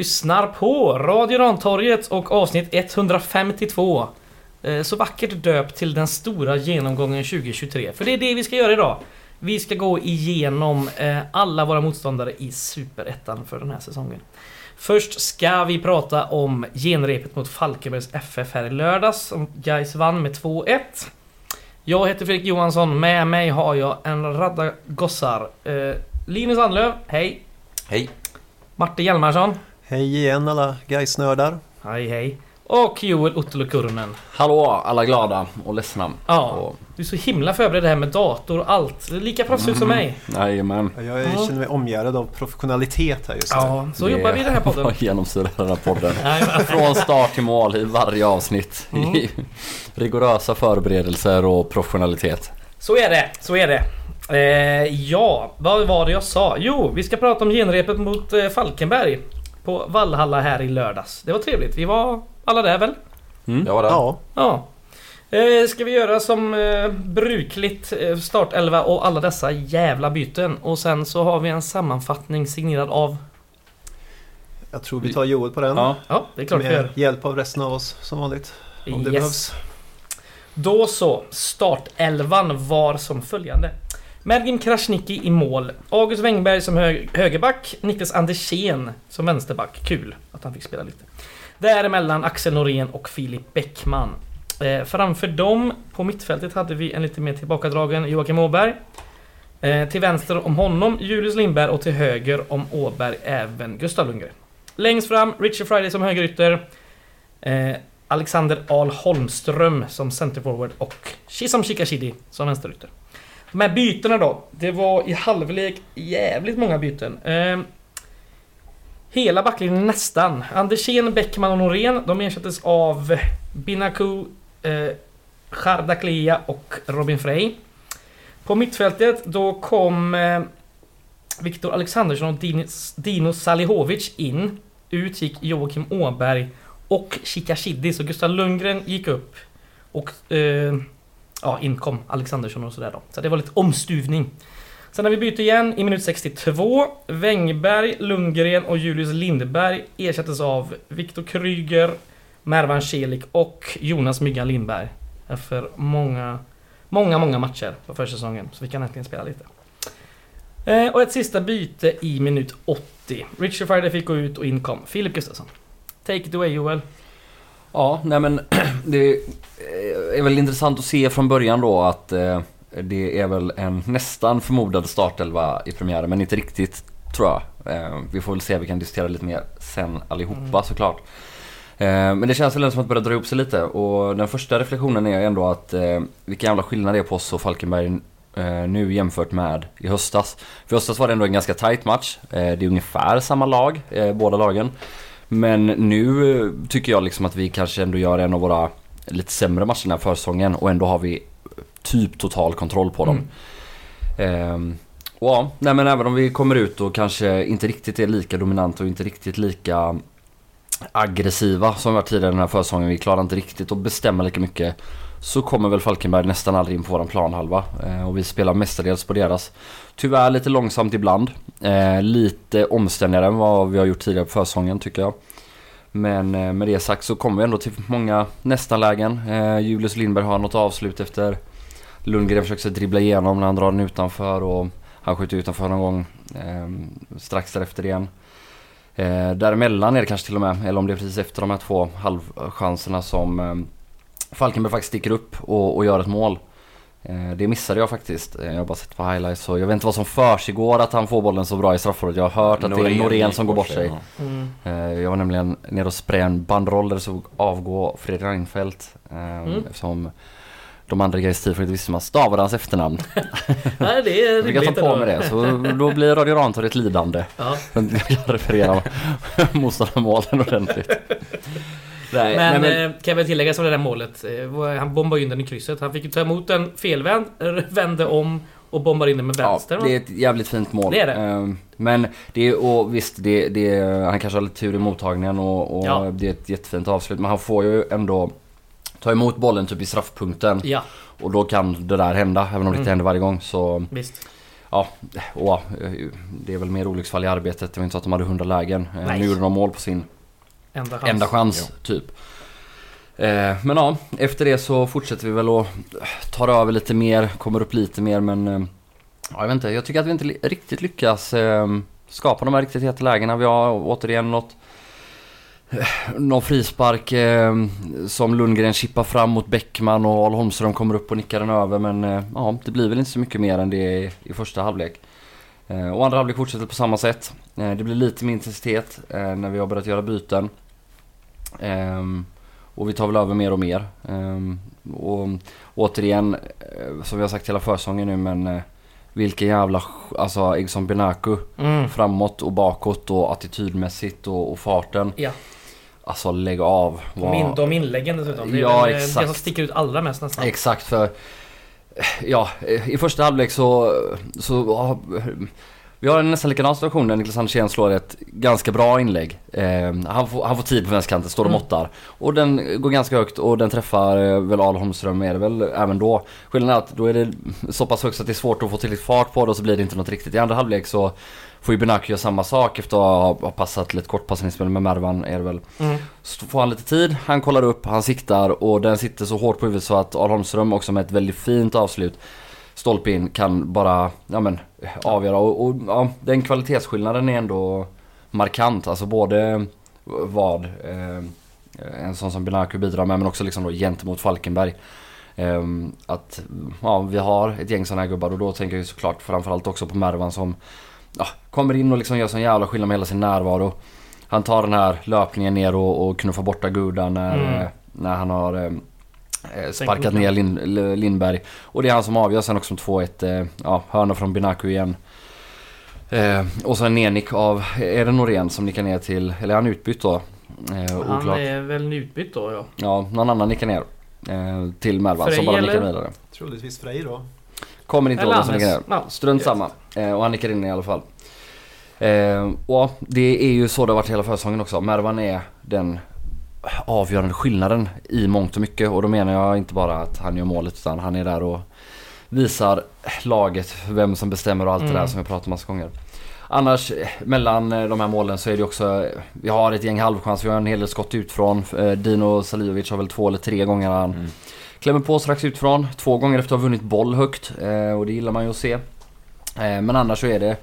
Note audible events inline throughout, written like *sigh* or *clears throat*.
Lyssnar på Radio Rantorget och avsnitt 152. Eh, Så vackert döpt till den stora genomgången 2023. För det är det vi ska göra idag. Vi ska gå igenom eh, alla våra motståndare i Superettan för den här säsongen. Först ska vi prata om genrepet mot Falkenbergs FF här i lördags. Som Gais vann med 2-1. Jag heter Fredrik Johansson. Med mig har jag en radda gossar. Eh, Linus Anlöv, hej. Hej. Martin Hjalmarsson. Hej igen alla Gais-nördar. Hej hej. Och Joel Ottolo Kurnen. Hallå alla glada och ledsna. Ja, Och, du är så himla förberedd här med dator och allt. Är lika proffsig som mig. jajamän. Jag Ja. känner mig omgärad av professionalitet här just nu. Ja, så jobbar vi i den här podden. *laughs* genomsyrar den här podden. *laughs* Från start till mål i varje avsnitt. Mm. Rigorösa förberedelser och professionalitet. Så är det, så är det. Eh, ja, vad var det jag sa? Jo, vi ska prata om genrepet mot eh, Falkenberg. På Vallhalla här i lördags. Det var trevligt. Vi var alla där väl? Mm. Jag var där. Ja, Ja. Eh, ska vi göra som eh, brukligt eh, startelva och alla dessa jävla byten. Och sen så har vi en sammanfattning signerad av... jag tror vi tar Joel på den. Ja. Ja, det är klart vi med gör. hjälp av resten av oss som vanligt. Om det behövs. Då så, startelvan var som följande. Mergim Krasniqi i mål. August Wengberg som hö högerback. Niklas Andersén som vänsterback. Kul att han fick spela lite. Däremellan Axel Norén och Filip Bäckman. Eh, framför dem på mittfältet hade vi en lite mer tillbakadragen Joakim Åberg. Eh, till vänster om honom Julius Lindberg och till höger om Åberg även Gustav Lundgren. Längst fram Richard Friday som högerytter. Eh, Alexander Ahl Holmström som centerforward och Shizam Shikashidi som vänsterytter. De här bytena då. Det var i halvlek jävligt många byten. Eh, hela backlinjen nästan. Andersén, Bäckman och Norén. De ersattes av Binaku, eh, Chardaklia och Robin Frey. På mittfältet då kom eh, Viktor Alexandersson och Dinis- Dino Salihovic in. Ut gick Joakim Åberg och Shikashidi. Så Gustav Lundgren gick upp. Och eh, ja, inkom Alexandersson och sådär då. Så det var lite omstuvning. Sen när vi byter igen i minut 62. Wängberg, Lundgren och Julius Lindberg ersattes av Viktor Kryger, Mervan Celik och Jonas Myggan Lindberg. Efter många, många, många matcher på försäsongen. Så vi kan äntligen spela lite. Eh, och ett sista byte i minut 80. Richard Friday fick gå ut och inkom Filip Gustafsson. Take it away Joel. Ja, nej men *clears throat* det är väl intressant att se från början då att eh, det är väl en nästan förmodad startelva i premiären men inte riktigt tror jag. Eh, vi får väl se, vi kan diskutera lite mer sen allihopa Mm. såklart. Eh, men det känns väl ändå som att det börjar dra ihop sig lite och den första reflektionen är ändå att eh, vilken jävla skillnad det är på oss och Falkenberg eh, nu jämfört med i höstas. För i höstas var det ändå en ganska tight match. Eh, det är ungefär samma lag, båda lagen. Men nu tycker jag liksom att vi kanske ändå gör en av våra lite sämre matcher den här försäsongen och ändå har vi typ total kontroll på dem. Ehm, och ja, nej men även om vi kommer ut och kanske inte riktigt är lika dominanta och inte riktigt lika aggressiva som vi var tidigare den här försäsongen. Vi klarar inte riktigt att bestämma lika mycket. Så kommer väl Falkenberg nästan aldrig in på våran planhalva. Eh, och vi spelar mestadels på deras. Tyvärr lite långsamt ibland. Eh, lite omständigare än vad vi har gjort tidigare på försäsongen tycker jag. Men eh, med det sagt så kommer vi ändå till många nästan-lägen. Eh, Julius Lindberg har något avslut efter Lundgren försöker sig dribbla igenom när han drar den utanför och han skjuter utanför någon gång ehm, strax därefter igen. Eh, däremellan är det kanske till och med, eller om det är precis efter de här två halvchanserna som ehm, Falkenberg faktiskt sticker upp och, och gör ett mål. Eh, det missade jag faktiskt. Eh, jag har bara sett på highlights så jag vet inte vad som försiggår att han får bollen så bra i straffområdet. Jag har hört att det är Norén som går bort sig. Mm. Eh, Jag var nämligen nere och sprayade en banderoll där det stod avgå Fredrik Reinfeldt. Mm. Eftersom de andra grejerna inte visste hur man stavade hans efternamn. *laughs* Nej, det är Jag fick rimligt ta på mig det. Så då blir Radio Rantorget lidande. Ja. *laughs* Jag kan referera motståndarmålen ordentligt. *laughs* Nej, Men, nej, men eh, kan jag väl tillägga som det där målet. eh, Han bombade in den i krysset. Han fick ju ta emot den felvänd, eh, vände om och bombar in den med Ja, vänster. det är ett jävligt fint mål. Det är det. Ehm, Men det är, och visst, det, det, han kanske har lite tur i mottagningen och, och Ja. det är ett jättefint avslut. Men han får ju ändå ta emot bollen typ i straffpunkten. Ja, Och då kan det där hända, även om det inte Mm. händer varje gång. Så visst. ja, och, det är väl mer olycksfall i arbetet. Det var inte så att de hade 100 lägen. Nej. Nu gjorde de mål på sin Enda chans. enda chans, typ. Eh, men ja, efter det så fortsätter vi väl och tar över lite mer, kommer upp lite mer men... Eh, ja, jag vet inte, jag tycker att vi inte riktigt lyckas eh, skapa de här riktigt heta lägena. Vi har återigen något... eh, Någon frispark eh, som Lundgren chippar fram mot Bäckman och Al Holmström kommer upp och nickar den över men ja, det blir väl inte så mycket mer än det i, i första halvlek. Eh, och andra halvlek fortsätter på samma sätt. Eh, det blir lite mer intensitet eh, när vi har börjat göra byten. Ehm, och vi tar väl över mer och mer. Ehm, och återigen, som vi har sagt hela försäsongen nu men vilken jävla, alltså Egson Benaku Mm. framåt och bakåt och attitydmässigt och, och farten. Ja. Alltså lägg av. De, in, de inläggen dessutom. Det är Ja, eh, det exakt. som sticker ut allra mest nästan. Exakt för Ja, eh, i första halvlek så, så vi har en nästan likadan situation där Niklas Andersén slår ett ganska bra inlägg. Eh, han, får, han får tid på vänsterkanten, står och Mm. måttar. Och den går ganska högt och den träffar eh, väl Al Holmström är det väl även då. Skillnaden är att då är det så pass högt så att det är svårt att få tillräckligt fart på det och så blir det inte något riktigt. I andra halvlek så får ju Benaku göra samma sak efter att ha, passat ett kortpassningsspel med Mervan är det väl. Mm. så får han lite tid, han kollar upp, han siktar och den sitter så hårt på huvudet så att Al Holmström också med ett väldigt fint avslut Stolpe in kan bara, ja men avgöra och, och ja, den kvalitetsskillnaden är ändå markant. Alltså både vad eh, en sån som Benaku bidrar med men också liksom då gentemot Falkenberg. Eh, att ja, vi har ett gäng sådana här gubbar och då tänker jag såklart framförallt också på Mervan som ja, kommer in och liksom gör sån jävla skillnad med hela sin närvaro. Han tar den här löpningen ner och, och knuffar borta Guda när, Mm. eh, när han har eh, eh, sparkat ner Lin, L- Lindberg. Och det är han som avgör sen också med 2-1. Eh, ja, hörna från Binaku igen. Eh, och så en nednick av, är det Norén som nickar ner till, eller är han utbytt då? Eh, Han oklart. är väl utbytt då ja. Ja, någon annan nickar ner. Eh, till Mervan som bara nickar vidare. Troligtvis Frej då. Kommer inte ihåg vem som nickar ner. Ja. Strunt samma. Eh, och han nickar in i alla fall. Eh, och det är ju så det har varit hela försäsongen också. Mervan är den avgörande skillnaden i mångt och mycket. Och då menar jag inte bara att han gör målet utan han är där och visar laget vem som bestämmer och allt det Mm. där som vi pratat om massa gånger. Annars eh, mellan eh, de här målen så är det också, eh, vi har ett gäng halvchans, vi har en hel del skott utifrån. Dino Salijovic har väl två eller tre gånger han Mm. Klämmer på strax utifrån, två gånger efter att ha vunnit boll högt och det gillar man ju att se. Men annars så är det,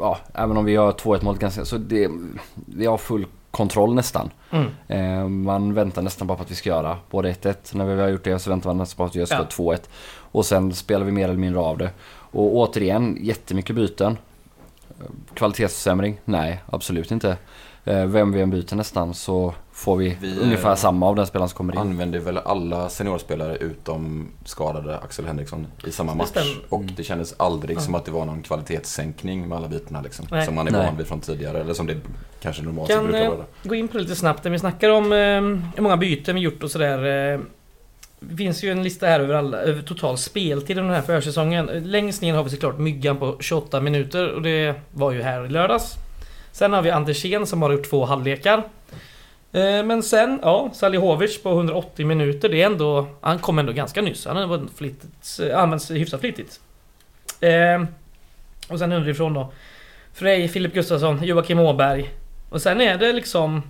ja, även om vi gör 2-1 målet ganska, så det, vi har full kontroll nästan. Mm. Eh, man väntar nästan bara på att vi ska göra både 1-1, när vi har gjort det så väntar man nästan på att vi gör Ja. 2-1. Och sen spelar vi mer eller mindre av det. Och återigen, jättemycket byten. Eh, Kvalitetsförsämring? Nej, absolut inte. Eh, Vem vi än byter nästan så får vi, Vi, ungefär eh, samma av den spelaren som kommer in. Använde väl alla seniorspelare utom skadade Axel Henriksson i samma match. stämmer. Och det kändes aldrig Ja. som att det var någon kvalitetssänkning med alla bitarna liksom. Nej. Som man är Nej. van vid från tidigare. Eller som det kanske normalt Kan brukar eh, vara. gå in på det lite snabbt när vi snackar om eh, hur många byten vi gjort och sådär. Eh, det finns ju en lista här över, alla, över total speltid under den här försäsongen. Längst ner har vi såklart Myggan på 28 minuter och det var ju här i lördags. Sen har vi Andersén som har gjort två halvlekar. Eh, men sen, ja, Salihovic på 180 minuter. Det är ändå... Han kom ändå ganska nyss. Han har flitigt, eh, använts hyfsat flitigt. Eh, och sen underifrån då. Frej, Filip Gustafsson, Joakim Åberg. Och sen är det liksom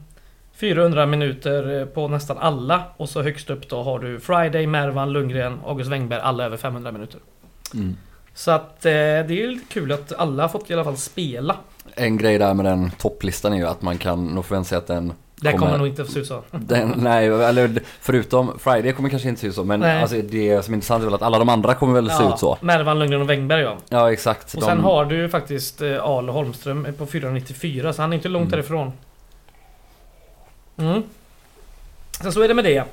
400 minuter på nästan alla. Och så högst upp då har du Friday, Mervan, Lundgren, August Wengberg. Alla över 500 minuter. Mm. Så att eh, det är ju lite kul att alla har fått i alla fall spela. En grej där med den topplistan är ju att man kan nog förvänta sig att den Det Kommer- kommer nog inte att se ut så. *laughs* Den, nej, eller förutom Friday kommer kanske inte se ut så men Nej. alltså, det som är intressant är väl att alla de andra kommer väl se ut så. Mervan, Lundgren och Wengberg ja. Ja exakt. Och de, sen har du ju faktiskt eh, Al Holmström på 494 så han är inte långt Mm. därifrån. Mm. Sen så är det med det.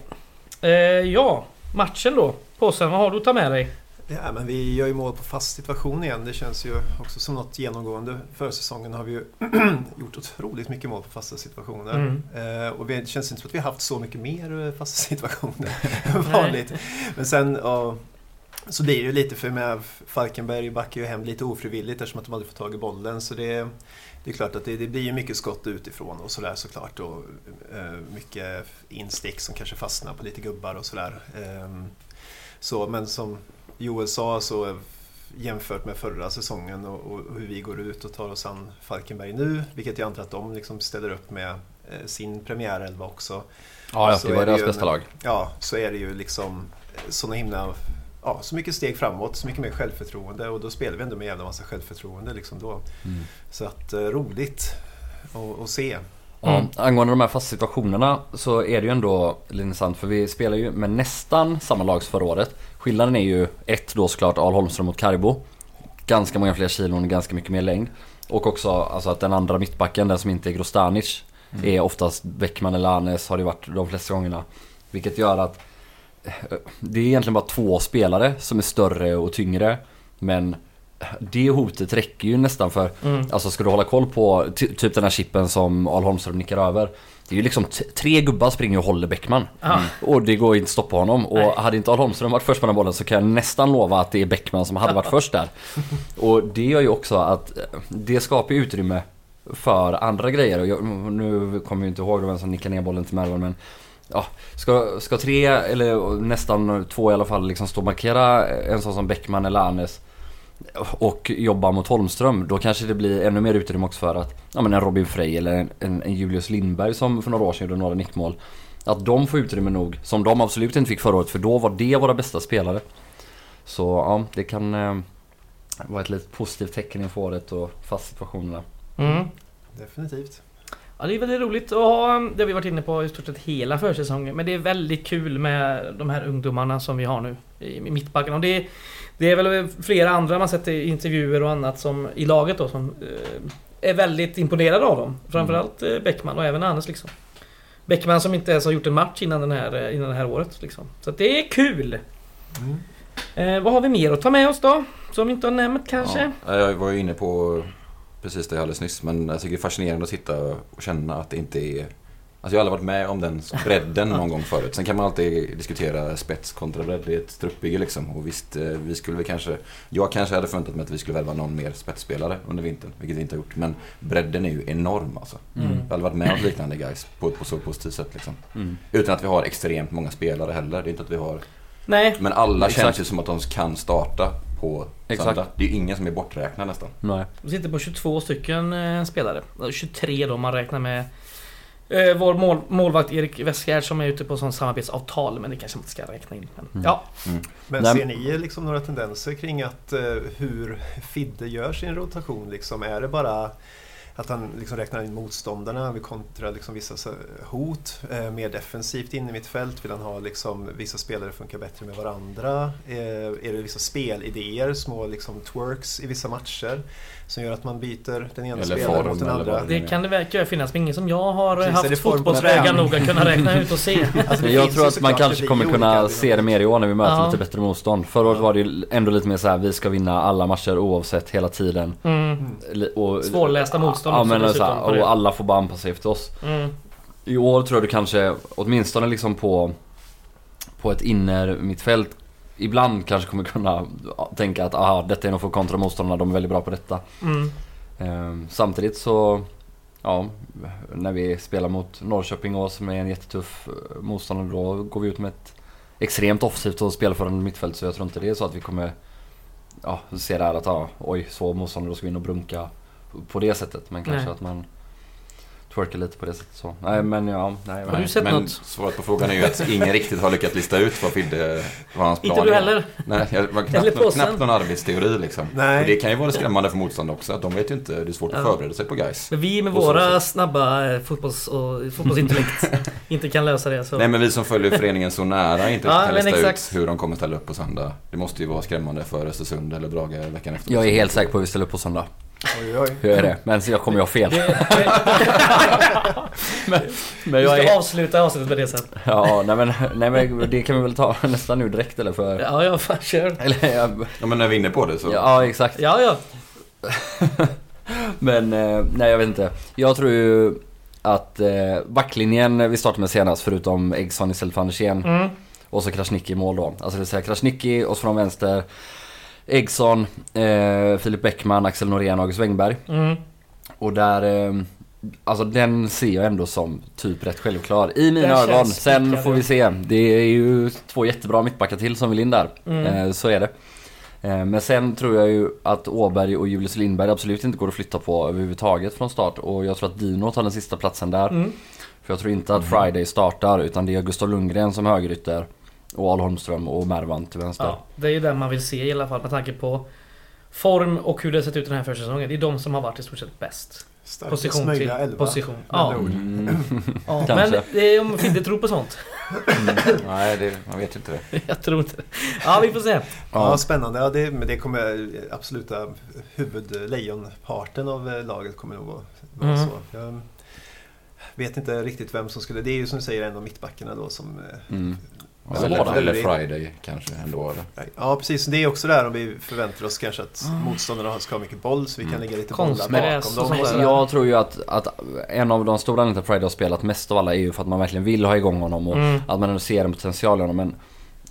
Eh, ja, matchen då. Påsen, vad har du att ta med dig? Ja, men vi gör ju mål på fast situation igen. Det känns ju också som något genomgående. För säsongen har vi ju *clears throat* gjort otroligt mycket mål på fasta situationer. Mm. Eh, och det känns inte som att vi har haft så mycket mer eh, fasta *laughs* situationer *laughs* än vanligt. Men sen ja, så blir det ju lite för med Falkenberg backar ju hem lite ofrivilligt eftersom att de aldrig får tag i bollen. Så det, det är klart att det, det blir ju mycket skott utifrån och sådär såklart. Och eh, mycket instick som kanske fastnar på lite gubbar och sådär. Ehm, så, men som Joel sa så jämfört med förra säsongen och, och hur vi går ut och tar oss an Falkenberg nu. Vilket jag antar att de liksom ställer upp med eh, sin premiärelva också. Ja, ja Så det var deras bästa lag. Ja, så är det ju liksom sådana himla... Ja, så mycket steg framåt, så mycket mer självförtroende och då spelar vi ändå med en jävla massa självförtroende liksom då. Mm. Så att eh, roligt att, se. Ja, Mm. angående de här fasta situationerna så är det ju ändå lite intressant för vi spelar ju med nästan samma lag förra året. Skillnaden är ju ett då såklart Al Holmström mot Karibo. Ganska många fler kilon, ganska mycket mer längd. Och också alltså att den andra mittbacken, den som inte är Grostanic, är oftast Bäckman eller Anes har det varit de flesta gångerna. Vilket gör att eh, det är egentligen bara två spelare som är större och tyngre. Men det hotet räcker ju nästan för Mm. Alltså ska du hålla koll på ty- typ den här chippen som Al Holmström nickar över. Det är ju liksom tre gubbar springer och håller Bäckman. Ja. Och det går inte att stoppa honom. Och Nej. hade inte Al Holmström varit först på den bollen så kan jag nästan lova att det är Bäckman som hade varit först där. Och det gör ju också att det skapar utrymme för andra grejer. Och jag, nu kommer jag inte ihåg vem som nickar ner bollen till Mervan men Ja, ska, ska tre eller nästan två i alla fall liksom stå och markera en sån som Bäckman eller Anes och jobba mot Holmström, då kanske det blir ännu mer utrymme också för att ja, men en Robin Frey eller en, en, en Julius Lindberg som för några år sedan gjorde några nickmål. Att de får utrymme nog, som de absolut inte fick förra året för då var det våra bästa spelare. Så ja, det kan eh, vara ett lite positivt tecken inför året och fast situationerna. Mm. Definitivt. Ja, det är väldigt roligt att ha, det har vi varit inne på i stort sett hela försäsongen. Men det är väldigt kul med de här ungdomarna som vi har nu i mittbacken. Och det, det är väl flera andra man sett i intervjuer och annat som, i laget då som eh, är väldigt imponerade av dem. Framförallt eh, Bäckman och även Anders liksom. Bäckman som inte ens har gjort en match innan, den här, eh, innan det här året. Liksom. Så att det är kul! Mm. Eh, vad har vi mer att ta med oss då? Som vi inte har nämnt kanske? Ja, jag var ju inne på precis det alldeles nyss men jag tycker det är fascinerande att sitta och känna att det inte är Alltså jag har aldrig varit med om den bredden någon gång förut. Sen kan man alltid diskutera spets kontra bredd i ett truppbygge liksom. Och visst, eh, vi skulle väl kanske... Jag kanske hade förväntat mig att vi skulle värva någon mer spetsspelare under vintern, vilket vi inte har gjort. Men bredden är ju enorm alltså. Mm. Jag har aldrig varit med om liknande guys på ett på så positivt sätt liksom. Mm. Utan att vi har extremt många spelare heller. Det är inte att vi har... Nej, Men alla Exakt. känns ju som att de kan starta på Exakt. söndag. Det är ju ingen som är borträknad nästan. Nej. vi sitter på 22 stycken eh, spelare. 23 då om man räknar med eh, vår mål, målvakt Erik Westgård som är ute på sån samarbetsavtal. Men det kanske man inte ska räkna in. Men, Mm. Ja, Men Nej, ser ni liksom några tendenser kring att eh, hur Fidde gör sin rotation? Liksom? Är det bara att han liksom räknar in motståndarna, vi kontrar liksom vissa hot, eh, mer defensivt in i mitt fält? Vill han ha liksom, vissa spelare funkar bättre med varandra? Eh, är det vissa spelidéer, små liksom twerks i vissa matcher som gör att man byter den ena Eller spelaren mot den andra? det kan det verkligen finnas. Men ingen som jag har Precis, haft fotbollsvägar nog att kunna räkna ut och se. *laughs* Alltså, jag tror att man kanske kommer kunna se det mer i år när vi möter Ja. lite bättre motstånd. Förra året var det ju ändå lite mer så här: vi ska vinna alla matcher oavsett hela tiden. Mm. Mm. Och, Svårlästa motstånd Ja också men så dessutom här, och alla får bara anpassa sig efter oss. Mm. I år tror jag du kanske, åtminstone liksom på, på ett inner mittfält Ibland kanske kommer kunna ja, tänka att aha, detta är nog för kontra motståndarna, de är väldigt bra på detta. Mm. Ehm, samtidigt så, ja, när vi spelar mot Norrköping och som är en jättetuff eh, motståndare då går vi ut med ett extremt offensivt och spelförande mittfält så jag tror inte det är så att vi kommer ja, se där att ja, oj, så motståndare då ska vi in och brunka på det sättet. Men kanske Nej. att man twerkar lite på det sättet så. Nej men ja, nej. Har nej. du sett men något? svaret på frågan är ju att ingen riktigt har lyckats lista ut vad Fidde, vad hans plan Inte du heller? Nej, jag var knappt, påsen. knappt någon arbetsteori liksom. Nej. Och det kan ju vara skrämmande för motståndare också. Att de vet ju inte, det är svårt att Ja. förbereda sig på guys. Men vi med så våra sätt. snabba eh, fotbolls och, fotbollsintellekt *laughs* inte kan lösa det så... Nej men vi som följer föreningen så nära inte Ja, kan lista exakt. ut hur de kommer ställa upp på söndag. Det måste ju vara skrämmande för Östersund eller Brage veckan efter. Jag är helt säker på att vi ställer upp på söndag. Oj, oj. Hur är det? Men så jag kommer ju ha fel. Men vi jag ska är... avsluta avsnittet med det sen. Ja, nej men, nej men det kan vi väl ta nästan nu direkt eller för... Ja, ja, fan kör. Eller, jag, Ja men när vi är inne på det så. ja exakt. Ja, ja. *laughs* Men eh, nej jag vet inte. Jag tror ju att eh, backlinjen vi startade med senast förutom Eggson istället för Andersén Mm. och så Krasniqi i mål då. Alltså det vill säga Krasniqi och så från vänster Eggson, eh, Filip Bäckman, Axel Norén och August Wengberg. Mm. Och där, eh, alltså den ser jag ändå som typ rätt självklar i mina Den ögon. Sen får vi se. Det är ju två jättebra mittbackar till som vill in där. Mm. Eh, så är det. Eh, Men sen tror jag ju att Åberg och Julius Lindberg absolut inte går att flytta på överhuvudtaget från start. Och jag tror att Dino tar den sista platsen där. Mm. För jag tror inte att Friday startar utan det är Gustav Lundgren som högerytter. Och Al Holmström och Mervan till vänster. Ja, det är ju den man vill se i alla fall med tanke på form och hur det har sett ut den här försäsongen. Det är de som har varit i stort sett bäst. Starkast Position till elva. position. Ja. ord. Mm. *laughs* Ja, men det är, om Fidde tror på sånt. Nej, det, man vet inte det. *laughs* Jag tror inte det. Ja, vi får se. Ja, Ja. spännande. Ja, det, men det kommer absoluta huvudlejonparten av eh, laget kommer nog vara, vara Mm. så. Jag vet inte riktigt vem som skulle... Det är ju som du säger en av mittbackarna då som... Mm. Eller, eller Friday kanske ändå. Eller? Ja, precis. Det är också där om vi förväntar oss kanske att Mm. motståndarna ska ha mycket boll så vi kan Mm. lägga lite bollar bakom dem. Jag tror ju att, att en av de stora anledningarna till Friday har spelat mest av alla är ju för att man verkligen vill ha igång honom och Mm. att man ändå ser en potential i honom. Men,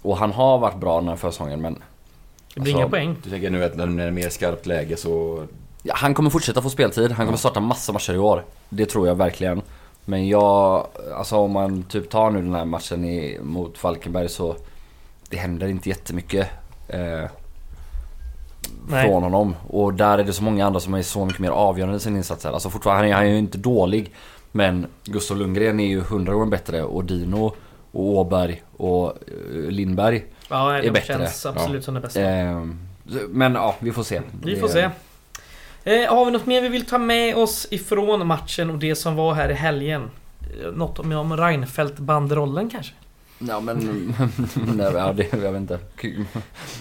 och han har varit bra den här försäsongen men Det blir Alltså, inga poäng. Du tänker nu att när det är mer skarpt läge så... ja, han kommer fortsätta få speltid. Han kommer starta massa matcher i år. Det tror jag verkligen. Men jag, alltså om man typ tar nu den här matchen i, mot Falkenberg så det händer inte jättemycket. Eh, Nej. från honom. Och där är det så många andra som är så mycket mer avgörande i sin insats här. Alltså fortfarande, han är, han är ju inte dålig. Men Gustav Lundgren är ju hundra gånger bättre och Dino och Åberg och eh, Lindberg. Ja, är bättre. känns absolut som det bästa. Eh, men ja, vi får se. Vi får se. Eh, har vi något mer vi vill ta med oss ifrån matchen och det som var här i helgen? Eh, något om Reinfeldt-banderollen kanske? Ja men, *laughs* nej, ja, det, jag vet inte. Kul.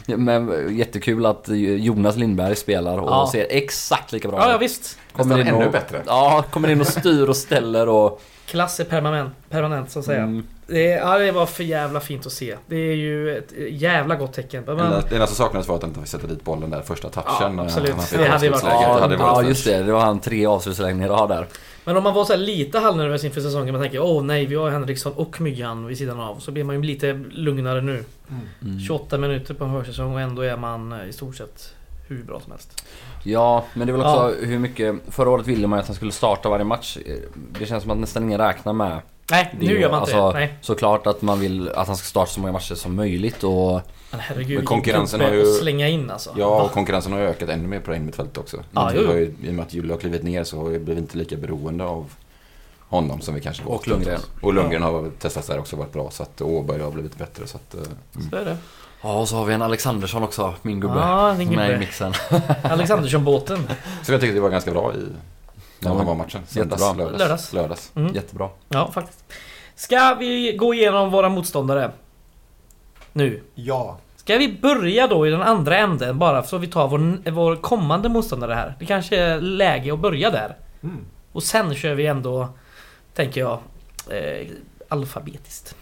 Men jättekul att Jonas Lindberg spelar och Ja. ser exakt lika bra Ja, ja ut. visst. Kommer in ännu och, bättre. Ja, kommer in och styr och ställer och... Klass är permanent, permanent så att säga. Mm, Det, ja, det var för jävla fint att se. Det är ju ett jävla gott tecken. Men, Det enda- som saknades var att han inte fick sätta dit bollen där första touchen. Ja, absolut. han Det hade varit- ja, Det hade varit ja, just det. Det var han tre avslutslägen i rad där. Men om man var så här lite halvnervös inför säsongen. Man tänker åh nej, vi har Henriksson och Myggan vid sidan av. Så blir man ju lite lugnare nu. Mm. Mm. 28 minuter på en försäsong och ändå är man eh, i stort sett hur bra som helst. Ja, men det är väl också hur mycket... Förra året ville man att han skulle starta varje match. Det känns som att nästan ingen räknar med Nej, det. nu gör man inte alltså, det. Nej. Såklart att man vill att han ska starta så många matcher som möjligt och... Men herregud, Men konkurrensen har ju- gubbe att slänga in alltså. Ja, och konkurrensen har ökat ännu mer på innermittfältet också. Ja, Vi jo, jo. har ju, I och med att Julle har klivit ner så har vi blivit inte lika beroende av honom som vi kanske var. Och Lundgren. Och Lundgren har testats där också varit bra. Så att Åberg har blivit bättre. Så att, eh, mm. Så är det. Ja, och så har vi en Alexandersson också, min gubbe. Ja, din som är i gubbe. mixen. *laughs* Alexandersson-båten. så jag tyckte det var ganska bra i Ja, när men var matchen. jättebra. Söndags, lördags. Lördags. lördags. Mm. Jättebra. Ja, faktiskt. Ska vi gå igenom våra motståndare? Nu. Ja. Ska vi börja då i den andra änden bara så vi tar vår, vår kommande motståndare här? Det kanske är läge att börja där. Mm. Och sen kör vi ändå, tänker jag, eh, alfabetiskt.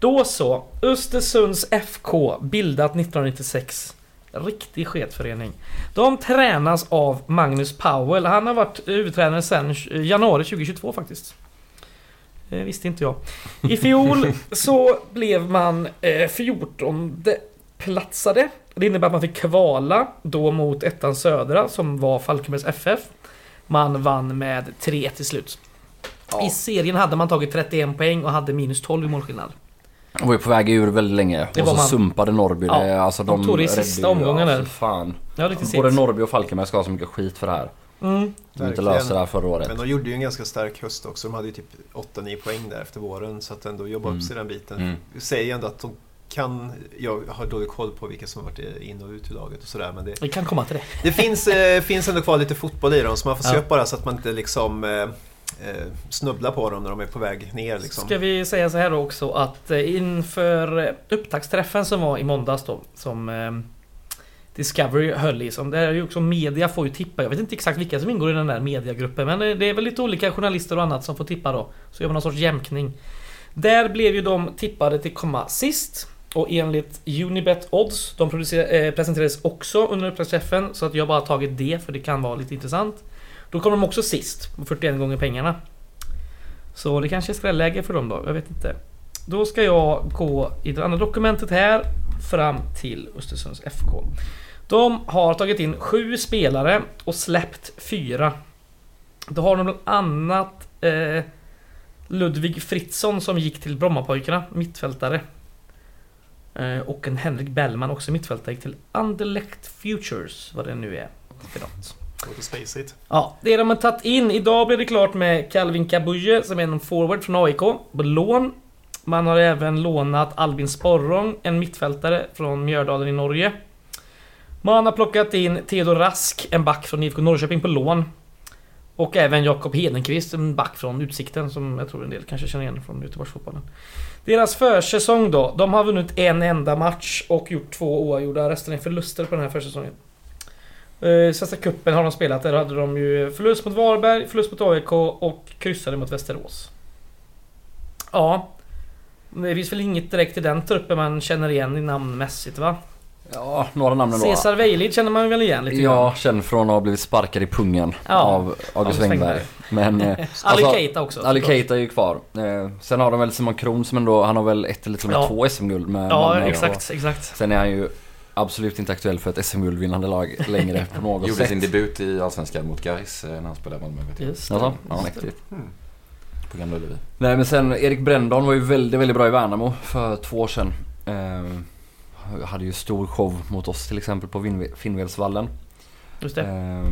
Då så. Östersunds FK, bildat 1996. Riktig sketförening. De tränas av Magnus Powell. Han har varit huvudtränare sedan januari 2022 faktiskt. Eh, visste inte jag. I fjol så blev man eh, 14 platsade. Det innebär att man fick kvala då mot ettan södra som var Falkenbergs FF. Man vann med 3 till slut. I serien hade man tagit 31 poäng och hade minus 12 i målskillnad. De var ju på väg ur väldigt länge. Det och så man. sumpade Norrby Ja, det. Alltså, de tog det i sista omgången ja, där. för fan. Ja, Både. Norrby och Falkenberg ska ha så mycket skit för det här. Mm. De inte löste det här förra året. Men de gjorde ju en ganska stark höst också. De hade ju typ 8-9 poäng där efter våren. Så att ändå jobba Mm. upp sig den biten. Mm. Vi säger ändå att de kan... Jag har dålig koll på vilka som har varit in och ut ur laget och sådär. Men det, Vi kan komma till det. det finns, eh, finns ändå kvar lite fotboll i dem. Så man får se Ja. upp bara så att man inte liksom... Eh, eh, snubblar på dem när de är på väg ner liksom. Ska vi säga så här också att eh, inför upptaktsträffen som var i måndags då som eh, Discovery höll i som, där är ju också media får ju tippa. Jag vet inte exakt vilka som ingår i den där mediagruppen men det är väl lite olika journalister och annat som får tippa då. Så gör man någon sorts jämkning. Där blev ju de tippade till komma sist. Och enligt Unibet Odds, de eh, presenterades också under upptaktsträffen så att jag har bara tagit det för det kan vara lite intressant. Då kommer de också sist, 41 gånger pengarna. Så det kanske är skrälläge för dem då, jag vet inte. Då ska jag gå i det andra dokumentet här fram till Östersunds FK. De har tagit in sju spelare och släppt fyra. Då har de bland annat eh, Ludvig Fritzson som gick till Brommapojkarna, mittfältare. Eh, och en Henrik Bellman, också mittfältare, gick till Anderlecht Futures, vad det nu är för något. Ja, det de har tagit in. Idag blev det klart med Calvin Kabuje som är en forward från AIK på lån. Man har även lånat Albin Sporrong, en mittfältare från Mjördalen i Norge. Man har plockat in Theodor Rask, en back från IFK Norrköping på lån. Och även Jakob Hedenqvist, en back från Utsikten som jag tror en del kanske känner igen från Göteborgsfotbollen. Deras försäsong då, de har vunnit en enda match och gjort två oavgjorda. Resten är förluster på den här försäsongen. Eh, Svenska cupen har de spelat, där hade de ju förlust mot Varberg, förlust mot AIK och kryssade mot Västerås. Ja. Det finns väl inget direkt i den truppen man känner igen i namnmässigt va? Ja, några namn ändå. Cesar Weilid känner man väl igen lite grann? Ja, känd från att ha blivit sparkad i pungen Ja, av August Wengberg. Men... eh, *laughs* Ali alltså, Keita också. Ali. Keita är ju kvar. Eh, sen har de väl Simon Kron som ändå, han har väl ett eller till och med Ja. två SM-guld med Ja, Malmö. exakt, exakt. Och Sen är han ju absolut inte aktuell för ett SM-guldvinnande lag längre på något Gjorde sätt. sin debut i Allsvenskan mot Gais eh, när han spelade i Malmö. Vet jag. Just det. Alltså, Ja, mäktigt. Mm. På Gamla Ullevi. Nej men sen Erik Brändon var ju väldigt, väldigt bra i Värnamo för två år sedan. Eh, hade ju stor show mot oss till exempel på Finnvedsvallen. Just det. Eh,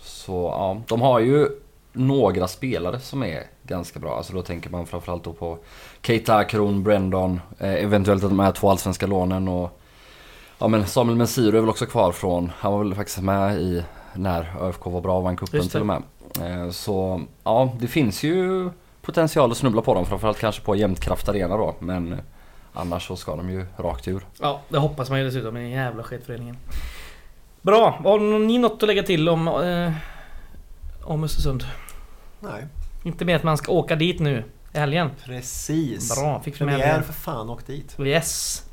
så ja, de har ju några spelare som är ganska bra. Alltså då tänker man framförallt då på Keita, Kron, Brändon, eh, eventuellt de här två allsvenska lånen och Ja men Samuel Mensiro är väl också kvar från, han var väl faktiskt med i när ÖFK var bra och vann cupen till och med. Eh, Så ja, det finns ju potential att snubbla på dem. Framförallt kanske på Jämtkraft Arena då. Men annars så ska de ju rakt ur. Ja, det hoppas man ju dessutom i den jävla skitföreningen. Bra, har ni något att lägga till om, eh, om Östersund? Nej, Inte mer att man ska åka dit nu i helgen. precis. Bra, fick vi med Premiär för fan, åk dit. Yes.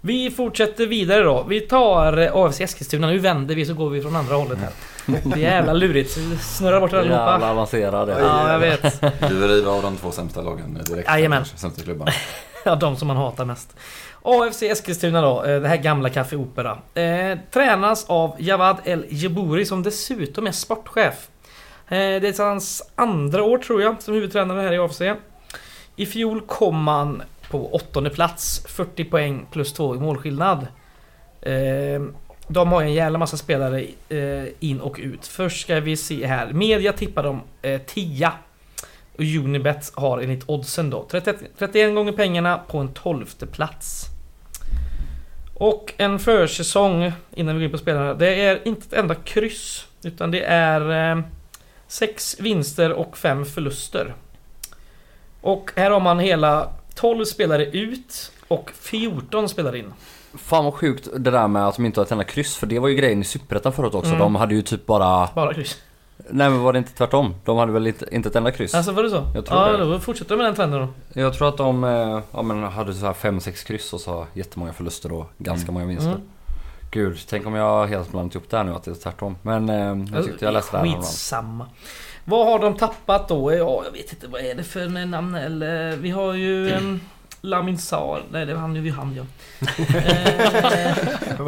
Vi fortsätter vidare då. Vi tar eh, AFC Eskilstuna. Nu vänder vi så går vi från andra hållet här. Det är jävla lurigt. Snurrar bort Jävla allihopa. avancerade. Ja, jag vet. Du vill riva av de två sämsta lagen direkt. Jajamän. Sämsta klubbarna. *laughs* Ja, de som man hatar mest. AFC Eskilstuna då, eh, det här gamla Café Opera. Eh, tränas av Javad El Jebouri som dessutom är sportchef. Eh, det är hans andra år tror jag som huvudtränare här i AFC. I fjol kom han på åttonde plats, 40 poäng plus 2 i målskillnad. Eh, de har ju en jävla massa spelare eh, in och ut. Först ska vi se här. Media tippar dem eh, 10. Och Unibet har enligt oddsen då 31, 31 gånger pengarna på en tolfte plats. Och en försäsong innan vi går in på spelarna. Det är inte ett enda kryss. Utan det är eh, sex vinster och fem förluster. Och här har man hela 12 spelare ut och 14 spelare in. Fan vad sjukt det där med att de inte har ett enda kryss. För det var ju grejen i Superettan förut också. Mm. De hade ju typ bara... Bara kryss. Nej men var det inte tvärtom? De hade väl inte, inte ett enda kryss? Alltså var det så? Jag tror ja, det. då fortsätter de med den trenden då. Jag tror att de eh, ja, men hade så här 5-6 kryss och så jättemånga förluster och ganska många vinster. Mm. Gud, tänk om jag helt blandat ihop det här nu att det är tvärtom. Men eh, jag tyckte jag läste det här. Skitsamma. Vad har de tappat då? Ja, jag vet inte. Vad är det för namn? Eller, vi har ju... Um, *clears throat* Lamin Sar. Nej, det var han, ju han ja. *laughs*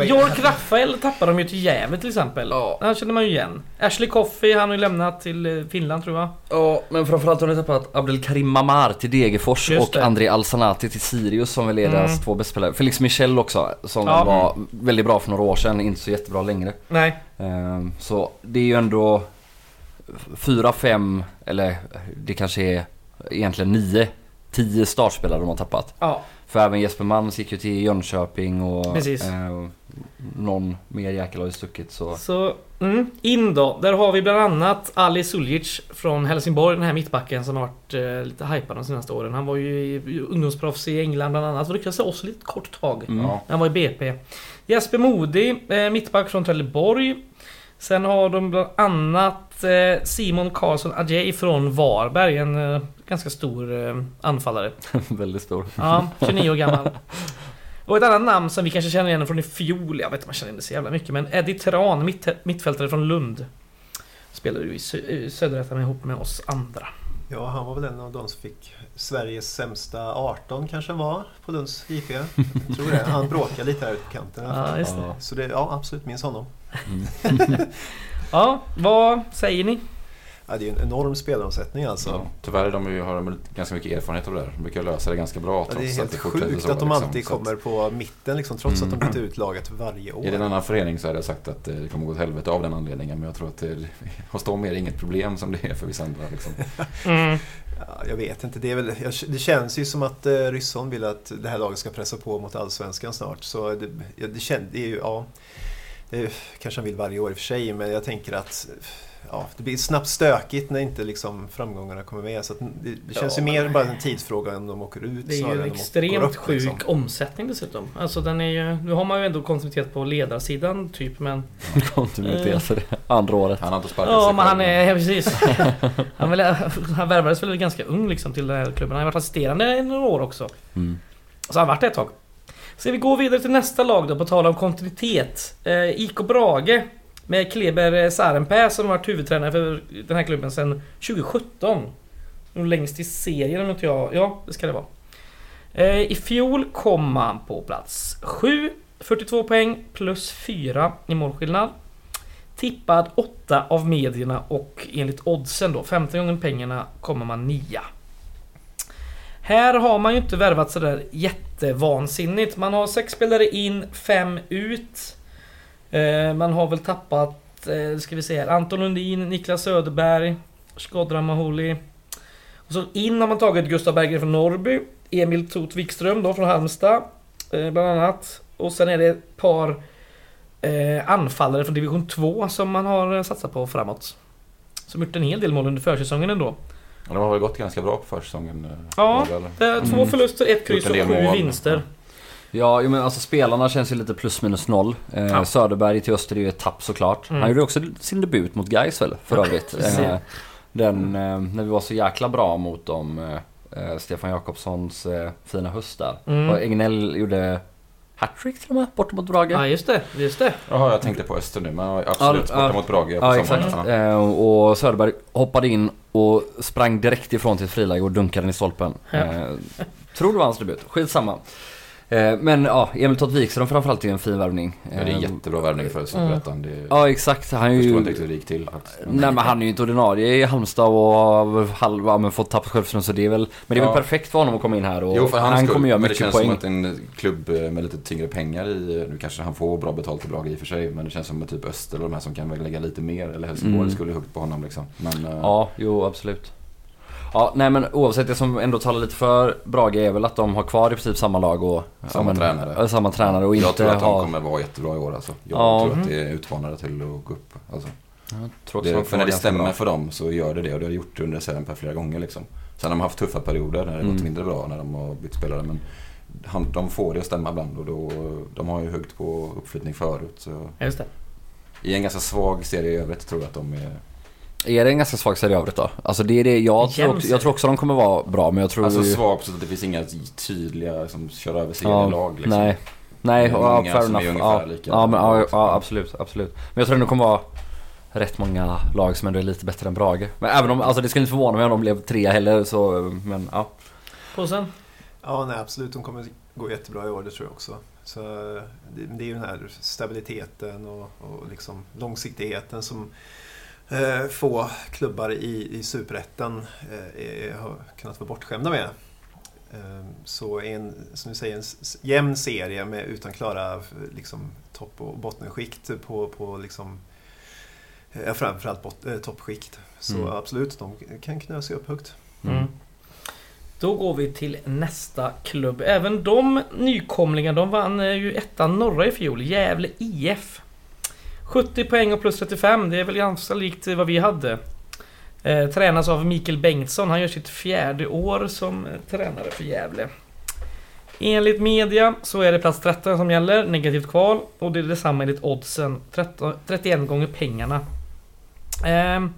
eh, York Rafael tappade de ju till Gävle till exempel. Ja. Han känner man ju igen. Ashley Coffey, han har ju lämnat till eh, Finland tror jag. Ja, men framförallt har de tappat Abdelkarim Mamar till Degerfors och det. André Alsanati till Sirius som väl är deras Mm. två bästa spelare. Felix Michel också som Ja. var väldigt bra för några år sedan, inte så jättebra längre. Nej. Ehm, Så det är ju ändå fyra, fem eller det kanske är egentligen nio, tio startspelare de har tappat. Ja, För även Jesper Mans gick ju till Jönköping och eh, någon mer jäkel har ju stuckit så. så... Mm, in då. Där har vi bland annat Ali Suljic från Helsingborg, den här mittbacken som har varit eh, lite hypad de senaste åren. Han var ju i- ungdomsproffs i England bland annat. Till oss lite kort tag. Mm. Han var i BP. Jesper Modi, eh, mittback från Trelleborg. Sen har de bland annat eh, Simon Karlsson Adjei från Varberg, en eh, ganska stor eh, anfallare. *laughs* Väldigt stor. Ja, 29 år gammal. *laughs* Och ett annat namn som vi kanske känner igen från i fjol, jag vet inte om man känner igen det så jävla mycket, men Eddie Tran, mitt, mittfältare från Lund. Spelade ju i Sö- ihop med oss andra. Ja, han var väl en av de som fick Sveriges sämsta 18 kanske var på Lunds IP. Jag tror det. Han bråkade lite här ute på kanten. Ja, just det. Så det, ja absolut, minns honom. *laughs* Ja, vad säger ni? Ja, det är ju en enorm spelaromsättning alltså. Ja, tyvärr de ju, har de ganska mycket erfarenhet av det där. De brukar lösa det ganska bra Ja, det är helt det fortsätter sjukt så, att de liksom. alltid att- kommer på mitten liksom, trots Mm. att de byter ut laget varje år. I en annan förening så hade jag sagt att eh, det kommer gå åt helvete av den anledningen. Men jag tror att det, *laughs* hos dem är det inget problem som det är för vissa andra. Liksom. *laughs* Mm. Ja, jag vet inte, det, är väl, jag, det känns ju som att eh, Rysson vill att det här laget ska pressa på mot Allsvenskan snart. Så det, ja, det, kän, det är ju, ja, det är, kanske han vill varje år i och för sig, men jag tänker att ja, det blir snabbt stökigt när inte liksom framgångarna kommer med. Så att det, det känns Ja, ju mer bara en tidsfråga om de åker ut Det är ju än de extremt upp, sjuk liksom. omsättning dessutom. Alltså den är ju, nu har man ju ändå koncentrerat på ledarsidan typ men... *laughs* Kontinuitet för det andra året. Han har inte sparkat Ja sig men han är, ja, *laughs* precis. *laughs* han, väl, han värvades väl ganska ung liksom till den här klubben. Han har varit assisterande i några år också. Mm. Så han har varit det ett tag. Ska vi gå vidare till nästa lag då på tal om kontinuitet. Eh, IK Brage. Med Kleber Sarenpää som har varit huvudtränare för den här klubben sedan 2017. Nog längst i serien om inte jag... Ja, det ska det vara. Eh, I fjol kom han på plats 7, 42 poäng plus 4 i målskillnad. Tippad 8 av medierna och enligt oddsen då, 15 gånger pengarna, kommer man 9. Här har man ju inte värvat sådär jättevansinnigt. Man har 6 spelare in, 5 ut. Eh, man har väl tappat, eh, ska vi se här, Anton Lundin, Niklas Söderberg, Skodran Maholi. Och så in har man tagit Gustav Berggren från Norrby, Emil Tot Wikström då från Halmstad, eh, bland annat. Och sen är det ett par anfallare från division 2 som man har satsat på framåt. Som gjort en hel del mål under försäsongen ändå. De har väl gått ganska bra på försäsongen. Ja. två Mm. förluster, ett kryss och sju vinster. Ja, jo, men alltså spelarna känns ju lite plus minus noll. Eh, Ja. Söderberg till Öster är ju ett tapp såklart. Mm. Han gjorde också sin debut mot Gais väl, för övrigt. Eh, den, eh, när vi var så jäkla bra mot dem. Eh, eh, Stefan Jakobssons eh, fina höst där. Mm. Och Egnell gjorde hattrick till och med, borta mot Brage. Ja just det, just det. Jaha, jag tänkte på Öster nu. Men absolut, Ja, borta ja. mot Brage på Ja exakt. Ja. Eh, och Söderberg hoppade in och sprang direkt ifrån till ett friläge och dunkade den i stolpen. Ja. Eh, tror det var hans debut, skitsamma. Eh, men ja, Emil Tott Wikström framförallt är en fin värvning. Ja, det är en Eh, jättebra värvning för Superettan. Det Ja exakt, han är ju... förstår inte riktigt hur det gick till. Men- Nej men han är ju inte ordinarie i Halmstad och har halva men fått tappat självförtroende så det är väl Men det är väl Ja. perfekt för honom att komma in här och Jo, för han skull, kommer göra men det mycket känns poäng. som att en klubb med lite tyngre pengar i, nu kanske han får bra betalt i Brage i och för sig, men det känns som att typ Öster eller de här som kan väl lägga lite mer, eller Helsingborg Mm. skulle huggt på honom liksom. Men, eh, Ja, jo absolut. Ja, nej men oavsett det som ändå talar lite för Brage är väl att de har kvar i princip samma lag och Samma men, tränare. Samma tränare och jag inte tror att de har... kommer vara jättebra i år alltså. Jag Ja. tror Mm. att det är utmanare till att gå upp. Alltså. Det, de för när det stämmer bra. för dem så gör det det och det har gjort det under Sälenpää flera gånger liksom. Sen har de haft tuffa perioder när det Mm. gått mindre bra när de har bytt spelare men han, de får det att stämma ibland och då, de har ju högt på uppflyttning förut. Så Ja, Just det. I en ganska svag serie i övrigt tror jag att de är... Är det en ganska svag serie i övrigt då? Alltså det är det, jag, tror, jag tror också de kommer vara bra men jag tror Alltså ju- svag så att det finns inga tydliga som kör över ja, serielag liksom. Nej. Nej, ja, fair enough. Ja, ja, men, ja, ja, absolut, absolut. Men jag tror ändå det kommer vara rätt många lag som ändå är lite bättre än Brage. Men även om, alltså det skulle inte förvåna mig om de blev trea heller så, men ja. Påsen. Ja, nej, absolut. De kommer gå jättebra i år, det tror jag också. Så det, det är ju den här stabiliteten och, och liksom långsiktigheten som eh, få klubbar i, i superettan eh, har kunnat vara bortskämda med. Eh, så en, som du säger, en jämn serie med, utan klara liksom, topp och bottenskikt på, på liksom, eh, framförallt bot, eh, toppskikt. Så Mm. absolut, de kan knö sig upp högt. Mm. Då går vi till nästa klubb. Även de nykomlingar, de vann eh, ju ettan norra i fjol. Gävle IF. 70 poäng och plus 35, det är väl ganska likt vad vi hade. Eh, tränas av Mikael Bengtsson, han gör sitt fjärde år som eh, tränare för Gävle. Enligt media så är det plats 13 som gäller, negativt kval. Och det är detsamma enligt oddsen, 13, 31 gånger pengarna. Eh,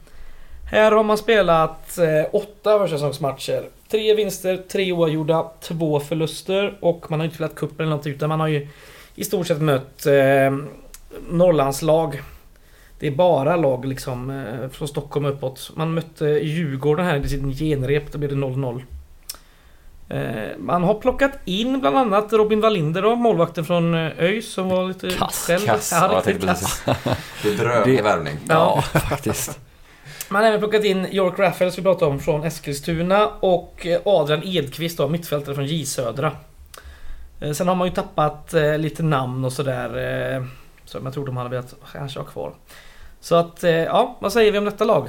här har man spelat eh, åtta försäsongsmatcher. Tre vinster, tre oavgjorda, två förluster och man har inte spelat cupen eller något utan man har ju i stort sett mött eh, Norrlandslag. Det är bara lag liksom eh, från Stockholm uppåt. Man mötte Djurgården här i sin genrep, då blev det 0-0. Eh, man har plockat in bland annat Robin Wallinder då, målvakten från eh, ÖIS som var lite Kass, själv. Kass, Ja, ja, jag tänkte kass. precis. Det är bedrövlig. Ja, faktiskt. Man har även plockat in York Raffel som vi pratade om från Eskilstuna och Adrian Edqvist då, mittfältare från J Södra. Sen har man ju tappat lite namn och sådär som jag tror de hade velat kanske ha kvar. Så att, eh, ja, vad säger vi om detta lag?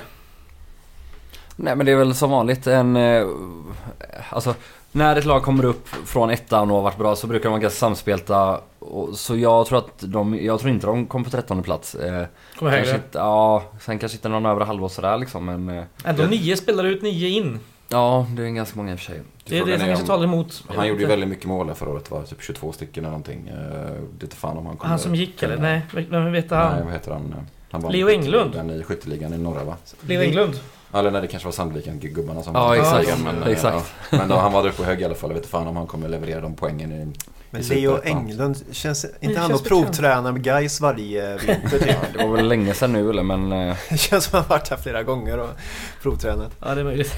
Nej men det är väl som vanligt en... eh, Alltså när ett lag kommer upp från ettan och har varit bra så brukar de vara ganska samspelta. Så jag tror att de, jag tror inte de kommer på trettonde plats. Eh, Kommer kanske högre. inte, ja, sen kanske inte någon övre halva och sådär liksom men... Ändå nio spelare ut, nio in. Ja, det är ganska många i och för sig. Det är det som kanske talar emot. Han gjorde ju väldigt mycket mål där förra året, var typ 22 stycken eller någonting. Eh, Det är fan om han kommer... Han som gick eller? Nej, vem vet Nej, han? vad heter han? han vann Leo Englund? Den i skytteligan i norra va? Leo Englund? Eller nej, det kanske var Sandviken-gubbarna som Ja, exakt. ligan, Men, eh, Exakt. Ja. men då, han var där uppe hög i alla fall. Jag vet fan om han kommer leverera de poängen i... Men Leo. Englund, känns inte han känns och provtränar med Gais varje vinter typ? *laughs* Ja, det var väl länge sedan nu eller men... Eh, *laughs* Det känns som han varit här flera gånger och provtränat. Ja, det är möjligt.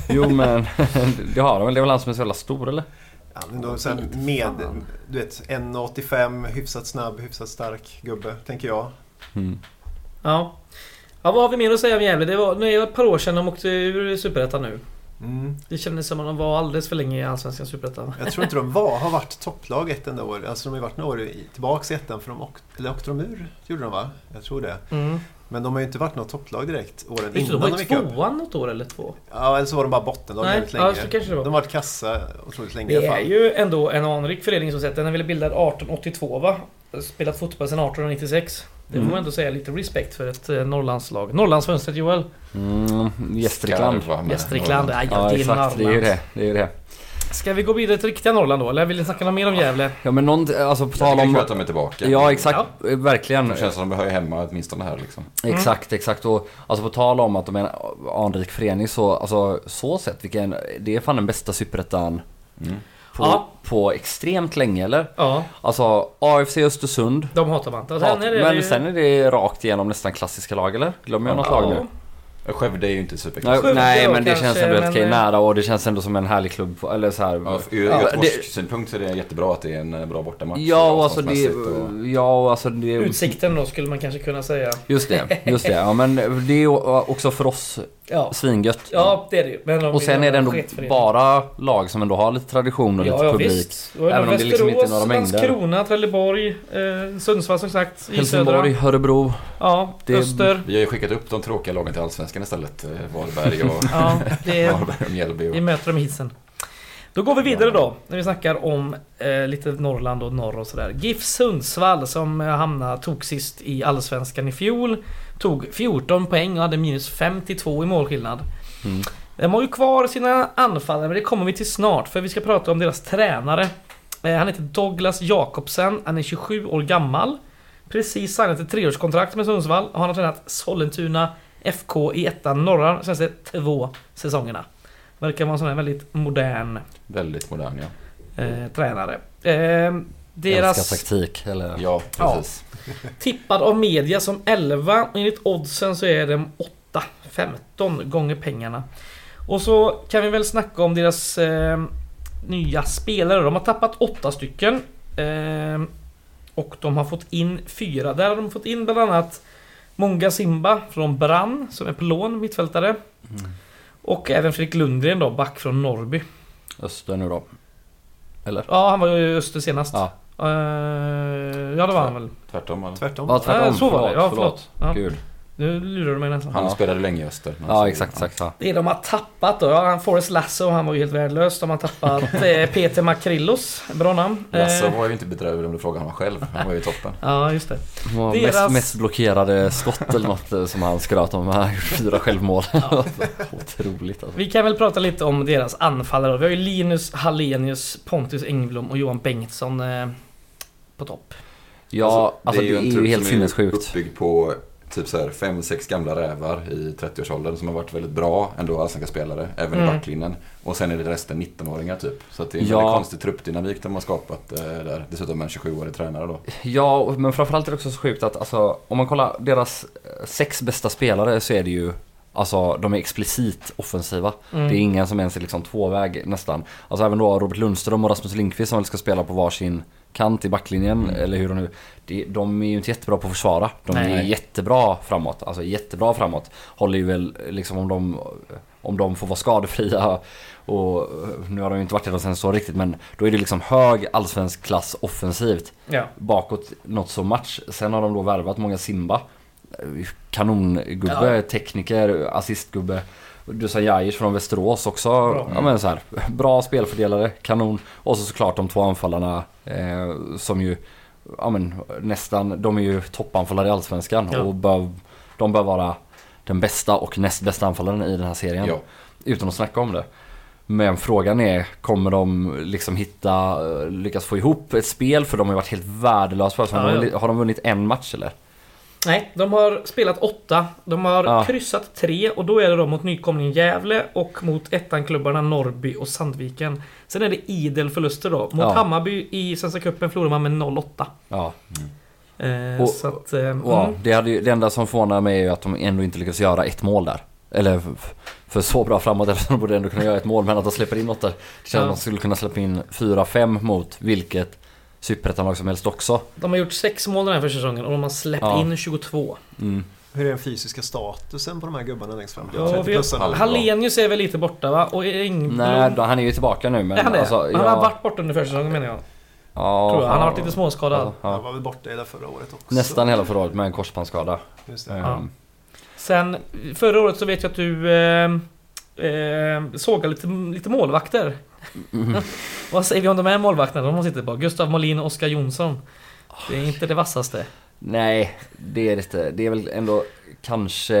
*laughs* jo men *laughs* det har de väl. Det är väl han som är så jävla stor eller? Ja, men då sen med, du vet, 1,85, hyfsat snabb, hyfsat stark gubbe, tänker jag. Mm. Ja. Ja, vad har vi mer att säga om Gävle? Det var, nu är det ett par år sedan de åkte ur Superettan nu. Mm. Det kändes som att de var alldeles för länge i Allsvenskan Superettan. Jag tror inte de var, *laughs* har varit topplag ett enda år. Alltså de har ju varit några år tillbaks i ettan för de åkte, eller åkte de ur? Gjorde de va? Jag tror det. Mm. Men de har ju inte varit något topplag direkt åren innan de de var ju gick upp. tvåan något år eller två. Ja, eller så var de bara bottenlag Nej, väldigt ja, länge. så kanske det var. De har varit kassa otroligt länge i alla Det är ju ändå en anrik förening som sett. Den är väl bildad 1882 va? Spelat fotboll sedan 1896. Det får Mm. man ändå säga lite respekt för ett eh, Norrlandslag. Norrlandsfönstret Joel. Mm, Gästrikland. Gästrikland. Ja, Ja det är exakt, det är ju det. Det är ju det. Ska vi gå vidare till riktiga Norrland då? Eller vill ni snacka något mer om Gävle? Ja men någon, alltså på Jag tal om... kul att de är tillbaka. Ja exakt, eh, verkligen. Det känns som de hör hemma åtminstone här liksom. Exakt, exakt. Och alltså på tal om att de är en anrik förening så, alltså så sett, vilken, det är fan den bästa superettan Mm. på, Ja. på extremt länge eller? Ja, Alltså AFC Östersund. de hatar man inte. Ja, det men ju- sen är det rakt igenom nästan klassiska lag eller? Glömmer jag något lag nu? Skövde är ju inte Nej, superklass. Nej då men det kanske, känns ändå helt okej eh, nära och det känns ändå som en härlig klubb. Eller så här. Ja, ur Ja, synpunkt så är det jättebra att det är en eh, bra bortamatch. Ja, och alltså det... och- Ja, alltså det... Utsikten då skulle man kanske kunna säga. Just det, just det. Ja men det är också för oss Ja, svingött. ja det är det ju. Men de Och sen är det ändå bara lag som ändå har lite tradition och lite Ja, ja publik. visst. Även om det liksom inte är några mängder. Landskrona, Trelleborg, eh, Sundsvall som sagt. Helsingborg, södra. Örebro. Ja, Det- Öster. Vi har ju skickat upp de tråkiga lagen till Allsvenskan istället. eh, Varberg och, *laughs* Ja, det är, *laughs* Varberg och Mjällby. vi möter dem i hissen. Då går vi vidare då. När vi snackar om eh, lite Norrland och norr och sådär. GIF Sundsvall som eh, hamnade, tog sist i Allsvenskan i fjol. Tog 14 poäng och hade minus 52 i målskillnad. Mm. De har ju kvar sina anfallare, men det kommer vi till snart. För vi ska prata om deras tränare. Eh, Han heter Douglas Jakobsen. Han är 27 år gammal. Precis signat ett treårskontrakt med Sundsvall. Och han har tränat Sollentuna FK i ettan norra de senaste två säsongerna. Verkar vara en sån här väldigt modern väldigt modern ja. eh, tränare. Eh, deras Älskar taktik. Eller... Ja, Ja. precis. tippad av media som 11. och Enligt oddsen så är de 8. 15 gånger pengarna. Och så kan vi väl snacka om deras eh, nya spelare. De har tappat 8 stycken. Eh, och de har fått in 4. Där har de fått in bland annat Monga Simba från Brann som är på lån, mittfältare. Mm. Och även Fredrik Lundgren då, back från Norrby. Öster nu då. Eller? Ja, han var ju i Öster senast. Ja. Eh, ja, det var han väl. Tvärtom. eller? Tvärtom. Ja, tvärtom. Eh, så var det. Ja, förlåt. Ja, Gud. Nu lurar du mig nästan. Han Ja. spelade länge i Öster. Ja, exakt, exakt. Ja. Det de har tappat då, ja, han Forrest Lasso, han var ju helt värdelös. De har tappat *laughs* eh, Peter Makrillos, bra namn. Lasse Eh, var ju inte bedrövlig om du frågar honom själv. Han var ju toppen. Ja, just det. Det Deras- mest, mest blockerade skott eller något eh, som han skröt om. Han fyra självmål. *laughs* Otroligt alltså. Vi kan väl prata lite om deras anfallare. Vi har ju Linus Hallenius, Pontus Engblom och Johan Bengtsson på topp. Ja, alltså, det är ju, trupp helt som är sinnessjukt. uppbyggd på typ så här fem, sex gamla rävar i 30-årsåldern som har varit väldigt bra ändå allsvenska spelare, även Mm. i backlinjen. Och sen är det resten 19-åringar typ. Så att det är en Ja. väldigt konstig truppdynamik de har skapat eh, där. Dessutom en 27-årig tränare då. Ja, men framförallt är det också så sjukt att alltså, om man kollar deras eh, sex bästa spelare så är det ju Alltså de är explicit offensiva. Mm. Det är ingen som ens är liksom tvåväg nästan. Alltså även då Robert Lundström och Rasmus Lindqvist som väl ska spela på varsin kant i backlinjen, Mm. eller hur de nu... Det, de är ju inte jättebra på att försvara. De är Nej. jättebra framåt. Alltså jättebra framåt. Håller ju väl liksom om de, om de får vara skadefria och nu har de ju inte varit det de senaste åren riktigt men då är det liksom hög allsvensk klass offensivt Ja. bakåt något så match. Sen har de då värvat många Simba. Kanongubbe, Ja. tekniker, assistgubbe. Dusan Jajic från Västerås också. Bra. Ja, men så här, bra spelfördelare, kanon. Och så såklart de två anfallarna eh, som ju ja, men, nästan, de är ju toppanfallare i Allsvenskan Ja. och bör, de bör vara den bästa och näst bästa anfallaren i den här serien. Ja. Utan att snacka om det. Men frågan är, kommer de liksom hitta, lyckas få ihop ett spel? För de har ju varit helt värdelösa för oss. Ja, ja. har de vunnit en match eller? Nej, de har spelat åtta. De har Ja. kryssat tre och då är det då mot nykomlingen Gävle och mot ettanklubbarna Norrby och Sandviken. Sen är det idel förluster då. Mot Ja. Hammarby i Svenska Cupen förlorar man med 0-8. Ja. Eh, Och- så att... Eh, ja mm. det, hade det enda som förvånar mig är ju att de ändå inte lyckas göra ett mål där. Eller för så bra framåt *laughs* eftersom de borde ändå kunna göra ett mål men att de släpper in åtta. Det känns Ja. att de skulle kunna släppa in 4-5 mot vilket superettanlag som helst också. De har gjort sex mål den här försäsongen och de har släppt Ja. in 22. Mm. Hur är den fysiska statusen på de här gubbarna längst fram? Ja, 30 vi- plussarna. Hall- Hallenius är väl lite borta va? Och Engblom... Nej, då- han är ju tillbaka nu men Nej, han är. alltså, han har ja, varit borta under försäsongen menar jag. ja, tror jag. Han har varit lite småskadad. Ja, Han var väl borta hela förra året också. Nästan hela förra året med en korsbandsskada. Just det. Ja. Ehm, Sen förra året så vet jag att du eh, eh, sågade lite, lite målvakter. mm. *laughs* Vad säger vi om de här målvakterna de sitter på? Gustav Molin och Oskar Jonsson. Det är inte det vassaste. Nej, det är det inte. Det är väl ändå kanske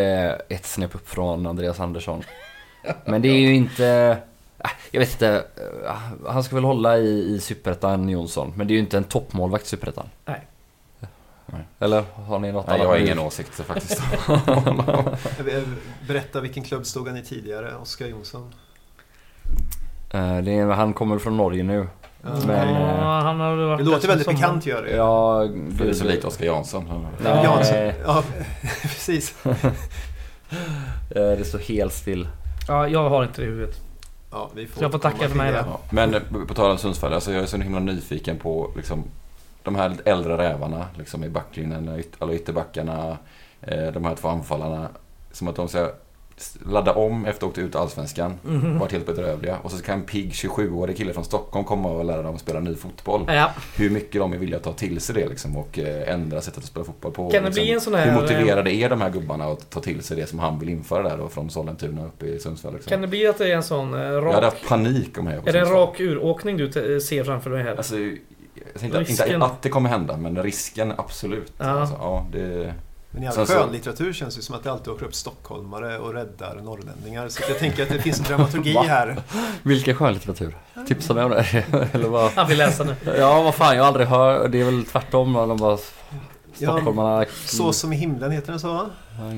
ett snäpp upp från Andreas Andersson. Men det är ju inte... äh, Jag vet inte. äh, Han ska väl hålla i, i Superettan Jonsson. Men det är ju inte en toppmålvakt i Superettan. Nej. Nej. Eller har ni något Nej, jag har ingen åsikt faktiskt. *laughs* Berätta vilken klubb stod han i tidigare, Oskar Jonsson? Eh, Det är, han kommer från Norge nu. Ja. Men, ja, eh, han har varit Det låter väldigt bekant gör det. Ja, För det är så lite Oskar Jansson. Nej. Jansson. Ja, *laughs* *laughs* precis. Eh, Det står helt still. Ja, jag har inte det i huvudet. Ja, vi får Så jag får tacka för mig det. Ja. Men på tal om Sundsvall, alltså jag är så himla nyfiken på liksom, de här äldre rävarna liksom, i backlinjen, alla ytterbackarna, eh, de här två anfallarna. Som att de ska ladda om efter att ha åkt ut Allsvenskan, Mhm. varit helt bedrövliga. Och så kan en pigg 27-årig kille från Stockholm komma och lära dem att spela ny fotboll. Ja, Hur mycket de är villiga att ta till sig det liksom, och eh, ändra sättet att spela fotboll på. Kan det liksom. bli en sån här... Hur motiverade är de här gubbarna att ta till sig det som han vill införa där då från Sollentuna uppe i Sundsvall? Liksom? Kan det bli att det är en sån eh, Jag hade rak... haft panik om jag Är det en rak uråkning du ser framför dig här? Alltså, jag att- Risken. inte att det kommer hända, men risken absolut. Ja. Alltså, ja, det, Men i all skönlitteratur känns det som att det alltid åker upp stockholmare och räddar norrlänningar. Så jag tänker att det finns en dramaturgi *laughs* här. Vilken skönlitteratur? Tipsa mig om det. *laughs* Eller vad? Han vill läsa nu. Ja, vad fan, jag har aldrig hört. Det är väl tvärtom. De bara... Stockholmarna... Så som i himlen heter den så va?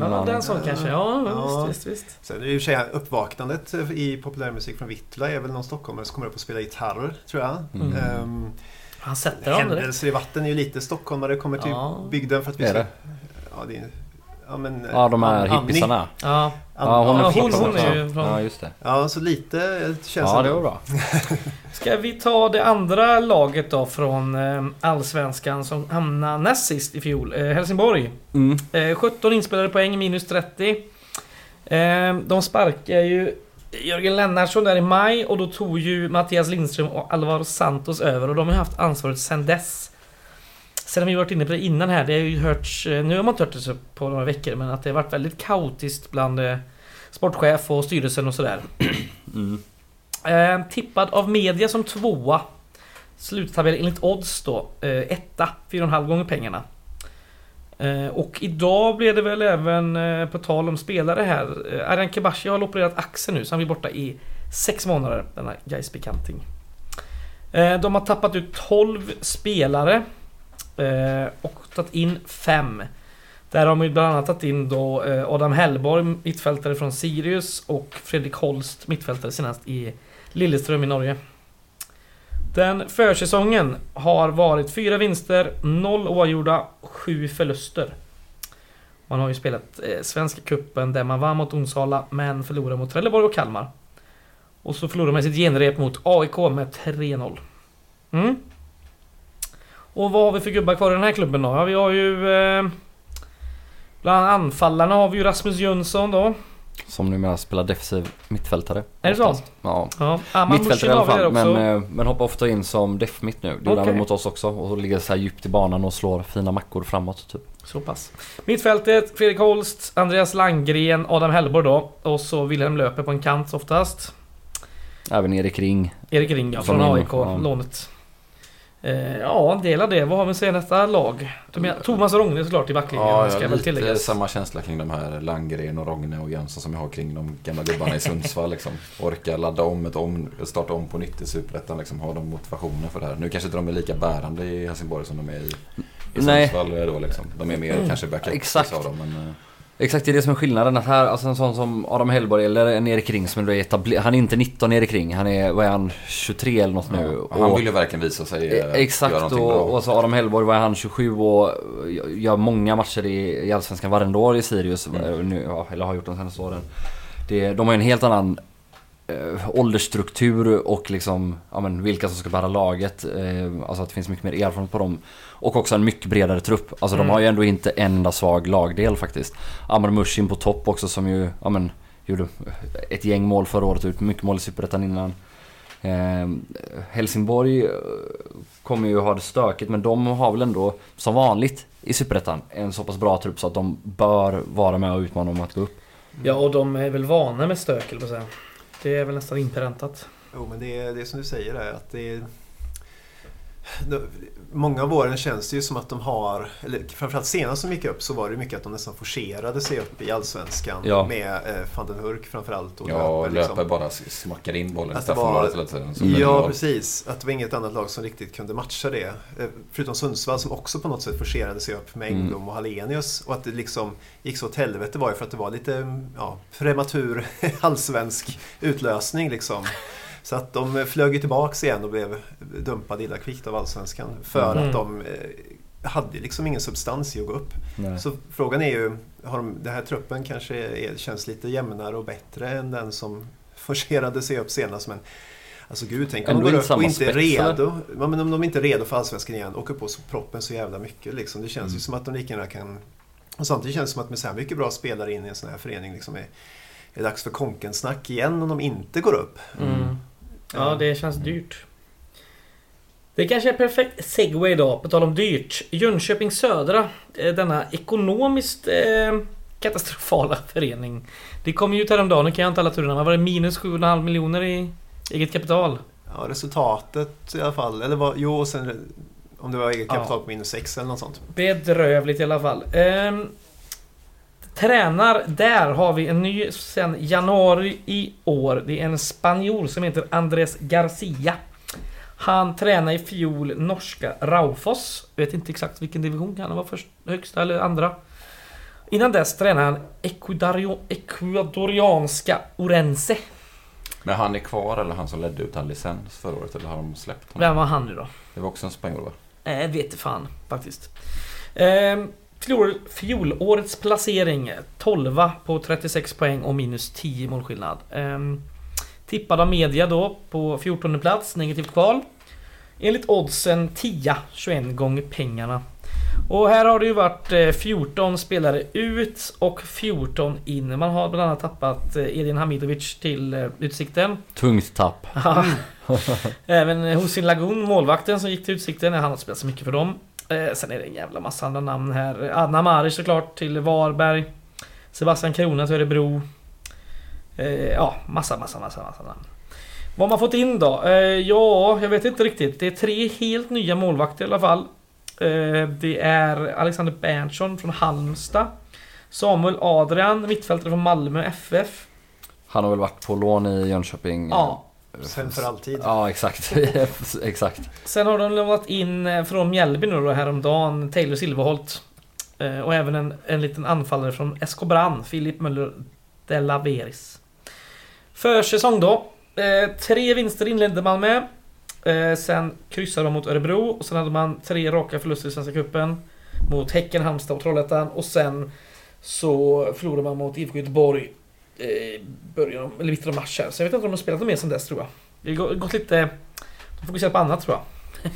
Ja, den sån kanske. Ja, Ja. visst, visst, visst. Sen i och för sig uppvaknandet i populärmusik från Vittula är väl någon stockholmare som kommer upp och spelar gitarr, tror jag. Mm. Ehm, Han sätter direkt. händelser i vatten är ju lite stockholmare, kommer till Ja. bygden för att vi Är ska... det? Ja, det är, ja, men, Ja, de här Annie. hippisarna. Ja, Ja, hon är Ja, hon- hon är ju från- Ja, just det. Ja, så lite känns Ja, det var bra. *laughs* Ska vi ta det andra laget då från eh, Allsvenskan som hamnade näst sist i fjol? Eh, Helsingborg. Mm. Eh, 17 inspelade poäng, minus 30. Eh, de sparkar ju Jörgen Lennartsson där i maj och då tog ju Mattias Lindström och Alvaro Santos över och de har haft ansvaret sedan dess. Sen har vi varit inne på det innan här, det har ju hörts, eh, nu har man inte hört det på några veckor, men att det har varit väldigt kaotiskt bland eh, sportchef och styrelsen och sådär. *clears throat* Mm. Eh, tippad av media som tvåa. Sluttabell enligt odds då. Eh, etta, 4,5 gånger pengarna. Eh, och idag blev det väl även, eh, på tal om spelare här, eh, Arjan Kebashi har opererat axeln nu så han blir borta i sex månader, denna Gais bekanting. Eh, de har tappat ut 12 spelare och tagit in 5. Där har de ju bland annat tagit in då Adam Hellborg, mittfältare från Sirius och Fredrik Holst, mittfältare senast i Lilleström i Norge. Den försäsongen har varit fyra vinster, noll oavgjorda, sju förluster. Man har ju spelat eh, Svenska Cupen där man vann mot Onsala men förlorade mot Trelleborg och Kalmar. Och så förlorade man sitt genrep mot AIK med 3-0. Mm. Och vad har vi för gubbar kvar i den här klubben då? Ja, vi har ju... Eh, bland anfallarna har vi ju Rasmus Jönsson då. Som numera spelar defensiv mittfältare. Är det så? Ja. Ja, Aman Mittfältare i alla fall, men, eh, men hoppar ofta in som def mitt nu. Det gjorde han Okej. väl mot oss också och ligger så här djupt i banan och slår fina mackor framåt typ. Så pass. Mittfältet, Fredrik Holst, Andreas Langgren, Adam Hellborg då. Och så Wilhelm Löper på en kant oftast. Även Erik Ring. Erik Ring ja, Från AIK, ja. lånet. Eh, ja, en del av det. Vad har vi att säga nästa lag? Är, Thomas Rogne såklart i backlinjen, Ja, ska jag väl lite samma känsla kring de här Landgren och Rogne och Jönsson som jag har kring de gamla gubbarna i Sundsvall. Liksom. Orka ladda om ett om, starta om på nytt i Superettan. Liksom. Har de motivationen för det här? Nu kanske inte de är lika bärande i Helsingborg som de är i, i Nej. Sundsvall. Då, liksom. De är mer Mm. kanske backup Exakt. av dem. Men, eh, Exakt, det är det som är skillnaden. Att här, alltså en sån som Adam Hellborg eller en Erik Ring som är etablerad. Han är inte 19 Erik Ring. Han är, vad är han, 23 eller något nu. ja. Och han vill ju verkligen visa sig eh, Eh, Exakt och, och så Adam Hellborg var han 27 och gör många matcher i, i Allsvenskan varenda år i Sirius. Mm. eh, Nu, ja, eller har gjort de senaste åren. Det, de har ju en helt annan eh, åldersstruktur och liksom, ja men vilka som ska bära laget. Eh, alltså att det finns mycket mer erfarenhet på dem. Och också en mycket bredare trupp. Alltså Mm. de har ju ändå inte en enda svag lagdel faktiskt. Amar Mushin på topp också som ju, ja men, gjorde ett gäng mål förra året, ut mycket mål i Superettan innan. Eh, Helsingborg eh, kommer ju ha det stökigt men de har väl ändå som vanligt i Superettan en så pass bra trupp så att de bör vara med och utmana om att gå upp. Ja, och de är väl vana med stök, på säga. Det är väl nästan inpräntat. Jo, men det är, det är som du säger där, att det är... Många av åren känns det ju som att de har, eller framförallt senast som gick upp så var det mycket att de nästan forcerade sig upp i Allsvenskan Ja. med eh, van den Hurk framförallt. Och Ja, Löper, liksom. löper bara smackar in bollen i straffområdet hela tiden. Ja, en- precis. Att det var inget annat lag som riktigt kunde matcha det. Eh, Förutom Sundsvall som också på något sätt forcerade sig upp med Mm. Engblom och Hallenius. Och att det liksom gick så åt helvete var ju för att det var lite ja, prematur *laughs* allsvensk utlösning liksom. Så att de flög ju tillbaks igen och blev dumpade illa kvickt av allsvenskan. För Mm. att de eh, hade liksom ingen substans i att gå upp. Nej. Så frågan är ju, har de, den här truppen kanske är, känns lite jämnare och bättre än den som forcerade sig upp senast. Men alltså gud, tänk om Ändå de går upp och inte är redo. Ja, men om de inte är redo för Allsvenskan igen, åker på så proppen så jävla mycket. Liksom. Det känns ju Mm. som att de lika gärna kan... Och samtidigt känns det som att med så här mycket bra spelare in i en sån här förening liksom är, är det dags för konkensnack igen om de inte går upp. Mm. Ja, det känns dyrt. Det kanske är perfekt segway då, på tal om dyrt. Jönköping Södra, eh, denna ekonomiskt eh, katastrofala *laughs* förening. Det kom ju ut häromdagen, nu kan jag inte alla turerna, men var det minus 7,5 miljoner i eget kapital? Ja, resultatet i alla fall. Eller vad, jo, och sen om det var eget Ja. kapital på minus 6 eller något sånt. Bedrövligt i alla fall. Ehm, tränar, där har vi en ny sen januari i år. Det är en spanjor som heter Andres Garcia. Han tränade i fjol norska Raufoss. Vet inte exakt vilken division han vara först, högsta eller andra. Innan dess tränade han Ecuadorianska Orense. Men han är kvar eller han som ledde utan licens förra året? Eller har de släppt honom? Vem var han nu då? Det var också en spanjor va? Nej, jag vet inte fan faktiskt. Ehm, fjol, fjolårets placering 12 på 36 poäng och minus 10 målskillnad. Ehm, tippad av media då på 14 plats, negativt kval. Enligt oddsen 10, 21 gånger pengarna. Och här har det ju varit eh, 14 spelare ut och 14 in. Man har bland annat tappat eh, Edin Hamidovic till eh, Utsikten. Tungt tapp. *laughs* Även Hussein Lagun, målvakten som gick till Utsikten, han har spelat så mycket för dem. Eh, sen är det en jävla massa andra namn här. Adna Maric såklart till Varberg. Sebastian Krona till Örebro. Eh, ja, massa, massa, massa, massa namn. Vad har man fått in då? Eh, ja, jag vet inte riktigt. Det är tre helt nya målvakter i alla fall. Eh, det är Alexander Berntsson från Halmstad. Samuel Adrian, mittfältare från Malmö FF. Han har väl varit på lån i Jönköping. Ja, Sen för alltid. Ja, exakt. *laughs* exakt. Sen har de lämnat in eh, från Mjällby nu då häromdagen, Taylor Silverholt. Eh, Och även en, en liten anfallare från SK Brann, Filip Möller de la Veris. Försäsong då. Eh, tre vinster inledde man med. Sen kryssade de mot Örebro och sen hade man tre raka förluster i Svenska Cupen. Mot Häcken, Halmstad och Trollhättan och sen så förlorade man mot IFK Göteborg eh, början, eller mitten av mars här. Så jag vet inte om de har spelat något mer sen dess tror jag. Det har gått lite... De fokuserar på annat tror jag.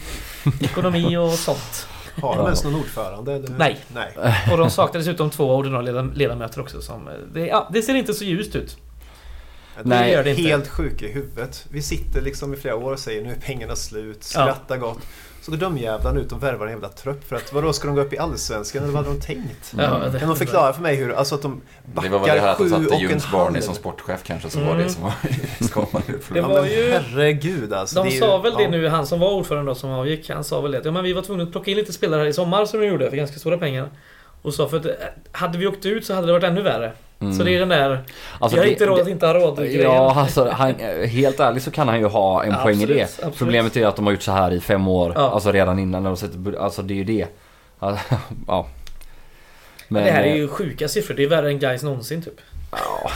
*laughs* Ekonomi och sånt. Har de ens någon ordförande? Eller? Nej. Nej. *laughs* Och de saknar dessutom två ordinarie leda- ledamöter också som... eh, Det, ja, det ser inte så ljust ut. Nej, Nej, gör det inte. helt sjuka i huvudet. Vi sitter liksom i flera år och säger nu är pengarna slut, skrattar gott. Så går dömjävlarna ut och värvar en jävla trupp för att vadå, ska de gå upp i Allsvenskan eller vad hade de tänkt? Det- Kan de förklara för mig hur, alltså att de Det var väl det här backar att de sju satte och en Junes Barney halv? som sportchef kanske som var Mm. det som var *laughs* skapade Det var ju- herregud alltså. De det är ju- sa väl det ja. nu, han som var ordförande då som avgick, han sa väl det att ja, men vi var tvungna att plocka in lite spelare här i sommar som de gjorde för ganska stora pengar. Och sa för att eh, hade vi åkt ut så hade det varit ännu värre. Mm. Så det är den där, Alltså, vi har inte råd att inte ha råd grejen. Ja, alltså han, helt ärligt så kan han ju ha en poäng i Absolut, det. absolut. Problemet är ju att de har gjort så här i fem år. Ja. Alltså redan innan när de sätter Alltså det är ju det. *laughs* Ja. ja. Men, det här är eh, ju sjuka siffror, det är värre än guys någonsin typ. Ja,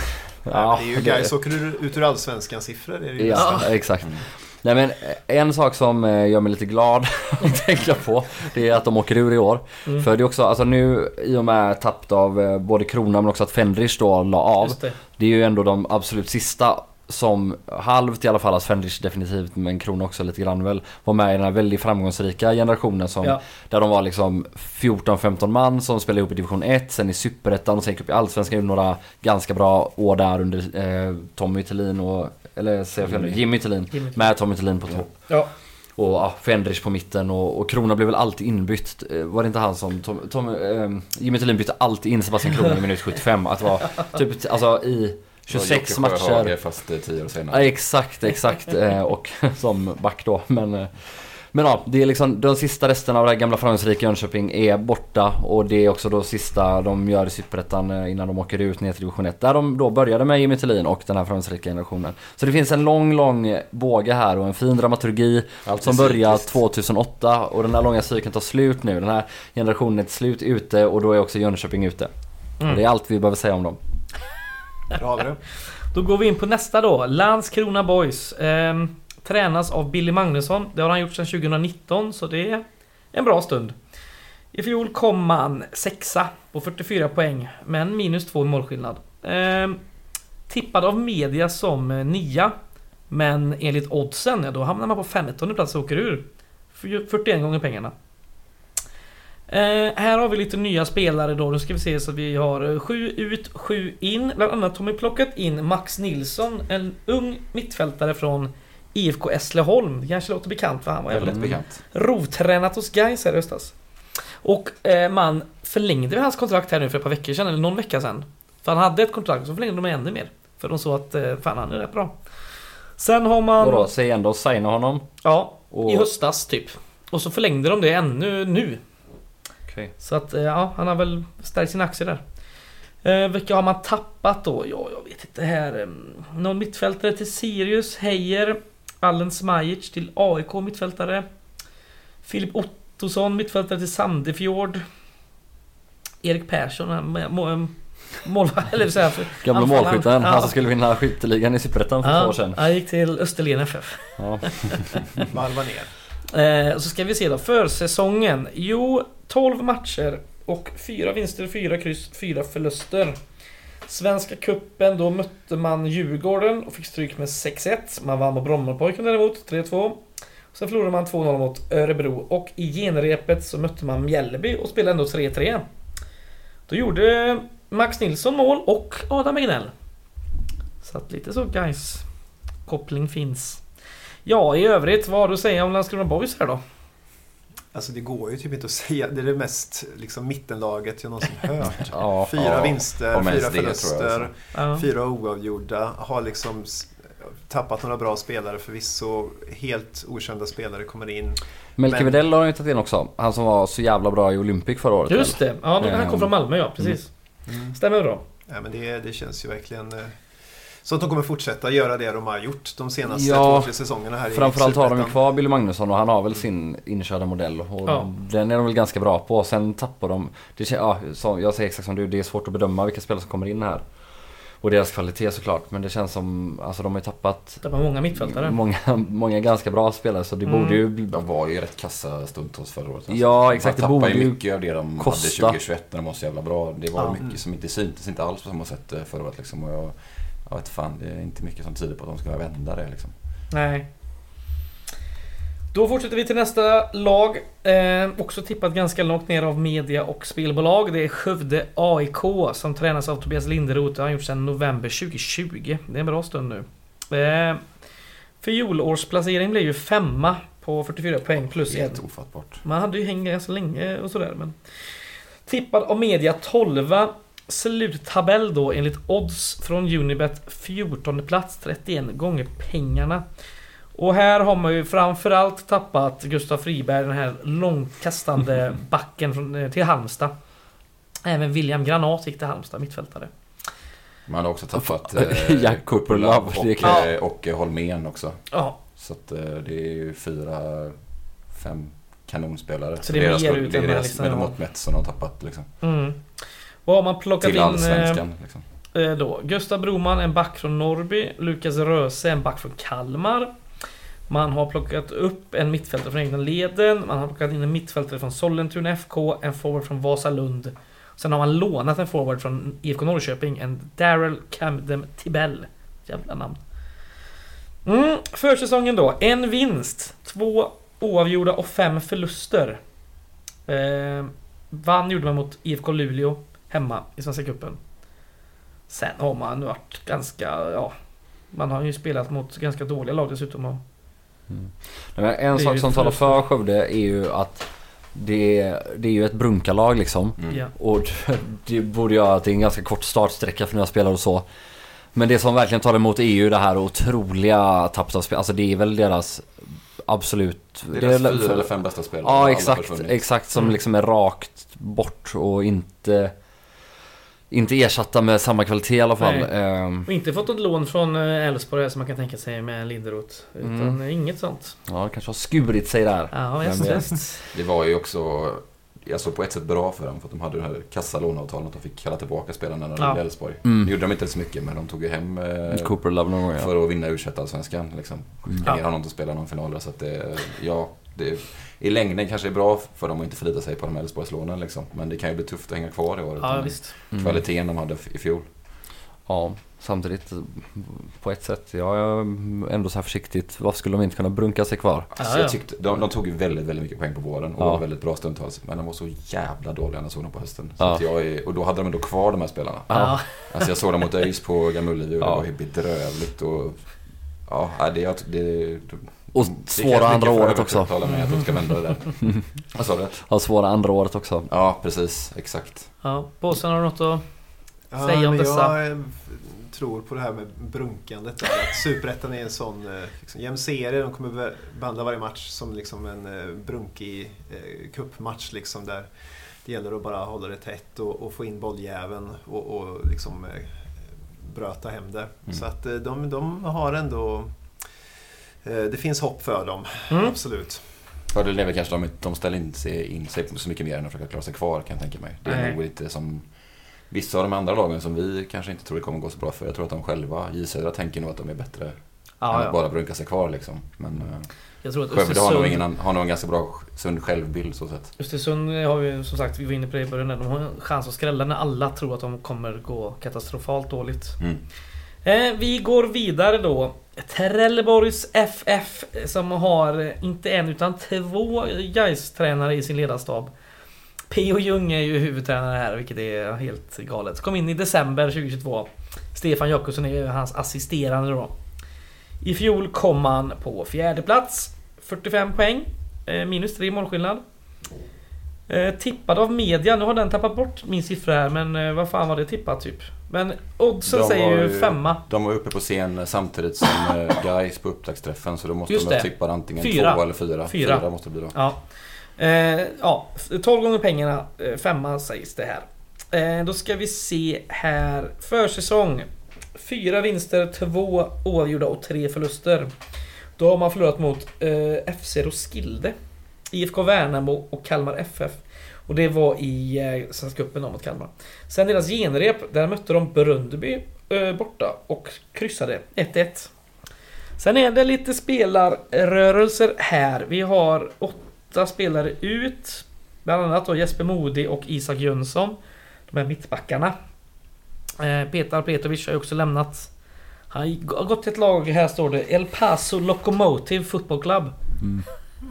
Ja, det är ju guys åker ut ur Allsvenskan siffror. Är det ju Ja, nästan. exakt. Nej men en sak som eh, gör mig lite glad *laughs* att tänka på Det är att de åker ur i år. Mm. För det är också, alltså nu i och med tappet av eh, både Krona men också att Fendrich då la av. Det. Det är ju ändå de absolut sista som halvt i alla fall, alltså Fendrich definitivt men Krona också lite grann väl var med i den här väldigt framgångsrika generationen som Ja. där de var liksom 14-15 man som spelade ihop i division 1, sen i Superettan och sen gick upp i Allsvenskan. Gjorde några ganska bra år där under eh, Tommy Thelin och, eller säger jag nu? Jimmy Thelin. Jimmy. Med Tommy Thelin på topp. Ja. Och ja, Fendrich på mitten och, och Krona blev väl alltid inbytt. Eh, Var det inte han som... Tom, Tom, eh, Jimmy Thelin bytte alltid in Sebastian Krona i minut 75. Att det var typ alltså i 26 Det var Jocke Sjöhage, matcher. Fast eh, tio år Ja, senare. exakt, exakt. *laughs* Eh, och *laughs* som back då. Men, eh, men ja, det är liksom de sista resterna av det här gamla framgångsrika Jönköping är borta. Och det är också då sista de gör i Superettan eh, innan de åker ut ner till division 1. Där de då började med Jimmy Thelin och den här framgångsrika generationen. Så det finns en lång, lång båge här och en fin dramaturgi Alltid som börjar cykliskt. 2008 och den här långa cykeln tar slut nu. Den här generationen är till slut ute och då är också Jönköping ute. Mm. Och det är allt vi behöver säga om dem. Bra, har. Då går vi in på nästa då. Landskrona Boys. Eh, tränas av Billy Magnusson. Det har han gjort sedan 2019 så det är en bra stund. I fjol kom man sexa på 44 poäng men minus två i målskillnad. Eh, tippad av media som eh, nia. Men enligt oddsen, ja, då hamnar man på 15 plats och åker ur. 41 gånger pengarna. Eh, här har vi lite nya spelare då. Nu ska vi se så vi har eh, sju ut, sju in. Bland annat har vi plockat in Max Nilsson, en ung mittfältare från IFK Hässleholm. Det kanske låter bekant för han var Väldigt bekant. rovtränat hos Gais här i höstas. Och eh, man förlängde hans kontrakt här nu för ett par veckor sedan, eller någon vecka sedan. För han hade ett kontrakt, så förlängde de ännu mer. För de såg att, eh, fan han är rätt bra. Sen har man... Vadå, säg ändå signa honom. Ja, Och, i höstas typ. Och så förlängde de det ännu nu. Okej. Så att eh, ja, han har väl stärkt sina aktier där. Eh, vilka har man tappat då? Ja, jag vet inte här. Eh, någon mittfältare till Sirius, Heijer. Allen Smajic till AIK mittfältare. Filip Ottosson mittfältare till Sandefjord. Erik Persson, eh, må- må- målvakt, eller så här, *laughs* Gamla målskytten, Ja. han som skulle vinna skytteligan i Superettan för två år Ja, sedan. han gick till Österlen FF. Ja. *laughs* Varva ner. Eh, så ska vi se då, försäsongen. Jo, 12 matcher och fyra vinster, fyra kryss, fyra förluster. Svenska kuppen då mötte man Djurgården och fick stryk med 6-1. Man vann mot Brommapojken däremot, 3-2. Sen förlorade man 2-0 mot Örebro och i genrepet så mötte man Mjällby och spelade ändå 3-3. Då gjorde Max Nilsson mål och Adam Egnell. Så att lite så guys koppling finns. Ja, i övrigt, vad har du att säga om Landskrona Boys här då? Alltså det går ju typ inte att säga. Det är det mest liksom, mittenlaget jag någonsin *laughs* hört. Ja. Fyra Ja, vinster, fyra jag, förluster, fyra oavgjorda. Har liksom tappat några bra spelare förvisso. Helt okända spelare kommer in. Melke Men- Widell har de ju tagit in också. Han som var så jävla bra i Olympic förra året. Just det, ja, han Ehm, kom från Malmö ja, precis. Mm. Stämmer bra. Ja, men det, det känns ju verkligen... Så att de kommer fortsätta göra det de har gjort de senaste Ja, två, tre säsongerna här i Framförallt har de ju kvar Billy Magnusson och han har väl sin inkörda modell. Och Ja. Den är de väl ganska bra på. Sen tappar de... Det, ja, jag säger exakt som du, det är svårt att bedöma vilka spelare som kommer in här. Och deras kvalitet såklart. Men det känns som... Alltså de har ju tappat var många mittfältare. många, *laughs* många ganska bra spelare så det Mm. borde ju... De var ju rätt kassa stundtals förra året. Ja, exakt, De det tappade borde ju ju mycket av det de kosta. hade 2021 när de var så jävla bra. Det var Ja. mycket som inte syntes inte alls på samma sätt eh, förra året liksom. Och jag, jag vet fan, det är inte mycket som tyder på att de ska vända det liksom. Nej. Då fortsätter vi till nästa lag. Eh, också tippat ganska långt ner av media och spelbolag. Det är Skövde AIK som tränas av Tobias Linderoth. Det har han gjort sedan november 2020. Det är en bra stund nu. Eh, Fjolårsplacering blev ju femma på 44 poäng plus Helt en. ofattbart. Man hade ju hängt ganska länge och sådär men... Tippad av media 12 Sluttabell då enligt odds från Unibet 14 plats 31 gånger pengarna. Och här har man ju framförallt tappat Gustav Friberg, den här långkastande *laughs* backen från, eh, till Halmstad. Även William Granat gick till Halmstad, mittfältare. Man har också tappat Jack eh, Cooper Love, och, klart. eh, och eh, Holmén också. Ja, Så att det är ju fyra, fem kanonspelare. Så det är mer ut det är än deras liksom, med ja. mått mätt som de har tappat liksom. mm. Vad har man plockat Till in? eh, allsvenskan liksom. Eh, då. Gustav Broman, en back från Norrby. Lukas Röse, en back från Kalmar. Man har plockat upp en mittfältare från egna leden. Man har plockat in en mittfältare från Sollentuna FK, en forward från Vasalund. Sen har man lånat en forward från IFK Norrköping, en Daryl Camden Tibell. Jävla namn. Mm, försäsongen då. En vinst, två oavgjorda och fem förluster. Eh, vann gjorde man mot IFK Luleå hemma i Svenska Cupen. Sen har man varit ganska, ja... Man har ju spelat mot ganska dåliga lag dessutom. Och, Nej, men En är sak som talar för Skövde är ju att det, det är ju ett brunkalag liksom. Mm. ja. Och det borde göra att det är en ganska kort startsträcka för nya spelare och så. Men det som verkligen talar emot är ju det här otroliga tappet av spel. Alltså det är väl deras absolut... Det är deras fyra eller fem bästa spelare. Ja exakt, exakt som Mm. liksom är rakt bort och inte... Inte ersatta med samma kvalitet i alla fall. Nej. Ehm, Och inte fått något lån från eh, Elfsborg som man kan tänka sig med Linderoth. Utan Mm. inget sånt. ja, det kanske har skurit sig där. Ja, visst. Det var ju också alltså på ett sätt bra för dem för att de hade det här kassalåneavtalet att de fick kalla tillbaka spelarna när de Ja. Elfsborg. Mm. Det gjorde de inte så mycket men de tog ju hem eh, Cooper Love någon gång ja. för att vinna u allsvenskan liksom. Mm. Ja. Ner honom till att spela någon final så att det, ja, det i längden kanske är bra för dem att inte förlita sig på de Elfsborgslånen liksom. Men det kan ju bli tufft att hänga kvar i år. Ja, visst. Mm. Kvaliteten de hade i fjol. Ja, samtidigt på ett sätt. Jag är ändå så här försiktigt. Varför skulle de inte kunna brunka sig kvar? Alltså, Ja, ja. jag tyckte, de, de tog ju väldigt, väldigt mycket poäng på våren och Ja. var väldigt bra stundtals. Men de var så jävla dåliga när jag såg dem på hösten. Så Ja. att jag och då hade de ändå kvar de här spelarna. Ja. Alltså jag såg dem mot ÖIS på Gamla och Ja. det var ju bedrövligt och... Ja, det, det, det Och det svåra andra året också. att övertala mig att de ska vända det där. *laughs* Vad sa du? Ja, svåra andra året också. Ja, precis. Exakt. ja. Båsen har du något att... Ja, Säg om men dessa. Jag eh, tror på det här med brunkandet. Där, att Superettan är en sån eh, liksom, jämn serie. De kommer be- behandla varje match som liksom en eh, brunkig eh, cupmatch. Liksom, där det gäller att bara hålla det tätt och, och få in bolljäveln och, och liksom, eh, bröta hem det. Mm. Så att de, de har ändå... Eh, det finns hopp för dem, Mm. absolut. Fördelen är väl kanske att de, de ställer in sig, in sig så mycket mer än att försöka klara sig kvar kan jag tänka mig. Det är Nej. nog lite som vissa av de andra lagen som vi kanske inte tror det kommer gå så bra för. Jag tror att de själva, J Södra, tänker nog att de är bättre än Ja, att bara brunka sig kvar liksom. Men eh, Jag tror att Skövde har nog, Östersund... ingen, har nog en ganska bra sund självbild så sett. Östersund har vi som sagt, vi var inne på det i början, de har en chans att skrälla när alla tror att de kommer gå katastrofalt dåligt. Mm. Eh, vi går vidare då. Trelleborgs FF eh, som har eh, inte en utan två Gais-tränare i sin ledarstab. P.O. Ljung är ju huvudtränare här, vilket är helt galet. Kom in i december 2022. Stefan Jakobsson är ju hans assisterande då. I fjol kom han på fjärde plats 45 poäng. Eh, minus 3 målskillnad. Eh, tippad av media. Nu har den tappat bort min siffra här, men eh, vad fan var det tippat typ? Men oddsen De säger ju femma. De var uppe på scen samtidigt som eh, *laughs* Gais på upptaktsträffen så då måste Just de ha tippat antingen Fyra. två eller fyra. Fyra. måste det bli då. Ja. Eh, ja, 12 gånger pengarna. Eh, femma sägs det här. Eh, då ska vi se här. Försäsong. Fyra vinster, två oavgjorda och tre förluster. Då har man förlorat mot eh, FC Roskilde, IFK Värnamo och Kalmar FF. Och det var i eh, Svenska cupen mot Kalmar. Sen deras genrep, där mötte de Brundby eh, borta och kryssade 1-1. Sen är det lite spelarrörelser här. Vi har åtta spelare ut. Bland annat då Jesper Modi och Isak Jönsson. De är mittbackarna. Eh, Petar Petrovic har ju också lämnat. Han har gått till ett lag, här står det El Paso Locomotive Football Club. Mm.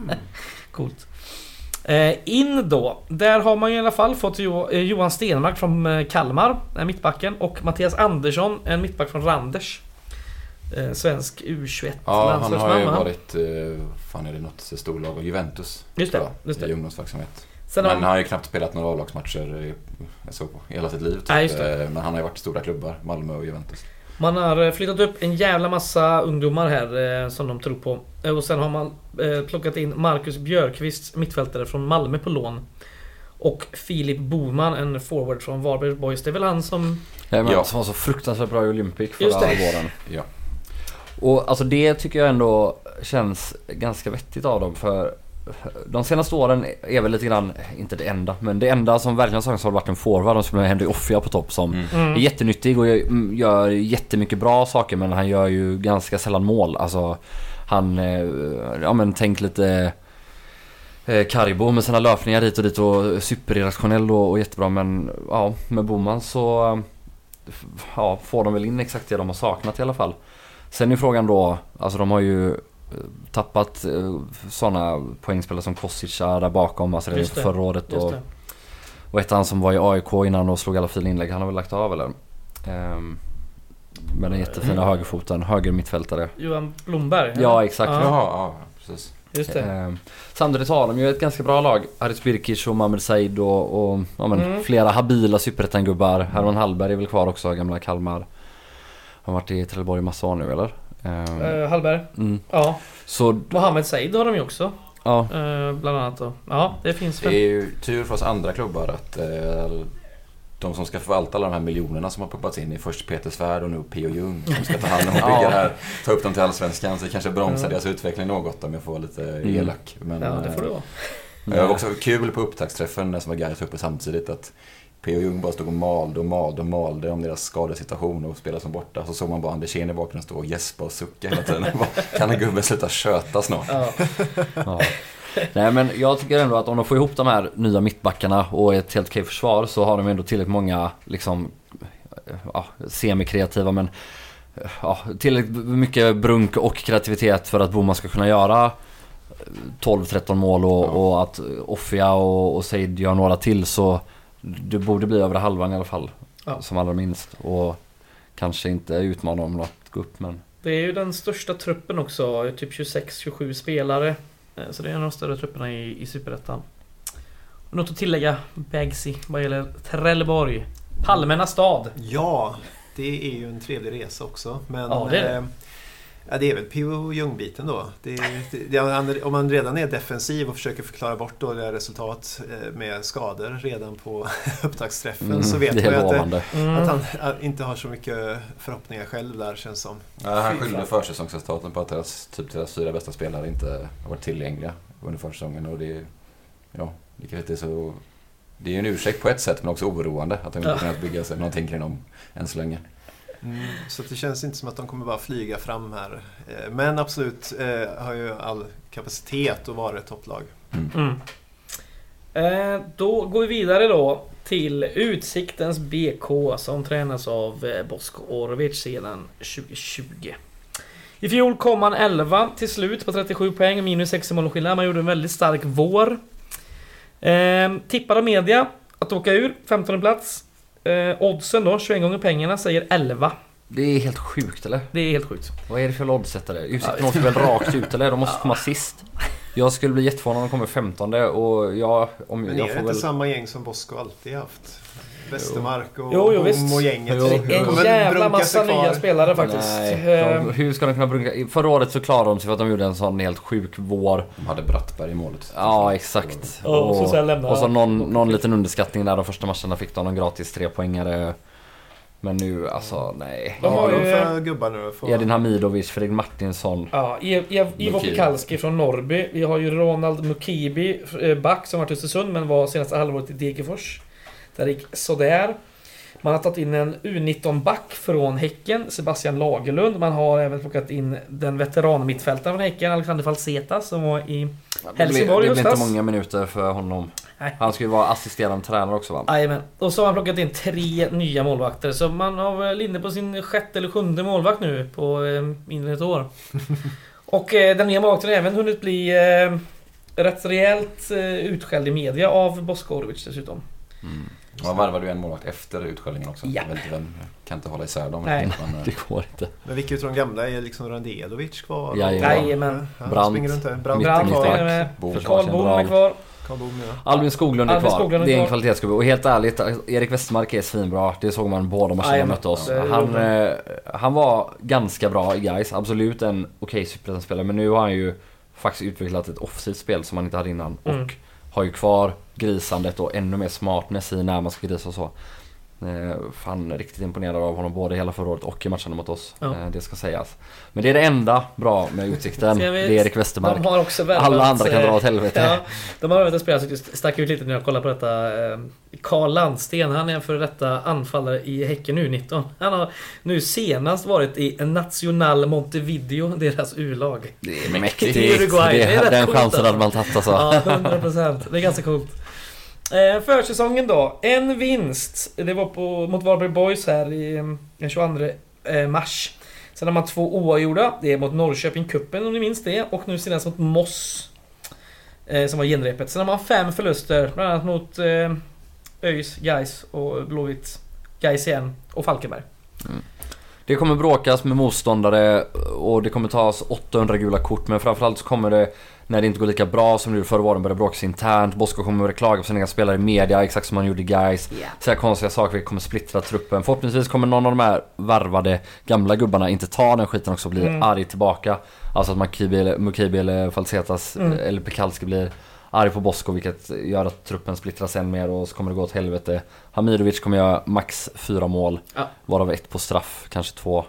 *laughs* Coolt. Eh, in då. Där har man ju i alla fall fått eh, Johan Stenmark från eh, Kalmar, mittbacken. Och Mattias Andersson, en mittback från Randers. Svensk U21 Ja, han har ju va? varit, fan är det något storlag Juventus? Just det, jag, just det. I ungdomsverksamhet. Sen Men han har ju knappt spelat några avlagsmatcher i, hela sitt liv. Typ. Nej, Men han har ju varit i stora klubbar, Malmö och Juventus. Man har eh, flyttat upp en jävla massa ungdomar här eh, som de tror på. Eh, och sen har man eh, plockat in Marcus Björkqvist, mittfältare från Malmö på lån. Och Filip Boman, en forward från Varbergs Boys. Det är väl han som... Ja, men, Ja. Som var så fruktansvärt bra i Olympic förra våren. Ja. Och alltså det tycker jag ändå känns ganska vettigt av dem för de senaste åren är väl lite grann, inte det enda, men det enda som verkligen saknas har varit en forward. De spelar Henry Offia på topp som Mm. Mm. är jättenyttig och gör, gör jättemycket bra saker men han gör ju ganska sällan mål. Alltså han, eh, ja men tänk lite eh, Karibo med sina löpningar hit och dit och superirrationell och, och jättebra men ja med Boman så ja, får de väl in exakt det de har saknat i alla fall. Sen är frågan då, alltså de har ju tappat eh, sådana poängspelare som Kosica där bakom, alltså redan förra året. Och, och ett han som var i AIK innan och slog alla fina inlägg, han har väl lagt av eller? Ehm, med den jättefina högerfoten, höger mittfältare. Johan Blomberg? eller? Ja exakt. Ja. Ja precis. Just det. Ehm, samtidigt har de ju ett ganska bra lag. Haris Birkic och Mohamed Said och, och ja, men, Mm. flera habila superettan-gubbar. Herman Hallberg är väl kvar också, gamla Kalmar. Har varit i Trelleborg i massa år nu eller? Eh, Hallberg? mm. Ja. Så, Mohamed Said har de ju också. ja. Eh, bland annat då. Ja, det finns Det väl. är ju tur för oss andra klubbar att eh, de som ska förvalta alla de här miljonerna som har pumpats in i först Peter Svärd och nu P.O. Jung som ska ta hand om och *laughs* bygga Ja. det här, ta upp dem till Allsvenskan så det kanske bromsar deras utveckling något om jag får vara lite Mm. elak. Men, Ja, det får det eh, vara. Det var också kul på upptaktsträffen när som var Gais uppe samtidigt att P.O. Jung bara stod och malde och malde och malde om deras skadesituation och spelade som borta. Så såg man bara Andersén i bakgrunden stå och gäspa och sucka hela tiden. Bara, kan en gubbe sluta köta snart? Ja. Ja. Nej men jag tycker ändå att om de får ihop de här nya mittbackarna och ett helt okej försvar så har de ändå tillräckligt många liksom ja, semikreativa men ja, tillräckligt mycket brunk och kreativitet för att Boman ska kunna göra 12-13 mål och, Ja. och att Offia och, och Said gör några till så det borde bli över halvan i alla fall. Ja. Som allra minst. Och kanske inte utmana om att gå upp men Det är ju den största truppen också. Typ 26-27 spelare. Eh, Så det är en av de större trupperna i, i Superettan. Något att tillägga Bagsy vad gäller Trelleborg. Palmernas stad. Ja, det är ju en trevlig resa också. Men Ja, det är det. Ja, det är väl P.O. Ljung-biten då. Det, det, det, om man redan är defensiv och försöker förklara bort dåliga resultat eh, med skador redan på *laughs* upptaktsträffen mm, så vet man ju att, det, lovande. Mm. att han inte har så mycket förhoppningar själv där känns som. Ja, han skyllde fan. försäsongsresultaten på att deras, typ deras fyra bästa spelare inte har varit tillgängliga under försäsongen. Och det, ja, det kanske inte är så... Det är ju en ursäkt på ett sätt men också oroande att de inte Ja. kunnat bygga sig någonting kring dem än så länge. Mm, så det känns inte som att de kommer bara flyga fram här. Eh, Men absolut eh, har ju all kapacitet att vara ett topplag. Mm. Eh, då går vi vidare då till Utsiktens BK som tränas av Bosko Orovic sedan 2020. I fjol kom han 11 till slut på 37 poäng, minus 6 i målskillnad. Man gjorde en väldigt stark vår. Eh, tippad av media att åka ur, 15 plats. Eh, oddsen då, 21 gånger pengarna, säger 11. Det är helt sjukt eller? Det är helt sjukt. Vad är det för oddsättare? Utsikten åker väl rakt ut eller? De måste komma sist. Jag skulle bli jätteförvånad om de kommer 15 och jag... Om, Men jag är det får inte väl... samma gäng som Bosko alltid haft? Westermark och Jo, jo, Bom visst. och gänget. Jo, en jävla massa nya spelare faktiskt. Nej, Eh, de, hur ska de kunna brunka? Förra året så klarade de sig för att de gjorde en sån helt sjuk vår. De hade Brattberg i målet. Ja, exakt. Och så sen lämna- och så någon, någon liten underskattning där de första matcherna fick de någon gratis trepoängare. Men nu, alltså nej. De har ju- för gubbar nu? Edin Hamidovic, Fredrik Martinsson. Ja, Ev- Ev- Ivo. Fikalski från Norrby. Vi har ju Ronald Mukibi, eh, back som varit i Östersund men var senaste halvåret i Degerfors. Där gick sådär. Man har tagit in en U19-back från Häcken, Sebastian Lagerlund. Man har även plockat in den veteranmittfältaren från Häcken, Alexander Falseta, som var i... Det Helsingborg det blir inte många minuter för honom. Nej. Han ska ju vara assisterande tränare också va? Jajamän. Och så har man plockat in tre nya målvakter. Så man har väl inne på sin sjätte eller sjunde målvakt nu på eh, mindre än ett år. *laughs* Och eh, den nya målvakten har även hunnit bli eh, rätt rejält eh, utskälld i media av Boskorovic dessutom. Mm. Man varvade ju en målvakt efter utskällningen också. Ja. Jag vet inte vem, kan inte hålla isär dem. Nej. Men, eh, Det går inte. Men vilka utav de gamla är liksom Randelovic kvar? Jajamän. Ja, Brandt. Brandt Brandt kvar. är med. Karl Boom är kvar. Karl Boom ja. Albin Skoglund är kvar. Skoglund är det är en kvalitetsgubbe. Och helt ärligt, Erik Westermark är svinbra. Det såg man båda matcherna de mötte oss. Han, eh, han var ganska bra i guys. Absolut en okej superettan-spelare. Men nu har han ju faktiskt utvecklat ett offensivt spel som han inte hade innan. Mm. Och har ju kvar grisandet och ännu mer smartness i när man ska grisa och så. Eh, fan riktigt imponerad av honom både hela förra året och i matcherna mot oss. Ja. Eh, det ska sägas. Men det är det enda bra med Utsikten. *laughs* Det är Erik Westermark. De har också värvat, Alla andra kan eh, dra åt helvete. Ja, de har värvat en spelare som stack ut lite när jag kollade på detta. Karl Landsten, han är en före detta anfallare i Häcken U19. Han har nu senast varit i Nacional Montevideo, deras U-lag. Det är mäktigt. Uruguay, Det det är den coolt, chansen alltså. hade man tagit alltså. Ja, 100%. Det är ganska coolt. Eh, försäsongen då. En vinst. Det var på, mot Varberg Boys här i eh, den 22 eh, mars. Sen har man två oavgjorda. Det är mot Norrköping Cupen om ni minns det. Och nu senast mot Moss. Eh, som var genrepet. Sen har man fem förluster. Bland annat mot eh, ÖIS, Gais och Blåvitt. Gais igen. Och Falkenberg. Mm. Det kommer bråkas med motståndare och det kommer tas 800 gula kort men framförallt så kommer det när det inte går lika bra som det gjorde förra våren börja bråkas internt. Bosko kommer att klaga på sina egna spelare i media exakt som han gjorde i Gais. Säga konstiga saker, vi kommer splittra truppen. Förhoppningsvis kommer någon av de här varvade gamla gubbarna inte ta den skiten också och bli Mm. arg tillbaka. Alltså att Mukibi eller, Mukibi eller Falsetas Mm. eller Pekalski blir arg på Bosko vilket gör att truppen splittras än mer och så kommer det gå åt helvete. Hamidovic kommer göra max fyra mål. Ja. Varav ett på straff, kanske två.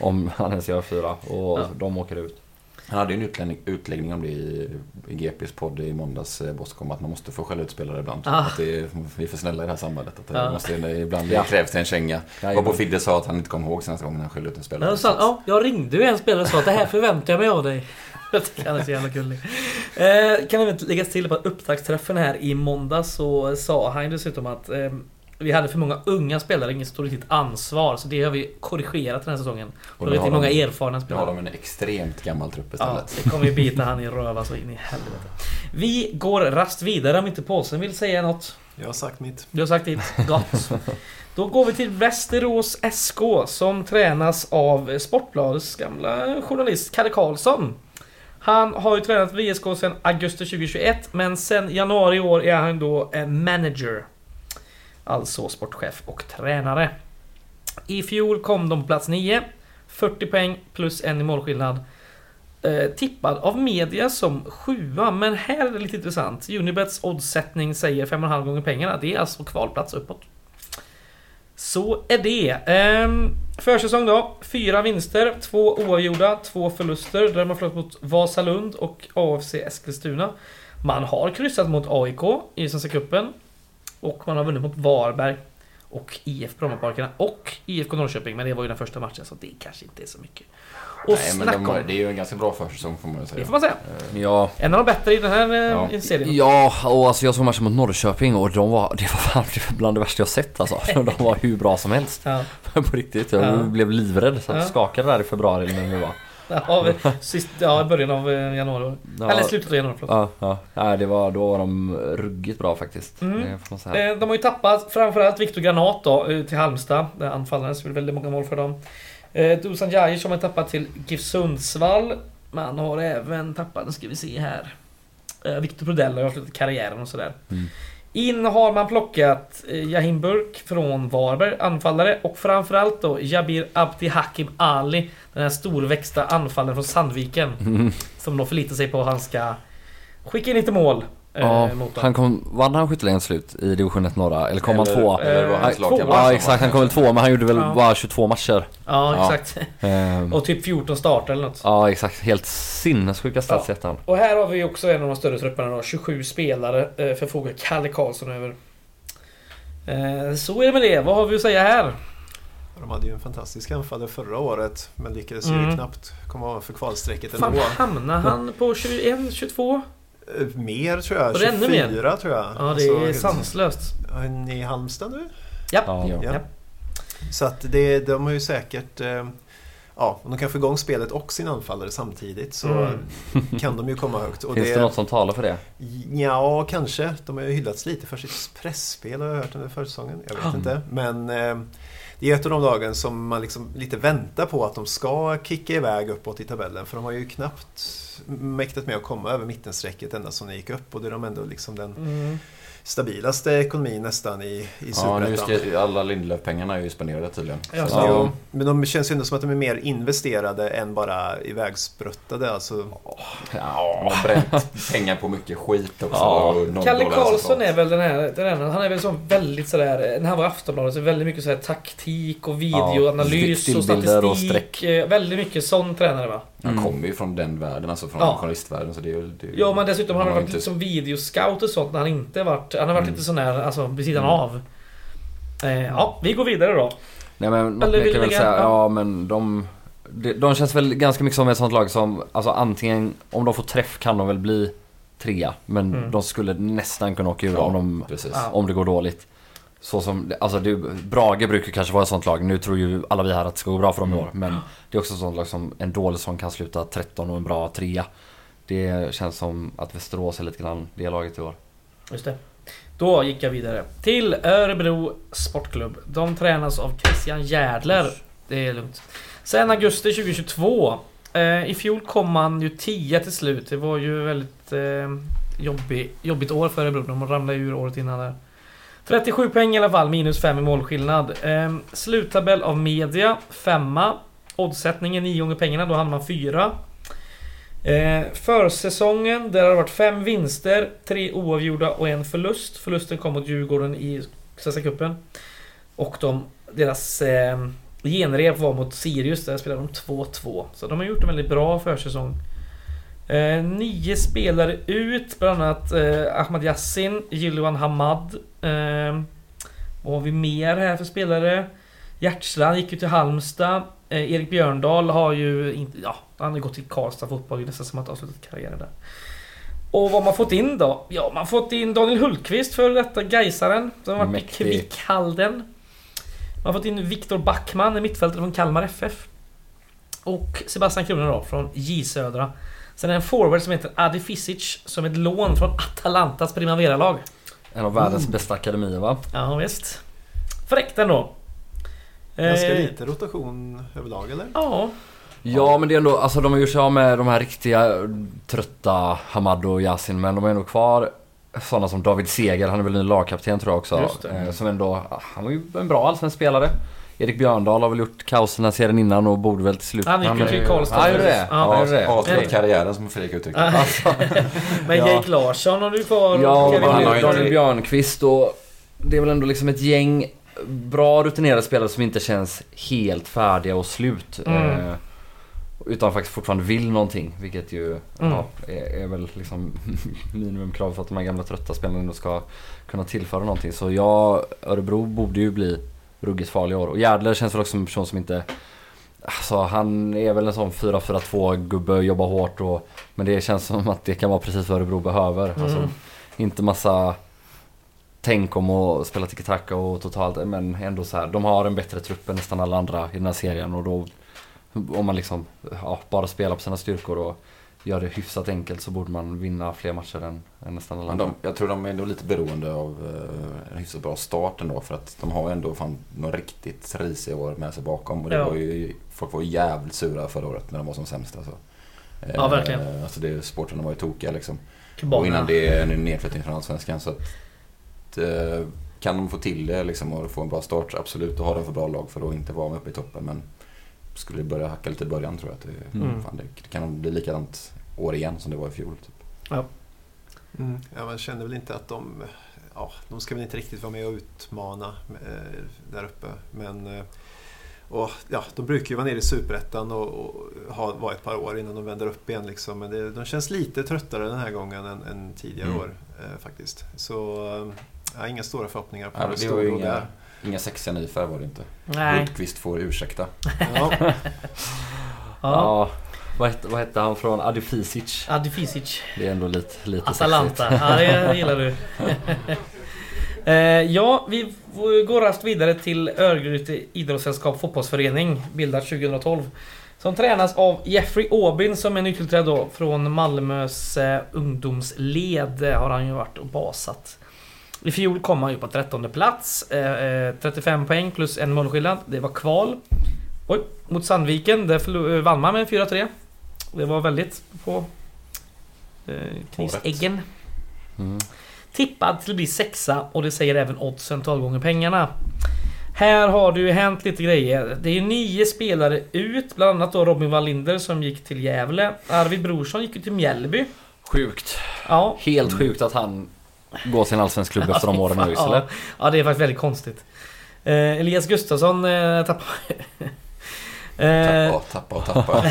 Om han ens gör fyra och Ja. de åker ut. Han hade ju en utläggning, utläggning om det i, i GPs podd i måndags, eh, Boskom, att man måste få skälla ut spelare ibland. Ah. Att det är, vi är för snälla i det här samhället. Att det Ja. måste, ibland Ja. krävs det en känga. Jajamän. Bobo Fidde sa att han inte kom ihåg senaste gången han skällde ut en spelare. Ja, sant. ja, jag ringde ju en spelare och sa att det här förväntar jag mig av dig. *laughs* Jag tycker han är så jävla gullig. Eh, kan även läggas till på upptaktsträffen här i måndag så sa han dessutom att eh, vi hade för många unga spelare, ingen stort riktigt ansvar. Så det har vi korrigerat den här säsongen. Och det har många de- erfarna Nu har spelare. de en extremt gammal trupp Ja, istället. det kommer ju bita han i röva så in i helvete. Vi går rast vidare om inte påsen vill säga något. Jag har sagt mitt. Du har sagt ditt. Gott. Då går vi till Västerås SK som tränas av Sportbladets gamla journalist Kalle Karlsson. Han har ju tränat VSK sedan augusti 2021 men sedan januari i år är han då manager. Alltså sportchef och tränare. I fjol kom de på plats 9. 40 poäng plus en i målskillnad. Eh, tippad av media som sjua, men här är det lite intressant. Unibets oddsättning säger 5,5 gånger pengarna. Det är alltså kvalplats uppåt. Så är det. Ehm, försäsong då. Fyra vinster, två oavgjorda, två förluster. Där man förlorat mot Vasalund och AFC Eskilstuna. Man har kryssat mot AIK i Svenska Cupen. Och man har vunnit mot Varberg. Och IF Brommaparkerna och IFK Norrköping. Men det var ju den första matchen så det kanske inte är så mycket. Och Nej, men de, om. det är ju en ganska bra försäsong får man ju säga. Det får man säga. Ja, En av de bättre i den här eh, Ja. serien. ja och alltså jag såg matchen mot Norrköping och de var, det var fan bland det värsta jag sett alltså. *laughs* De var hur bra som helst. Ja. *laughs* På riktigt. Jag Ja. blev livrädd. Så Ja. jag skakade där i februari eller när det var. Ja, sist, ja, början av eh, januari. Ja. Eller slutet av januari, förlåt. Ja, ja. Det var, då var de ruggigt bra faktiskt. Mm. Säga. Eh, De har ju tappat framförallt Viktor Granat då, eh, till Halmstad. Anfallaren det är väldigt många mål för dem. Eh, Dusan Djajic har man tappat till GIF Sundsvall. Man har även tappat, nu ska vi se här. Eh, Viktor Prodell har avslutat karriären och sådär. Mm. In har man plockat eh, Jahim Burk från Varberg, anfallare. Och framförallt då Jabir Abdi Hakim Ali. Den här storväxta anfallaren från Sandviken. Mm. Som då förlitar sig på att han ska skicka in lite mål. Eh, Ja, mot dem. han kom, vann han skytteligan slut i division 1 norra? Eller kom han Eller- två? Eller var Eh, hans två. lagkamrat Ja exakt, han kom väl två men han gjorde väl Ja. bara 22 matcher. Ja, Ja. exakt. *laughs* Ehm, Och typ 14 starter eller något. Ja exakt, helt sinnessjuka stats i ettan. Och här har vi också en av de större trupperna då. 27 spelare eh, förfogar Kalle Karlsson över. Eh, så är det med det. Vad har vi att säga här? De hade ju en fantastisk anfallare förra året men lyckades Mm. ju knappt komma för kvalstrecket Fan, ändå. hamnar han på 21, 22? Eh, Mer tror jag, Var det ännu mer? 24 tror jag. Ja, det Alltså, är sanslöst. Är ni i Halmstad nu? Ja. Ja. Ja. Så att det, de har ju säkert... Eh, ja, om de kan få igång spelet och sin anfallare samtidigt så Mm. *laughs* kan de ju komma högt. Och Finns det något som talar för det? Ja, kanske. De har ju hyllats lite för sitt pressspel har jag hört under försäsongen. Jag vet Mm. inte. Men eh, det är ett av de lagen som man liksom lite väntar på att de ska kicka iväg uppåt i tabellen. För de har ju knappt mäktat med att komma över mittenstrecket ända som de gick upp. Och det är de ändå liksom den Mm stabilaste ekonomin nästan i, i Ja, nu Superettan. ska, alla Lindelöf-pengarna är ju spenderade tydligen. Ja, Så- Jo, men de känns ju ändå som att de är mer investerade än bara ivägspruttade. Alltså, De har bränt pengar på mycket skit också. Ja. Kalle Karlsson är väl den här, den här, han är väl så väldigt sådär, när han var Aftonbladet, så väldigt mycket sådär taktik och videoanalys Ja, och stillbilder och statistik. eh, väldigt mycket sån tränare va? Han Mm. kommer ju från den världen, alltså från Ja. journalistvärlden. Så det är, det är, Ja men dessutom har han varit inte- lite som videoscout och sånt när han inte varit... Han har varit Mm. lite sån här, alltså vid sidan Mm. av. Eh, ja, vi går vidare då. Nej men Eller vill väl lägga- säga, ja. ja men de... De, de känns väl ganska mycket som ett sånt lag som, alltså antingen, om de får träff kan de väl bli trea. Men Mm. de skulle nästan kunna åka ur Ja. om, de. Ja. om det går dåligt. Så som, alltså det, Brage brukar kanske vara ett sånt lag. Nu tror ju alla vi här att det ska gå bra för dem i Mm. år. Men det är också ett sånt lag som en dålig som kan sluta 13 och en bra trea. Det känns som att Västerås är lite grann det laget i år. Just det. Då gick jag vidare till Örebro Sportklubb. De tränas av Christian Järdler. Det är lugnt. Sen augusti 2022. Eh, I fjol kom man ju 10 till slut. Det var ju väldigt eh, jobbig, jobbigt år för Örebro. De ramlade ur året innan där. 37 poäng i alla fall, minus 5 i målskillnad. Eh, sluttabell av media, femma. Oddsättningen 9 gånger pengarna, då hann man fyra. Eh, försäsongen, där har det varit fem vinster, tre oavgjorda och en förlust. Förlusten kom mot Djurgården i Svenska Cupen. Och de, deras eh, genrep var mot Sirius, där spelade de 2-2. Så de har gjort en väldigt bra försäsong. Eh, nio spelare ut, bland annat eh, Ahmad Yassin, Jiloan Hamad. Eh, vad har vi mer här för spelare? Hjertsland gick ju till Halmstad. Eh, Erik Björndal har ju inte, ja, han har gått till Karlstad fotboll, det är nästan som att ha avslutat karriären där. Och vad har man fått in då? Ja, man har fått in Daniel Hultqvist för detta Gaisaren som har varit i Kvickhalden. Man har fått in Viktor Backman, mittfältare från Kalmar FF. Och Sebastian Kroner då, från J Södra. Sen är det en forward som heter Adi Fisic, som är ett lån från Atalantas Primavera-lag. En av världens Mm. bästa akademier va? Ja, visst. Fräckt ändå. Ganska Eh, lite rotation överlag eller? Ja, Ja men det är ändå, alltså de har gjort sig av med de här riktiga trötta Hamad och Yasin men de är ändå kvar sådana som David Seger, han är väl ny lagkapten tror jag också. Eh, Som ändå, ah, han var ju en bra allsvensk spelare. Erik Björndal har väl gjort kaos den här serien innan och borde väl till slut... Han gick ju till Karlstad Ja, gjorde det? Ja. Ja? Avslutat karriären som Fredrik uttryckte. Ah. *laughs* Men Ja. Jake Larsson har du kvar. Ja, och han har ju Daniel Björnqvist och det är väl ändå liksom ett gäng bra rutinerade spelare som inte känns helt färdiga och slut. Mm. Eh, utan faktiskt fortfarande vill någonting, vilket ju Mm. ja, är, är väl liksom *laughs* minimumkrav för att de här gamla trötta spelarna ändå ska kunna tillföra någonting. Så ja, Örebro borde ju bli ruggigt farlig i år. Och Järdler känns väl också som en person som inte Alltså han är väl en sån 4-4-2 gubbe, jobbar hårt och Men det känns som att det kan vara precis vad Örebro behöver. Alltså, Mm. inte massa tänk om att spela tiki-taka och totalt, men ändå så här. De har en bättre trupp än nästan alla andra i den här serien och då om man liksom ja, bara spelar på sina styrkor och gör det hyfsat enkelt så borde man vinna fler matcher än, än nästan alla andra. jag tror de är ändå lite beroende av eh, en hyfsat bra start ändå för att de har ändå fan några riktigt risiga år med sig bakom. Och det Ja. var ju, folk var ju jävligt sura förra året när de var som sämst alltså. Eh, Ja, verkligen. Alltså det, sportarna var ju tokiga liksom. Kubanerna. Och innan det en nedflyttning från Allsvenskan så att eh, kan de få till det liksom och få en bra start, absolut, då har de för bra lag för att inte vara med uppe i toppen. Men skulle det börja hacka lite i början tror jag att det, Mm. fan, det kan bli likadant år igen som det var i fjol. Typ. Mm. Ja, man känner väl inte att de... Ja, de ska väl inte riktigt vara med och utmana eh, där uppe. Men... Eh, och, ja, de brukar ju vara nere i Superettan och, och ha, vara ett par år innan de vänder upp igen. Liksom. Men det, de känns lite tröttare den här gången än, än tidigare Mm. år eh, faktiskt. Så eh, ja, inga stora förhoppningar på Ja, ja, det var inga, där. inga sexiga nyfärg var det inte. Nej. Hultqvist får ursäkta. *laughs* Ja, Ja. Ja. Vad, hette, vad hette han från? Adi Fisic. Adi Fisic. Det är ändå lite, lite Atalanta. Ja, det gillar du. *laughs* Eh, ja, vi går raskt vidare till Örgryte idrottssällskap fotbollsförening, bildat 2012. Som tränas av Jeffrey Aubin som är nytillträdd då från Malmös eh, ungdomsled har han ju varit och basat. I fjol kom han ju på 13 plats. Eh, eh, 35 poäng plus en målskillnad. Det var kval. Oj, mot Sandviken. Där eh, vann man med 4-3. Det var väldigt på eh, knisäggen. Mm. Tippad till att bli sexa och det säger även oddsen 12 gånger pengarna. Här har det ju hänt lite grejer. Det är ju nio spelare ut, bland annat då Robin Wallinder som gick till Gävle. Arvid Brorsson gick ju till Mjällby. Sjukt. Ja, Helt sjukt att han går till en allsvensk klubb *laughs* efter de åren nu ja, eller? ja, det är faktiskt väldigt konstigt. Eh, Elias Gustafsson eh, tappade... *laughs* eh, Tappa och tappa och tappa.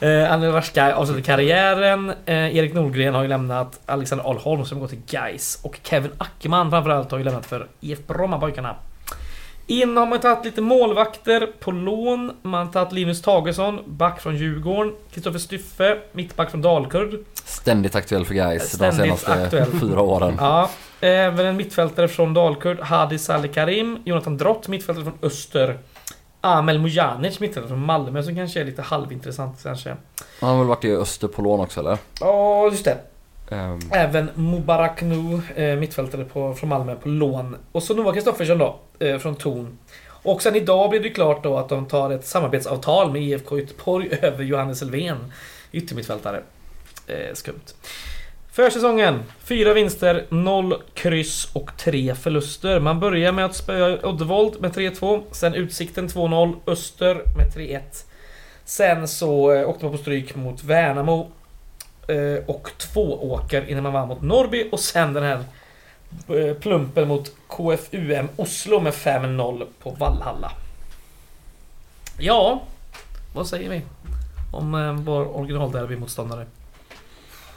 *laughs* eh, Anel Varskaj avslutade karriären. Eh, Erik Nordgren har ju lämnat. Alexander Alholm som går till Geis Och Kevin Ackerman framförallt har ju lämnat för IF Brommapojkarna. In har man tagit lite målvakter på lån. Man har tagit Linus Tagesson, back från Djurgården. Kristoffer Styffe, mittback från Dalkurd. Ständigt aktuell för guys de senaste aktuell. fyra åren. Ja, även en mittfältare från Dalkurd, Hadi Salih Karim. Jonathan Drott, mittfältare från Öster. Amel Mujanic, mittfältare från Malmö, som kanske är lite halvintressant kanske. Han har väl varit i Öster på lån också eller? Ja, just det. Ehm, Även Mubarak Nu, eh, mittfältare på, från Malmö på lån. Och så Noah Kristoffersson då, eh, från Torn. Och sen idag blev det klart då att de tar ett samarbetsavtal med IFK Göteborg *laughs* över Johannes Elfven, yttermittfältare. Eh, skumt. Försäsongen, fyra vinster, noll kryss och tre förluster. Man börjar med att spöa Uddevold med 3-2, sen Utsikten 2-0, Öster med 3-1. Sen så eh, åkte man på stryk mot Värnamo eh, och två åker innan man vann mot Norrby och sen den här eh, plumpen mot KFUM Oslo med 5-0 på Vallhalla. Ja, vad säger vi om eh, vår originalderbymotståndare?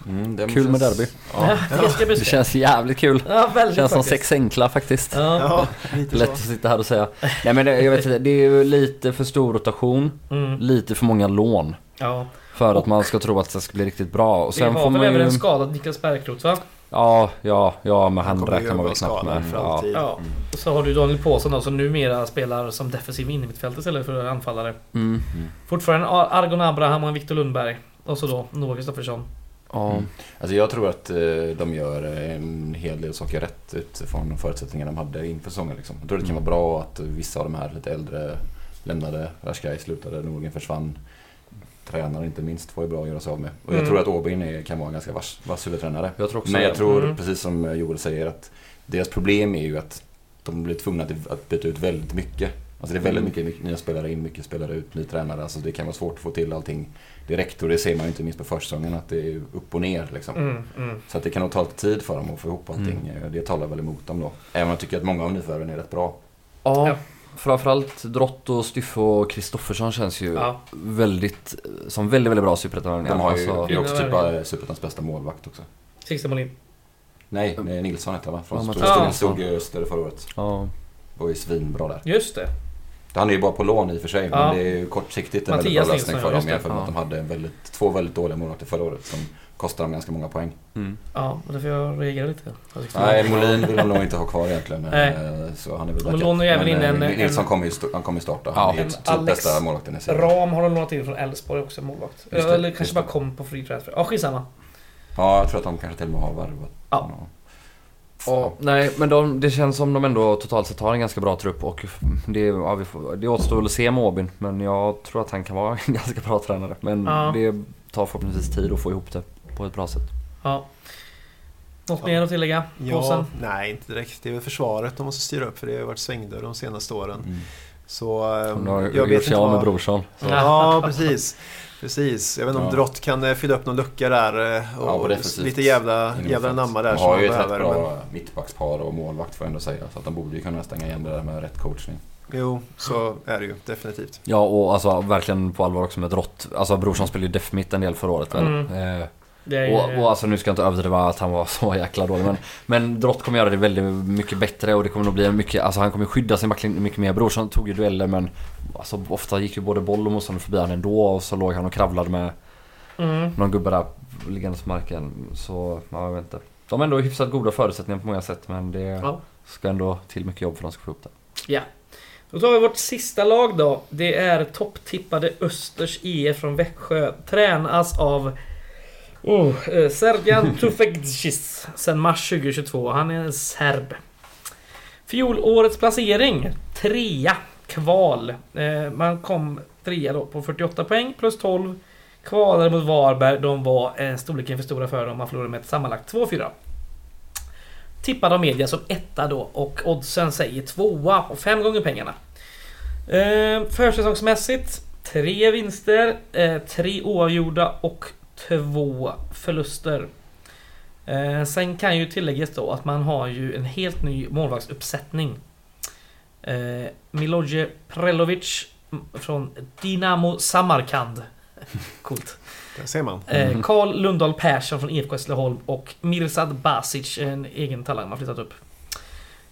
Mm, det Kul med känns- derby. Ja, Ja. det Det känns jävligt kul. Ja, väldigt Känns som faktiskt. sex enkla faktiskt. Ja. Lätt så. att sitta här och säga. Nej men det, jag vet inte, det är ju lite för stor rotation. Mm, Lite för många lån. ja. För Och- att man ska tro att det ska bli riktigt bra. Och Vi sen har får väl man även ju... en skadad Niklas Bergkrot va? Ja, ja, ja men han räknar man väl knappt med. Ja. Ja. Och så har du Daniel Påsson då som numera spelar som defensiv innermittfältare istället för anfallare. Mm. Fortfarande Ar- Argon Abraham och Viktor Lundberg. Och så då Noah Kristoffersson. Ja. Mm. Alltså jag tror att eh, de gör en hel del saker rätt utifrån förutsättningarna de hade inför säsongen. Liksom. Jag tror det kan vara bra att vissa av de här lite äldre lämnade. Rashkai slutade, Nordgren försvann. Tränaren inte minst var ju bra att göra sig av med. Och jag Mm. tror att Åbyn är- kan vara en ganska vass, vass huvudtränare. Jag tror också Men jag det. tror, Mm. precis som Joel säger, att deras problem är ju att de blir tvungna att- att byta ut väldigt mycket. Alltså det är väldigt Mm. mycket nya spelare in, mycket spelare ut, ny tränare. Alltså det kan vara svårt att få till allting direkt och det ser man ju inte minst på försäsongen att det är upp och ner liksom. Mm, mm. Så att det kan nog ta lite tid för dem att få ihop allting. Mm. Det talar väl emot dem då. Även om jag tycker att många av nyförvärven är rätt bra. Ja, Ja. framförallt Drott och Styffe och Kristoffersson känns ju Ja. väldigt, som väldigt, väldigt bra superettan. De har ju, Alltså, det är också typ Superettans bästa målvakt också. Sixten Molin. Nej, nej, Nilsson heter han va? Ja, Från men- stod, Ja. stod, stod i Öster förra året. ja. Var ju svinbra där. Just det. Han är ju bara på lån i och för sig, Ja. men det är ju kortsiktigt en väldigt Mattias bra Nilsson, lösning för dem jämfört med Ja. att de hade väldigt, två väldigt dåliga målvakter förra året som kostade dem ganska många poäng. Mm. Ja, och därför jag reagerar lite. Jag Nej, Molin vill de nog inte ha kvar egentligen. Nej. eh, Så han är väl backup. lånar ju även Men, in eh, en- Nilsson kommer ju, st- han kommer ju starta. Ja. Han är typ Alex bästa målvakten i serien. Ram har de lånat in från Elfsborg också, målvakt. Eller kanske bara kom på free transfer. Ja, skitsamma. Ja, jag tror att de kanske till och med har värvat Ja. Ja, nej men de, det känns som de ändå totalt sett har en ganska bra trupp och det, ja, vi får, det återstår väl att se med Åbyn men jag tror att han kan vara *laughs* en ganska bra tränare. Men Ja. det tar förhoppningsvis tid att få ihop det på ett bra sätt. Ja. Något mer att tillägga? Ja, Påsen? nej inte direkt. Det är väl försvaret de måste styra upp för det har varit svängdörr de senaste åren. Mm. Så ehm, har jag vet inte med vad... Brorsson. Så, ja, precis. Precis. Jag vet inte om Ja. Drott kan eh, fylla upp någon lucka där eh, Ja, och defensivt. lite jävla, jävla namma där De som har man ju ett rätt bra Men, mittbackspar och målvakt får jag ändå säga. Så att de borde ju kunna stänga igen det där med rätt coachning. jo, så är det ju definitivt. Ja och alltså verkligen på allvar också med Drott. Alltså Brorsson spelade ju def mitt en del förra året väl? Mm. Eh, är, och, och alltså nu ska jag inte överdriva att han var *laughs* så jäkla dålig men, men Drott kommer göra det väldigt mycket bättre och det kommer nog bli mycket, alltså han kommer skydda sin backlinje mycket mer. Brorsson tog ju dueller men alltså ofta gick ju både boll och motståndare förbi han ändå och så låg han och kravlade med mm. någon gubbe där liggandes på marken. Så, ja, jag vet inte. De har ändå hyfsat goda förutsättningar på många sätt men det Ja. ska ändå till mycket jobb för att de ska få upp det. Ja. Då tar vi vårt sista lag då. Det är topptippade Östers IF från Växjö. Tränas av oh, eh, Sergian sen mars 2022. Han är en serb. Fjolårets placering. Trea. Kval. Eh, man kom trea då på 48 poäng plus 12. Kvalade mot Varberg. De var eh, storleken för stora för dem. Man förlorade med ett sammanlagt 2-4. Tippad av media som etta då och oddsen säger tvåa och fem gånger pengarna. Eh, försäsongsmässigt tre vinster, eh, tre oavgjorda och två förluster. Eh, sen kan ju tilläggas då att man har ju en helt ny målvaktsuppsättning. Eh, Miloje Prelovic från Dinamo Samarkand. *laughs* Coolt. Där ser man. Eh, Carl Lundahl Persson från IFK Hässleholm och Mirsad Basic, en egen talang man flyttat upp.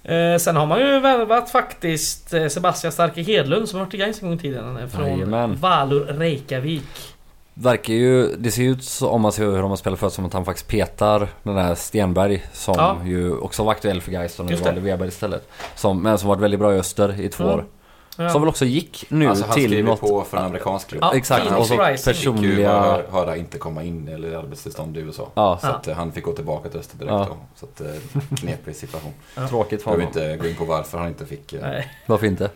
Eh, sen har man ju värvat faktiskt eh, Sebastian Starke Hedlund som har varit i Gais en gång i tiden. Från Jajamän. Valur Reykjavik. Verkar ju, det ser ut så, om man ser hur de har spelat förut som att han faktiskt petar den där Stenberg som Ja. ju också var aktuell för Gais och nu valde Weber istället. Som, men som varit väldigt bra i Öster i två Mm. år. Ja. Som väl också gick nu Alltså han till skriver något... på för en amerikansk klubb. Ja, Exakt, och så ju personliga... höra, höra inte komma in eller arbetstillstånd i USA. Ja, Så Ja. att eh, han fick gå tillbaka till Öster direkt Ja. då. Så att eh, *laughs* knepig situation. tråkigt för Jag honom. behöver inte gå in på varför han inte fick eh, Nej. Varför inte?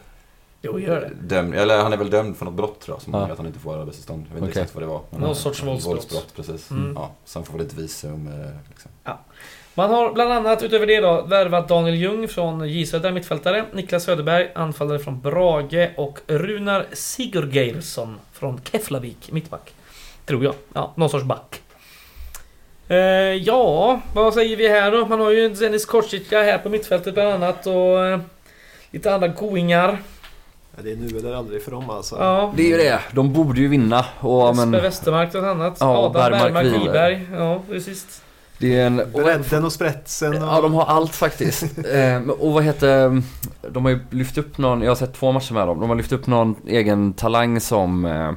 Jo, gör det. dömd, eller han är väl dömd för något brott tror jag som Ja. gör att han inte får arbetstillstånd. Jag vet inte Okej. exakt vad det var. men- Någon sorts våldsbrott. precis. Mm. Ja, så han får väl ett visum. eh, Liksom. Man har bland annat utöver det då värvat Daniel Ljung från J Södra mittfältare, Niklas Söderberg anfallare från Brage och Runar Sigurgeirsson från Keflavik mittback. Tror jag. Ja, någon sorts back. Eh, ja, vad säger vi här då? Man har ju Zenis Korsica här på mittfältet bland annat och eh, lite andra goingar. Ja, det är nu eller aldrig för dem alltså. Ja. Det är ju det. De borde ju vinna. Och, Jesper men, Westermark bland annat. Ja, Adam Bergmark Wiberg. Ja, precis. det är en... Och, Bredden och spretsen och... Ja, de har allt faktiskt. *laughs* eh, och vad heter... De har ju lyft upp någon, jag har sett två matcher med dem. De har lyft upp någon egen talang som eh,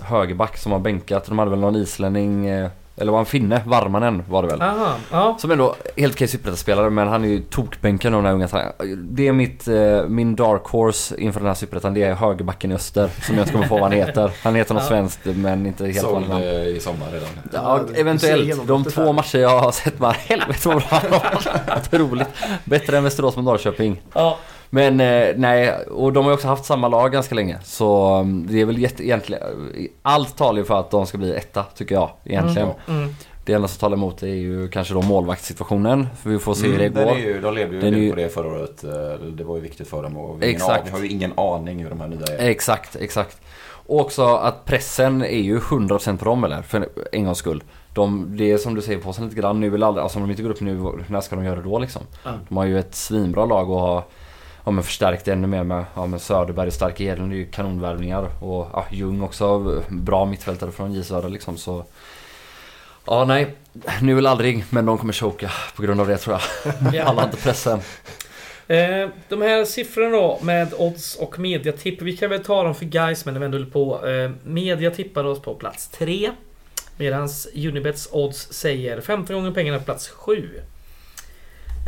högerback som har bänkat. De hade väl någon islänning, eh, eller var en finne, Varmanen var det väl. Aha, ja. Som ändå helt okej superettan-spelare men han är ju tokbänkad av den här unga. Det är mitt, eh, min dark horse inför den här superettan. Det är högerbacken i öster. Som jag inte kommer på vad han heter. Han heter något Ja. svenskt men inte helt Såld vanligt namn. eh, i sommar redan. Ja, Ja, eventuellt. De två där. matcher jag har sett bara helvete vad bra han var. *laughs* Otroligt. Bättre än Västerås mot Norrköping. ja. Men eh, nej, och de har ju också haft samma lag ganska länge. Så um, det är väl jätte, egentligen, allt talar ju för att de ska bli etta tycker jag egentligen. Mm, mm. Det enda som talar emot är ju kanske då målvaktssituationen. För vi får se hur det Mm, den går. är ju, de levde ju Den är ju- på det förra året. Eh, Det var ju viktigt för dem. Och vi, har vi har ju ingen aning hur de här nya är. Exakt, exakt. Och också att pressen är ju 100% på dem eller? För en gångs skull. De, det är som du säger på sig lite grann nu vill aldrig, alltså om de inte går upp nu, när ska de göra det då liksom? Ja. De har ju ett svinbra lag och har ja, men förstärkt det ännu mer med, ja, med Söderberg Stark Edlund är ju kanonvärvningar. Och ja, Ljung också, bra mittfältare från J Södra liksom så... Ja nej, nu eller aldrig men de kommer choka på grund av det tror jag. *laughs* Ja. Alla har inte pressen. Eh, de här siffrorna då med odds och mediatipp. Vi kan väl ta dem för guys men när vi ändå på. Eh, media tippar oss på plats 3. Medan Unibets odds säger 15 gånger pengarna på plats 7.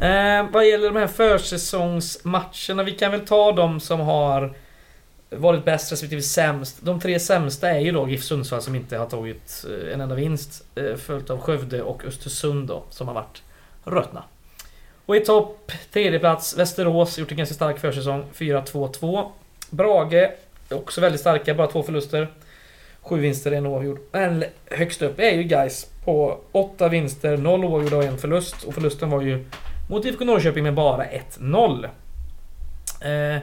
Eh, vad gäller de här försäsongsmatcherna. Vi kan väl ta de som har varit bäst respektive sämst. De tre sämsta är ju då GIF Sundsvall som inte har tagit eh, en enda vinst. Eh, följt av Skövde och Östersund då som har varit rötna. Och i topp, tredje plats Västerås, gjort en ganska stark försäsong. 4-2-2. Brage, också väldigt starka, bara två förluster. Sju vinster, en oavgjord. Men högst upp är ju guys på åtta vinster, noll oavgjorda och en förlust. Och förlusten var ju mot IFK Norrköping med bara 1-0. Eh,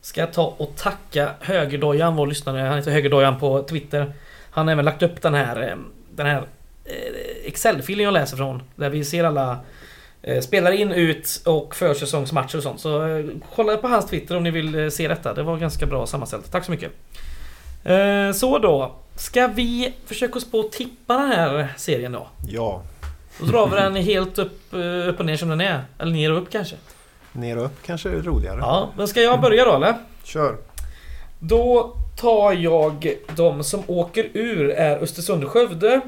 ska jag ta och tacka Högerdojan, vår lyssnare. Han heter Högerdojan på Twitter. Han har även lagt upp den här, eh, den här eh, Excel-filen jag läser från. Där vi ser alla eh, spelare in, ut och försäsongsmatcher och sånt. Så kolla på hans Twitter om ni vill se detta. Det var ganska bra sammanställt. Tack så mycket. Så då. Ska vi försöka oss på att tippa den här serien då? Ja. Då drar vi den helt upp, eh, upp och ner som den är. Eller ner och upp kanske. Ner och upp kanske är roligare. Ja, men ska jag börja då eller? Kör. Då tar jag de som åker ur är Östersund och Skövde.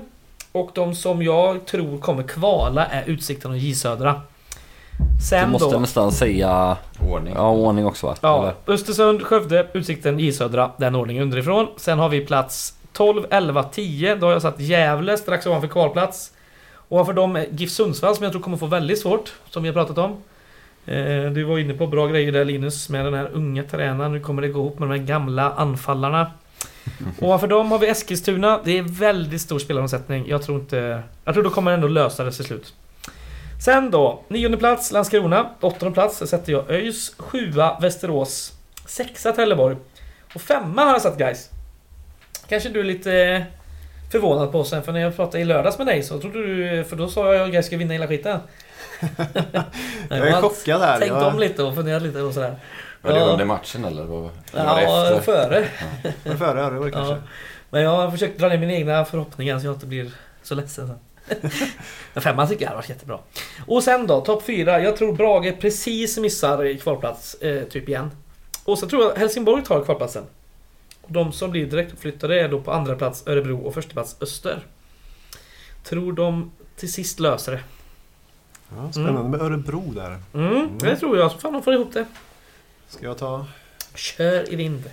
Och de som jag tror kommer kvala är Utsikten och J Södra. Du Sen måste då... nästan säga Ordning. ja, ordning också va? Ja, Eller? Östersund, Skövde, Utsikten, J Södra. Den ordningen underifrån. Sen har vi plats 12, 11, 10. Då har jag satt Gävle strax ovanför kvalplats. Ovanför dem GIF Sundsvall som jag tror kommer få väldigt svårt. Som vi har pratat om. Eh, du var inne på bra grejer där Linus med den här unga tränaren. Nu kommer det gå ihop med de här gamla anfallarna. Ovanför dem har vi Eskilstuna. Det är väldigt stor spelaromsättning. Jag tror inte... Jag tror de kommer ändå lösa det till slut. Sen då, nionde plats Landskrona. Åttonde plats sätter jag ÖIS. Sjua Västerås. Sexa Trelleborg. Och femma har jag satt guys. Kanske du är lite förvånad på sen för när jag pratade i lördags med dig så trodde du... För då sa jag att Gais ska vinna hela skiten. *laughs* Jag är chockad här. Tänkt Jag, om lite och funderat lite och sådär. Var det Ja. under matchen eller? Var det Ja, efter? före. var det före? Ja, det var det kanske. Ja. Men jag har försökt dra ner mina egna förhoppningar så jag inte blir så ledsen sen. *laughs* Men femman tycker jag har varit jättebra. Och sen då, topp fyra. Jag tror Brage precis missar i kvalplats, eh, typ igen. Och så tror jag Helsingborg tar kvalplatsen. De som blir direktuppflyttade är då på andra plats Örebro och första plats Öster. Tror de till sist löser det. Ja, spännande med Örebro där. Mm, det tror jag. Så fan de får ihop det. Ska jag ta? Kör i vind.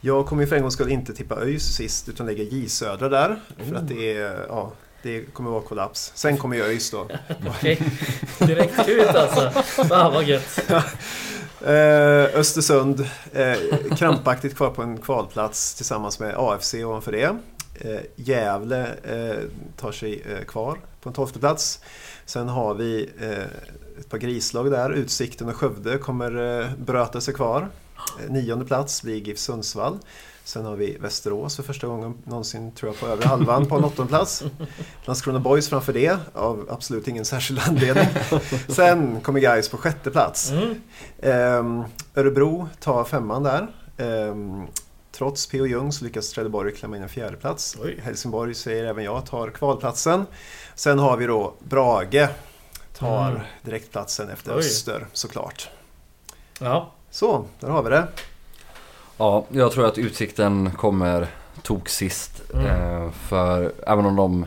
Jag kommer ju för en gångs skull inte tippa ÖIS sist utan lägga J Södra där. För att det är, ja, det kommer vara kollaps. Sen kommer ju ÖIS då. *laughs* Okej. Direkt ut alltså. Fan vad gött. *laughs* Eh, Östersund, eh, krampaktigt kvar på en kvalplats tillsammans med AFC ovanför det. Eh, Gävle eh, tar sig eh, kvar på en tolfte plats. Sen har vi eh, ett par grislag där. Utsikten och Skövde kommer eh, bröta sig kvar. Eh, nionde plats blir GIF Sundsvall. Sen har vi Västerås för första gången någonsin tror jag på övre halvan på en åttonde plats. Landskrona Boys framför det av absolut ingen särskild anledning. Sen kommer Gais på sjätte plats. Mm. Ehm, Örebro tar femman där. Ehm, trots P.O. Jung så lyckas Trelleborg klämma in en fjärde plats. Oj. Helsingborg säger även jag tar kvalplatsen. Sen har vi då Brage. Tar Mm. direktplatsen efter Oj. Öster såklart. Ja. Så, där har vi det. Ja, jag tror att Utsikten kommer tok sist. Mm. Eh, för även om de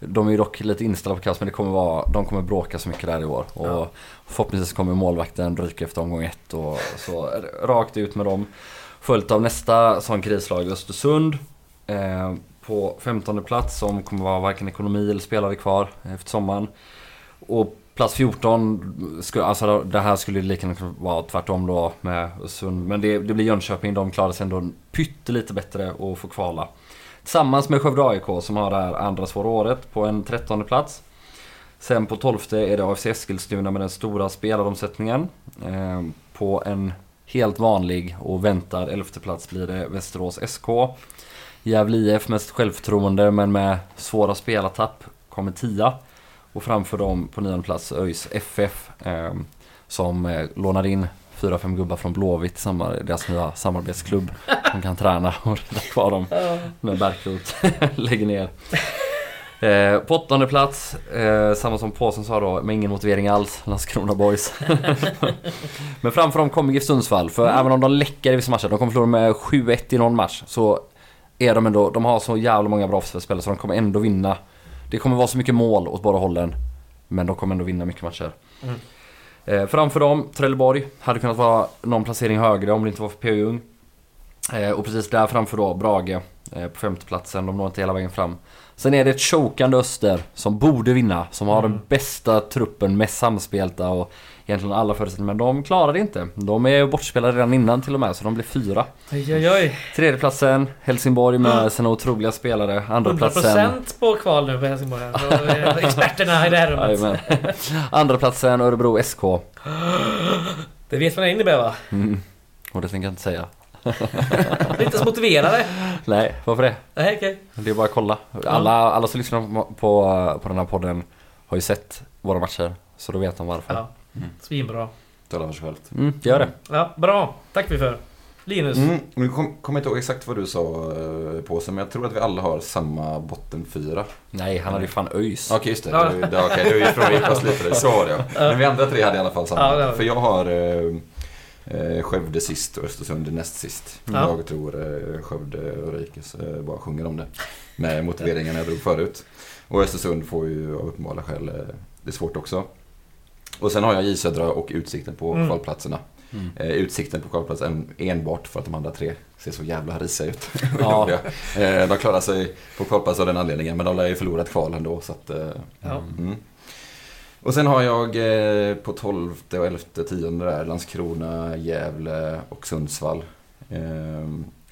de är ju dock lite inställda på kaos men det kommer vara, de kommer bråka så mycket där i år. Och Ja. förhoppningsvis kommer målvakten ryka efter omgång ett och så rakt ut med dem. Följt av nästa sån krislag, Östersund. Eh, på 15 plats som kommer vara varken ekonomi eller spelare kvar efter sommaren. Och plats 14, skulle, alltså det här skulle lika gärna vara tvärtom då med Östersund. Men det, det blir Jönköping, de klarar sig ändå pyttelite bättre och får kvala. Tillsammans med Skövde AIK som har det här andra svåra året på en 13 plats. Sen på 12 är det AFC Eskilstuna med den stora spelaromsättningen. Eh, på en helt vanlig och väntad 11 plats blir det Västerås SK. Gävle IF mest självförtroende men med svåra spelartapp kommer tia. Och framför dem på nionde plats ÖIS FF. Eh, som eh, lånar in 4-5 gubbar från Blåvitt, samma, deras nya samarbetsklubb. De kan träna och rädda kvar dem när Bärkroth *laughs* lägger ner. Eh, på åttonde plats, eh, samma som Påsen sa då, med ingen motivering alls, Landskrona Boys. *laughs* Men framför dem kommer GIF Sundsvall, för även om de läcker i vissa matcher, de kommer förlora med 7-1 i någon match, så är de ändå, de har så jävla många bra spelare så de kommer ändå vinna. Det kommer vara så mycket mål åt båda hållen, men de kommer ändå vinna mycket matcher. Mm. Eh, framför dem, Trelleborg, hade kunnat vara någon placering högre om det inte var för P.O. Jung. Eh, och precis där framför då Brage eh, på femteplatsen, de når inte hela vägen fram. Sen är det ett chokande Öster som borde vinna, som har Mm. den bästa truppen, mest samspelta och egentligen alla förutsättningar. Men de klarar det inte. De är bortspelade redan innan till och med, så de blir fyra. Oj, oj, oj. Tredjeplatsen, Helsingborg med sina otroliga spelare. Andra platsen 100% på kval nu på Helsingborg. här. Så, eh, *laughs* Experterna i det här rummet. Jajamän. Andra platsen Örebro SK. *gasps* Det vet vad det innebär va? Mm. Och det tänker jag inte säga. *laughs* Inte så motiverade. Nej, varför det? Nej, okej. Det är bara att kolla. Alla, alla som lyssnar på, på, på den här podden har ju sett våra matcher. Så då vet de varför. Ja. Svinbra. Tala för sig självt. Mm, gör det. Ja, bra. Tack vi för. Linus. Mm, nu kom, kommer jag inte ihåg exakt vad du sa eh, på sig, men jag tror att vi alla har samma botten fyra. Nej, han hade ju fan ÖIS. Okej, just det. Ja. Det, det, okej, det frångick oss lite. Det. Så var det ja. Men vi andra tre hade i alla fall samma. Ja. För jag har eh, eh, Skövde sist och Östersund näst sist. Ja. Jag tror eh, Skövde och Rikes eh, bara sjunger om det. Med motiveringen jag drog förut. Och Östersund får ju av uppenbara skäl eh, det är svårt också. Och sen har jag J Södra och Utsikten på Mm. kvalplatserna. Mm. Eh, utsikten på kvalplatsen enbart för att de andra tre ser så jävla risiga ut. *laughs* Ja. eh, de klarar sig på kvalplats av den anledningen men de lär ju förlora ett kval ändå. Så att, eh, Ja. mm. Och sen har jag på 12 och 11 10 där Landskrona, Gävle och Sundsvall.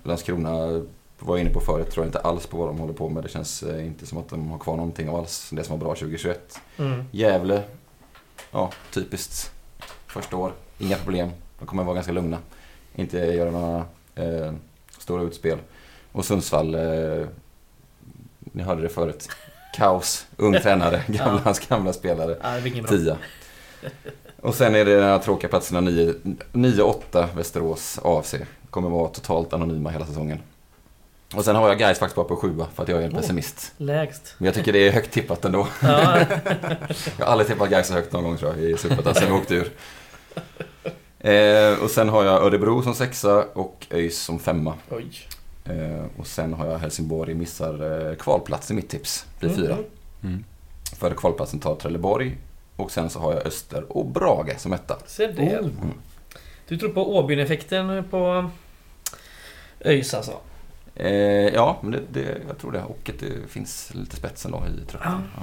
Landskrona var jag inne på förut, tror jag inte alls på vad de håller på med. Det känns inte som att de har kvar någonting alls. Det som var bra 2021. Mm. Gävle, ja typiskt. Första år, inga problem. De kommer vara ganska lugna. Inte göra några eh, stora utspel. Och Sundsvall, eh, ni hörde det förut. Kaos, ung *laughs* tränare, gamla, hans gamla spelare. Ja. Tia. Och sen är det de här tråkiga platserna 9-8 Västerås AFC. Kommer vara totalt anonyma hela säsongen. Och sen har jag guys faktiskt bara på sjua för att jag är en Oh. pessimist. Lägst. Men jag tycker det är högt tippat ändå. *laughs* Ja, *laughs* Jag har aldrig tippat Gais så högt någon gång tror jag i Superettan sen vi åkte ur. Eh, och sen har jag Örebro som sexa och ÖIS som femma. oj. Eh, och sen har jag Helsingborg missar eh, kvalplats i mitt tips. Blir fyra. Mm. Mm. För kvalplatsen tar Trelleborg. Och sen så har jag Öster och Brage som etta. Se det. Oh. Du tror på Åbyn-effekten på ÖIS alltså? Eh, ja, men det, det, jag tror det. Och att det finns lite spets ändå i truppen. Ja. Ja.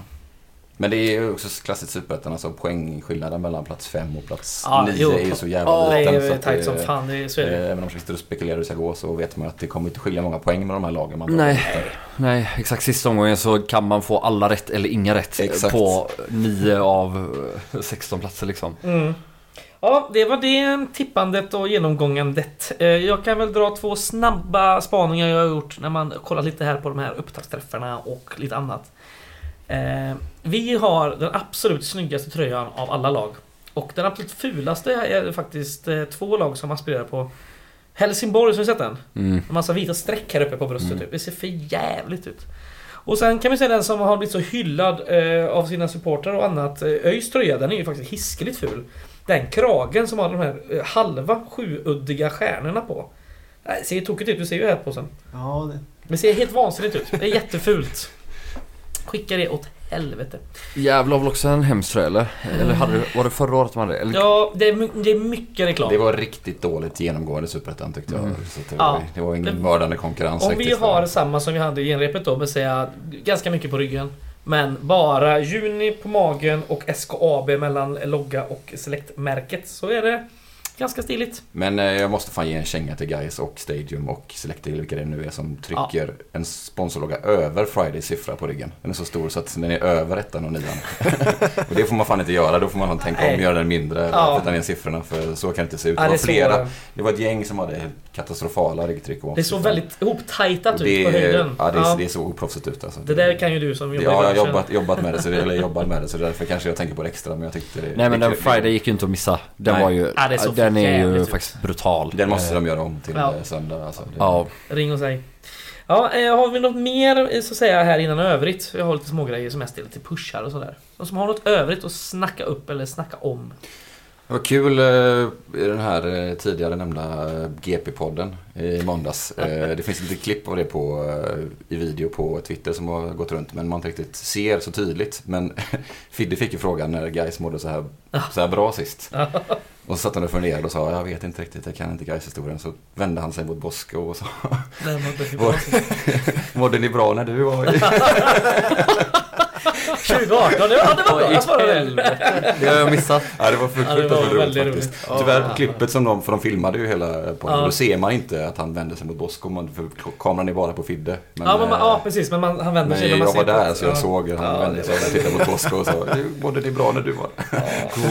Men det är ju också klassiskt Superettan, alltså poängskillnaden mellan plats fem och plats Ja, nio jo. är ju så jävla Ja, det liten. så är tajt det- som fan. Det är så är Eh, det. Även om man sitter och spekulerar hur det ska gå så vet man att det kommer inte skilja många poäng med de här lagen. Man Nej. Nej, exakt. Sista omgången så kan man få alla rätt eller inga rätt Exakt. på 9 av eh, 16 platser liksom. Mm. Ja, det var det tippandet och genomgångandet. Eh, Jag kan väl dra två snabba spaningar jag har gjort när man kollat lite här på de här upptaktsträffarna och lite annat. Eh, Vi har den absolut snyggaste tröjan av alla lag. Och den absolut fulaste är faktiskt eh, två lag som aspirerar på Helsingborg, som ni sett den? Mm. En massa vita streck här uppe på bröstet Mm. typ. Det ser för jävligt ut. Och sen kan vi säga den som har blivit så hyllad eh, av sina supportrar och annat. ÖIS tröja, den är ju faktiskt hiskeligt ful. Den kragen som har de här eh, halva sjuuddiga stjärnorna på. Nej, Det ser tokigt ut, du ser ju här på sen. Ja, det, Det ser helt vansinnigt ut. Det är jättefult. Skicka det åt helvete. Jävlar var väl också en hemsk tröja eller? Eller hade du, var det förra året de hade det? Eller? Ja, det är, det är mycket reklam. Det var riktigt dåligt genomgående Superettan tyckte jag. Mm. Så det, Ja. var, det var ingen Men- mördande konkurrens. Om vi har samma som vi hade i genrepet då, med säga ganska mycket på ryggen. Men bara Juni på magen och SKAB mellan logga och Select-märket så är det ganska stiligt. Men eh, jag måste fan ge en känga till Guys och Stadium och Selected, vilka det nu är, som trycker en sponsorlogga över Fridays siffra på ryggen. Den är så stor så att den är över ettan och nian. *laughs* och det får man fan inte göra, då får man tänka om Nej. och göra den mindre Ja. flytta ner siffrorna för så kan det inte se ut. Ja, Det det, var så, flera, det var ett gäng som hade katastrofala ryggtryck. det såg väldigt ihoptajtat ut på höjden. Ja, det, Ja. det såg oproffsigt ut alltså. Det där kan ju du som jobbar Ja, jag har jobbat, jobbat med det, så det, eller *laughs* jobbar med det, så därför kanske jag tänker på det extra. Men jag tyckte det, Nej men den Friday gick ju inte att missa. Den Nej. var ju... Ja, det är så den är ju ut. faktiskt brutal. Den måste de göra om till Ja. söndag. Alltså. Det, Ja. Ring och säg. Ja, eh, har vi något mer eh, så att säga här innan övrigt? Jag har lite smågrejer som mest är lite pushar och sådär. De som har något övrigt att snacka upp eller snacka om. Det var kul eh, i den här eh, tidigare nämnda eh, GP-podden i måndags. *laughs* Det finns lite klipp av det på, i video på Twitter som har gått runt men man inte riktigt ser så tydligt. Men *laughs* Fidde fick ju frågan när Gais mådde så här, så här bra sist. Och så satt han och funderade och sa jag vet inte riktigt, jag kan inte Gais historien Så vände han sig mot Bosko och sa *laughs* Mådde ni bra när du var i... 2018, det var, ja, det var bra. Jag svarade. Det har jag missat. Ja, det var Ja, fruktansvärt var roligt faktiskt. roligt. Tyvärr, Ja. klippet som de, för de filmade ju hela podden, Ja. då ser man inte att han vände sig mot Bosko, för kameran är bara på Fidde. Men, ja, men, man- eh, ja, precis. Men man, han vänder sig men när man jag ser var på- där så jag ja. såg hur han Ja, vände sig och tittade mot Bosko och sa "Du, mådde det bra när du var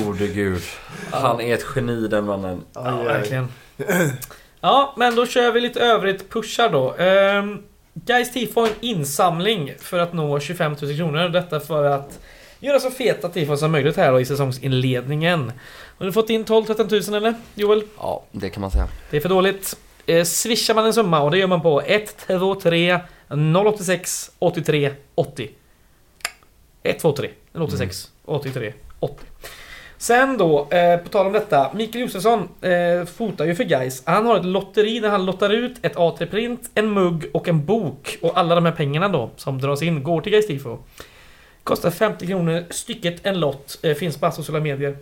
Gode gud. Han är ett geni den mannen. Ja, verkligen. Ja, men då kör vi lite övrigt pushar då. Um, Guys tifo har en insamling för att nå 25 000 kronor. Detta för att göra så feta tifon som möjligt här då i säsongsinledningen. Har du fått in 12-13 000 eller? Joel? Ja, det kan man säga. Det är för dåligt. Eh, swishar man en summa och det gör man på 123 086 83 80. 123 086 83 80. Sen då, eh, på tal om detta. Mikael Josefsson eh, fotar ju för guys. Han har ett lotteri där han lottar ut ett A3-print, en mugg och en bok. Och alla de här pengarna då som dras in går till Guys Tifo. Kostar 50 kronor stycket en lott. Eh, finns på alla sociala medier.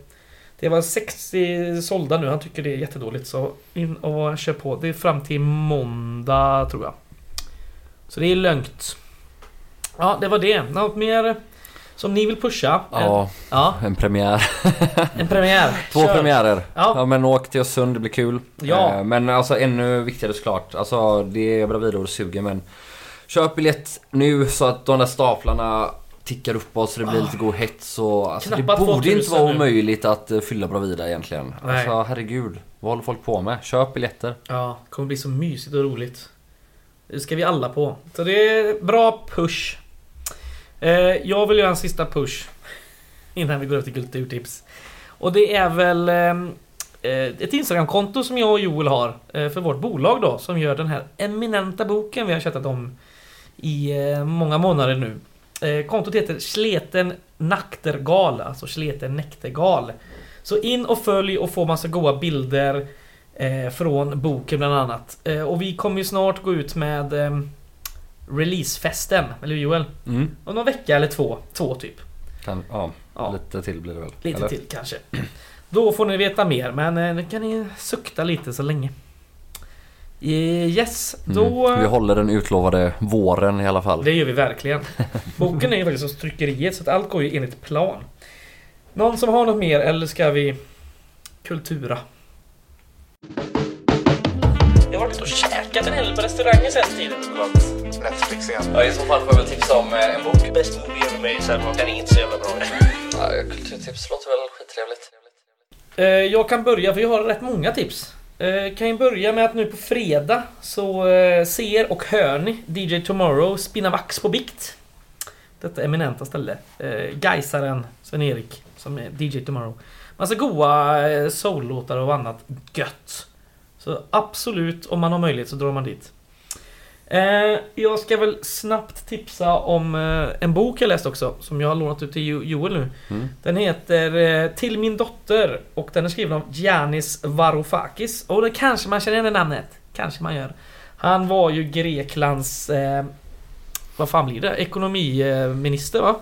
Det var 60 sålda nu, han tycker det är jättedåligt. Så in och kör på. Det är fram till måndag tror jag. Så det är lugnt. Ja, det var det. Något mer som ni vill pusha? Ja, Ja, en premiär. *laughs* en premiär. Två Kör. premiärer. Ja. Ja men åk till Östersund, det blir kul. Ja. Eh, Men alltså ännu viktigare såklart. Alltså det är Bravida och suger men Köp biljett nu så att de där staplarna tickar uppåt så det blir lite god hets och alltså, Det borde 2000 inte vara nu. omöjligt att eh, fylla Bravida egentligen. Nej. Alltså herregud. Vad håller folk på med? Köp biljetter. Ja, det kommer bli så mysigt och roligt. Det ska vi alla på. Så det är bra push. Eh, jag vill göra en sista push. Innan vi går över till kulturtips. Och det är väl ehm, eh, ett Instagramkonto som jag och Joel har. Eh, för vårt bolag då. Som gör den här eminenta boken vi har chattat om i eh, många månader nu. Eh, kontot heter Sleten Naktergal. Alltså Sleten Näktergal. Så in och följ och få massa goa bilder. Eh, från boken bland annat. Eh, och vi kommer ju snart gå ut med eh, releasefesten, eller Joel? Mm. Om någon vecka eller två. Två typ. Kan, ja, Ja. lite till blir det väl? Lite Eller? till kanske. Då får ni veta mer, men eh, nu kan ni sukta lite så länge. Eh, Yes, då... Mm. Vi håller den utlovade våren i alla fall. Det gör vi verkligen. Boken är ju faktiskt hos tryckeriet så att allt går ju enligt plan. Någon som har något mer eller ska vi kultura? Jag har varit och käkat en hel på restauranger sen tiden. Netflix igen. Ja, i så fall får jag väl tipsa om eh, en bok. Bäst movie ever made sen var den är inte så jävla bra. *laughs* Ja, kulturtips låter väl skittrevligt. Eh, Jag kan börja, för jag har rätt många tips. Eh, Kan ju börja med att nu på fredag så eh, ser och hör ni DJ Tomorrow spinna vax på bikt. Detta eminenta ställe. Eh, Gaisaren Sven-Erik som är DJ Tomorrow. Massa goa soul-låtar och annat gött. Så absolut, om man har möjlighet så drar man dit. Eh, jag ska väl snabbt tipsa om eh, en bok jag läst också, som jag har lånat ut till Jo- Joel nu. Mm. Den heter eh, Till min dotter och den är skriven av Giannis Varoufakis. Och det kanske man känner igen det namnet. Kanske man gör. Han var ju Greklands... Eh, vad fan blir det? Ekonomiminister va?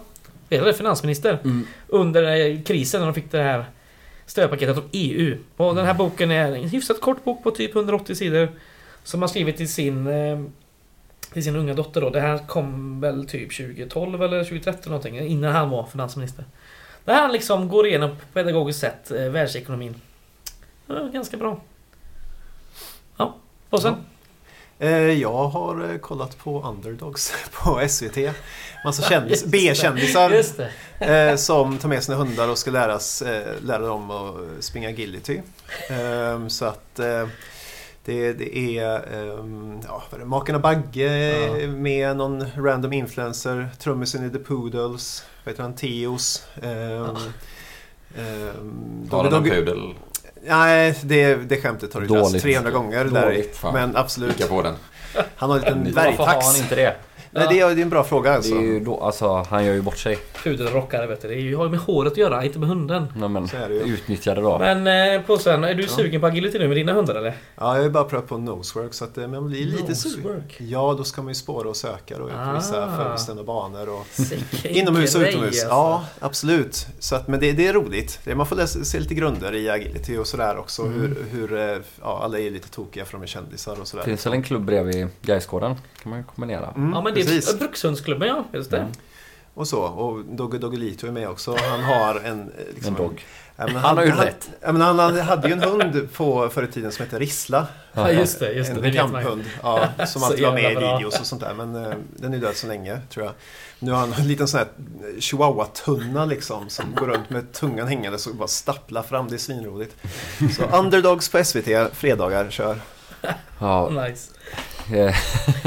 Det finansminister? Mm. Under krisen när de fick det här stödpaketet av EU. Och den här boken är en hyfsat kort bok på typ 180 sidor. Som han skrivit till sin... Eh, till sin unga dotter då. Det här kom väl typ 2012 eller 2013 någonting. Innan han var finansminister. Där han liksom går igenom på pedagogiskt sätt eh, världsekonomin. Ja, ganska bra. Ja, och sen? Eh, Jag har eh, kollat på Underdogs *laughs* på SVT. Massa kändis. *laughs* B-kändisar eh, som tar med sina hundar och ska läras, eh, lära dem att springa agility. Eh, Så att det, det är ehm, ja, vad är det, Makarna Bagge Ja. med någon random influencer, trummisen i The Poodles, vad heter han, Teos. ehm, ehm, Har han en pudel? Nej, det, det skämtet har du Dåligt. 300 gånger där. Dåligt. Men absolut. På den. Han har en liten Varför har han inte det? Nej, det, är, det är en bra fråga Det alltså. är ju då, alltså han gör ju bort sig. Pudelrockare vet du. Det är ju- har ju med håret att göra, inte med hunden. Nej, men Så är det ju. det då. Men eh, på sen, är du Ja. sugen på agility nu med dina hundar eller? Ja, jag har ju bara prövat på nosework så att eh, man blir lite sugen. Nosework. Ja, då ska man ju spåra och söka då, på vissa Ah. fönster och banor. Och Sicken *laughs* inomhus och grej, utomhus. alltså. Ja, absolut. Så att, men det, det är roligt. Det, man får läsa, se lite grunder i agility och sådär också. Mm. Hur, hur eh, ja, alla är lite tokiga för de är kändisar och sådär. Finns väl en klubb bredvid Gaisgården? kan man ju kombinera. Mm, Ja men det precis. Brukshundsklubben ja, just det. Mm. Och så. Och Dogge Doggelito är med också. Han har en... eh, Liksom, En dog. Ja, men Han har ju han, rätt. Ja, han, han hade ju en hund på, förr i tiden som hette Rissla. Ja just det, just det. en det kamphund. Ja, som alltid var med i videos och sånt där. Men eh, den är död så länge, tror jag. Nu har han en liten sån här chihuahua-tunna liksom. Som går runt med tungan hängande och bara stapplar fram. Det är svinroligt. Så Underdogs på SVT, fredagar, kör. Ja, *laughs* Nice. Eh,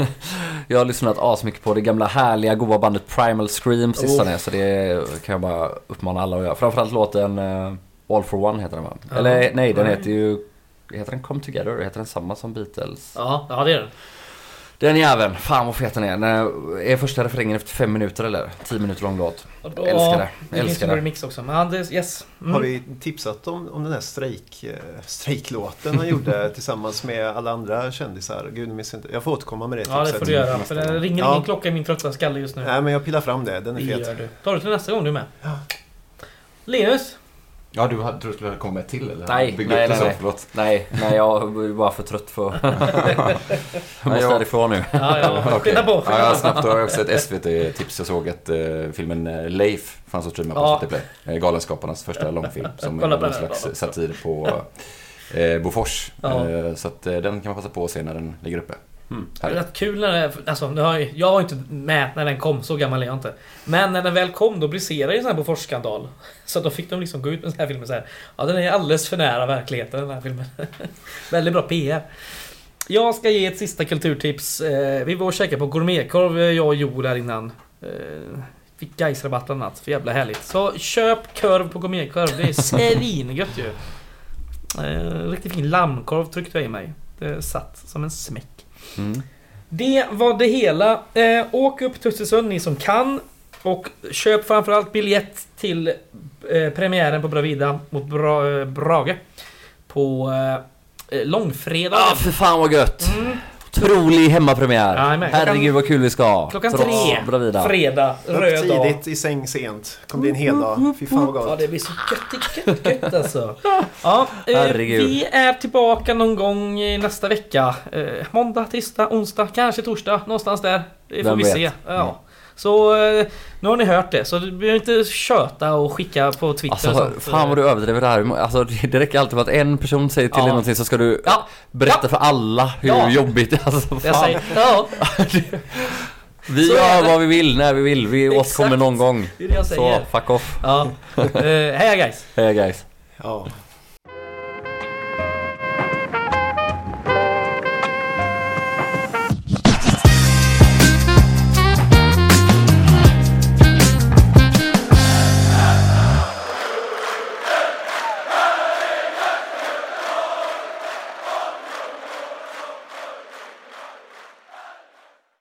*laughs* jag har lyssnat asmycket på det gamla härliga goa bandet Primal Scream sistone Oh. så det kan jag bara uppmana alla att göra. Framförallt låten eh, All for One heter den va? Eller nej, den heter ju... Heter den Come Together? Heter den samma som Beatles? Ja, ja det är den. Den jäveln, fan vad fet den är. Den är första refrängen efter fem minuter eller? Tio minuter lång låt. Ja, Älskar det. Det finns Älskar det. remix också. Men det, yes. Mm. Har vi tipsat om, om den här strejk, eh, strejklåten han gjorde *laughs* tillsammans med alla andra kändisar? Gud, jag inte. Jag får återkomma med det Ja det tipset får du göra. För det ringer Ja. ingen klocka i min trötta skalle just nu. Nej, men jag pillar fram det. Den det är fet. gör du. Tar du till nästa gång du med. Ja. Linus. Ja, du tror du skulle komma med till eller? Nej, nej, nej, så, nej. förlåt. Nej, nej jag är bara för trött för *laughs* Jag måste jag- härifrån nu. Ja, ja. *laughs* På. Ja, jag snabbt då har jag också ett SVT-tips. Jag såg att eh, filmen eh, Leif fanns att streama på Ja. SVT Play. Eh, Galenskaparnas första långfilm som *laughs* är någon här. slags satir på eh, Bofors. Ja. Eh, så att eh, den kan man passa på att se när den ligger uppe. Mm. Det är rätt kul när det, alltså, nu har jag, jag var inte med när den kom, så gammal är jag inte. Men när den väl kom då briserade ju sån här Bofors-skandal. *laughs* Så då fick de liksom gå ut med den här filmen så här. Ja, den är alldeles för nära verkligheten den här filmen. *laughs* Väldigt bra PR. Jag ska ge ett sista kulturtips. Eh, Vi var och käkade på gourmetkorv, eh, jag och Joel där innan. Eh, Fick Gais-rabatt bland annat, för jävla härligt. Så köp korv på gourmetkorv, det är *laughs* svingött ju. Riktigt fin lammkorv tryckte jag i mig. Det satt som en smäck. Mm. Det var det hela. Eh, åk upp till Östersund ni som kan. Och köp framförallt biljett till eh, premiären på Bravida mot Bra, eh, Brage. På eh, långfredag. Ah, för fan vad gött! Mm, Otrolig hemmapremiär! Jajamän, klockan- Herregud vad kul vi ska ha! klockan Trots tre. Bravida. fredag, röd dag. tidigt, i säng sent. Kommer bli en hel dag. Fy fan vad Ja gott. det blir så gött, gött, gött alltså. Ja, eh, Herregud. vi är tillbaka någon gång i nästa vecka. Eh, måndag, tisdag, onsdag, kanske torsdag. Någonstans där. Det får Vem vi vet? se. Ja. Så eh, nu har ni hört det. Så du behöver inte köta och skicka på Twitter och Alltså sånt. fan vad du överdriver det här. Alltså det räcker alltid med att en person säger till Ja. dig någonting så ska du Ja, berätta Ja. för alla hur Ja. jobbigt det är. Alltså, jag fan. säger ja. *laughs* Vi Så gör vad vi vill när vi vill. Vi Exakt. återkommer någon gång. Det är det jag Så, säger. fuck off. Ja. *laughs* Eh, hej guys. Hej guys. Ja.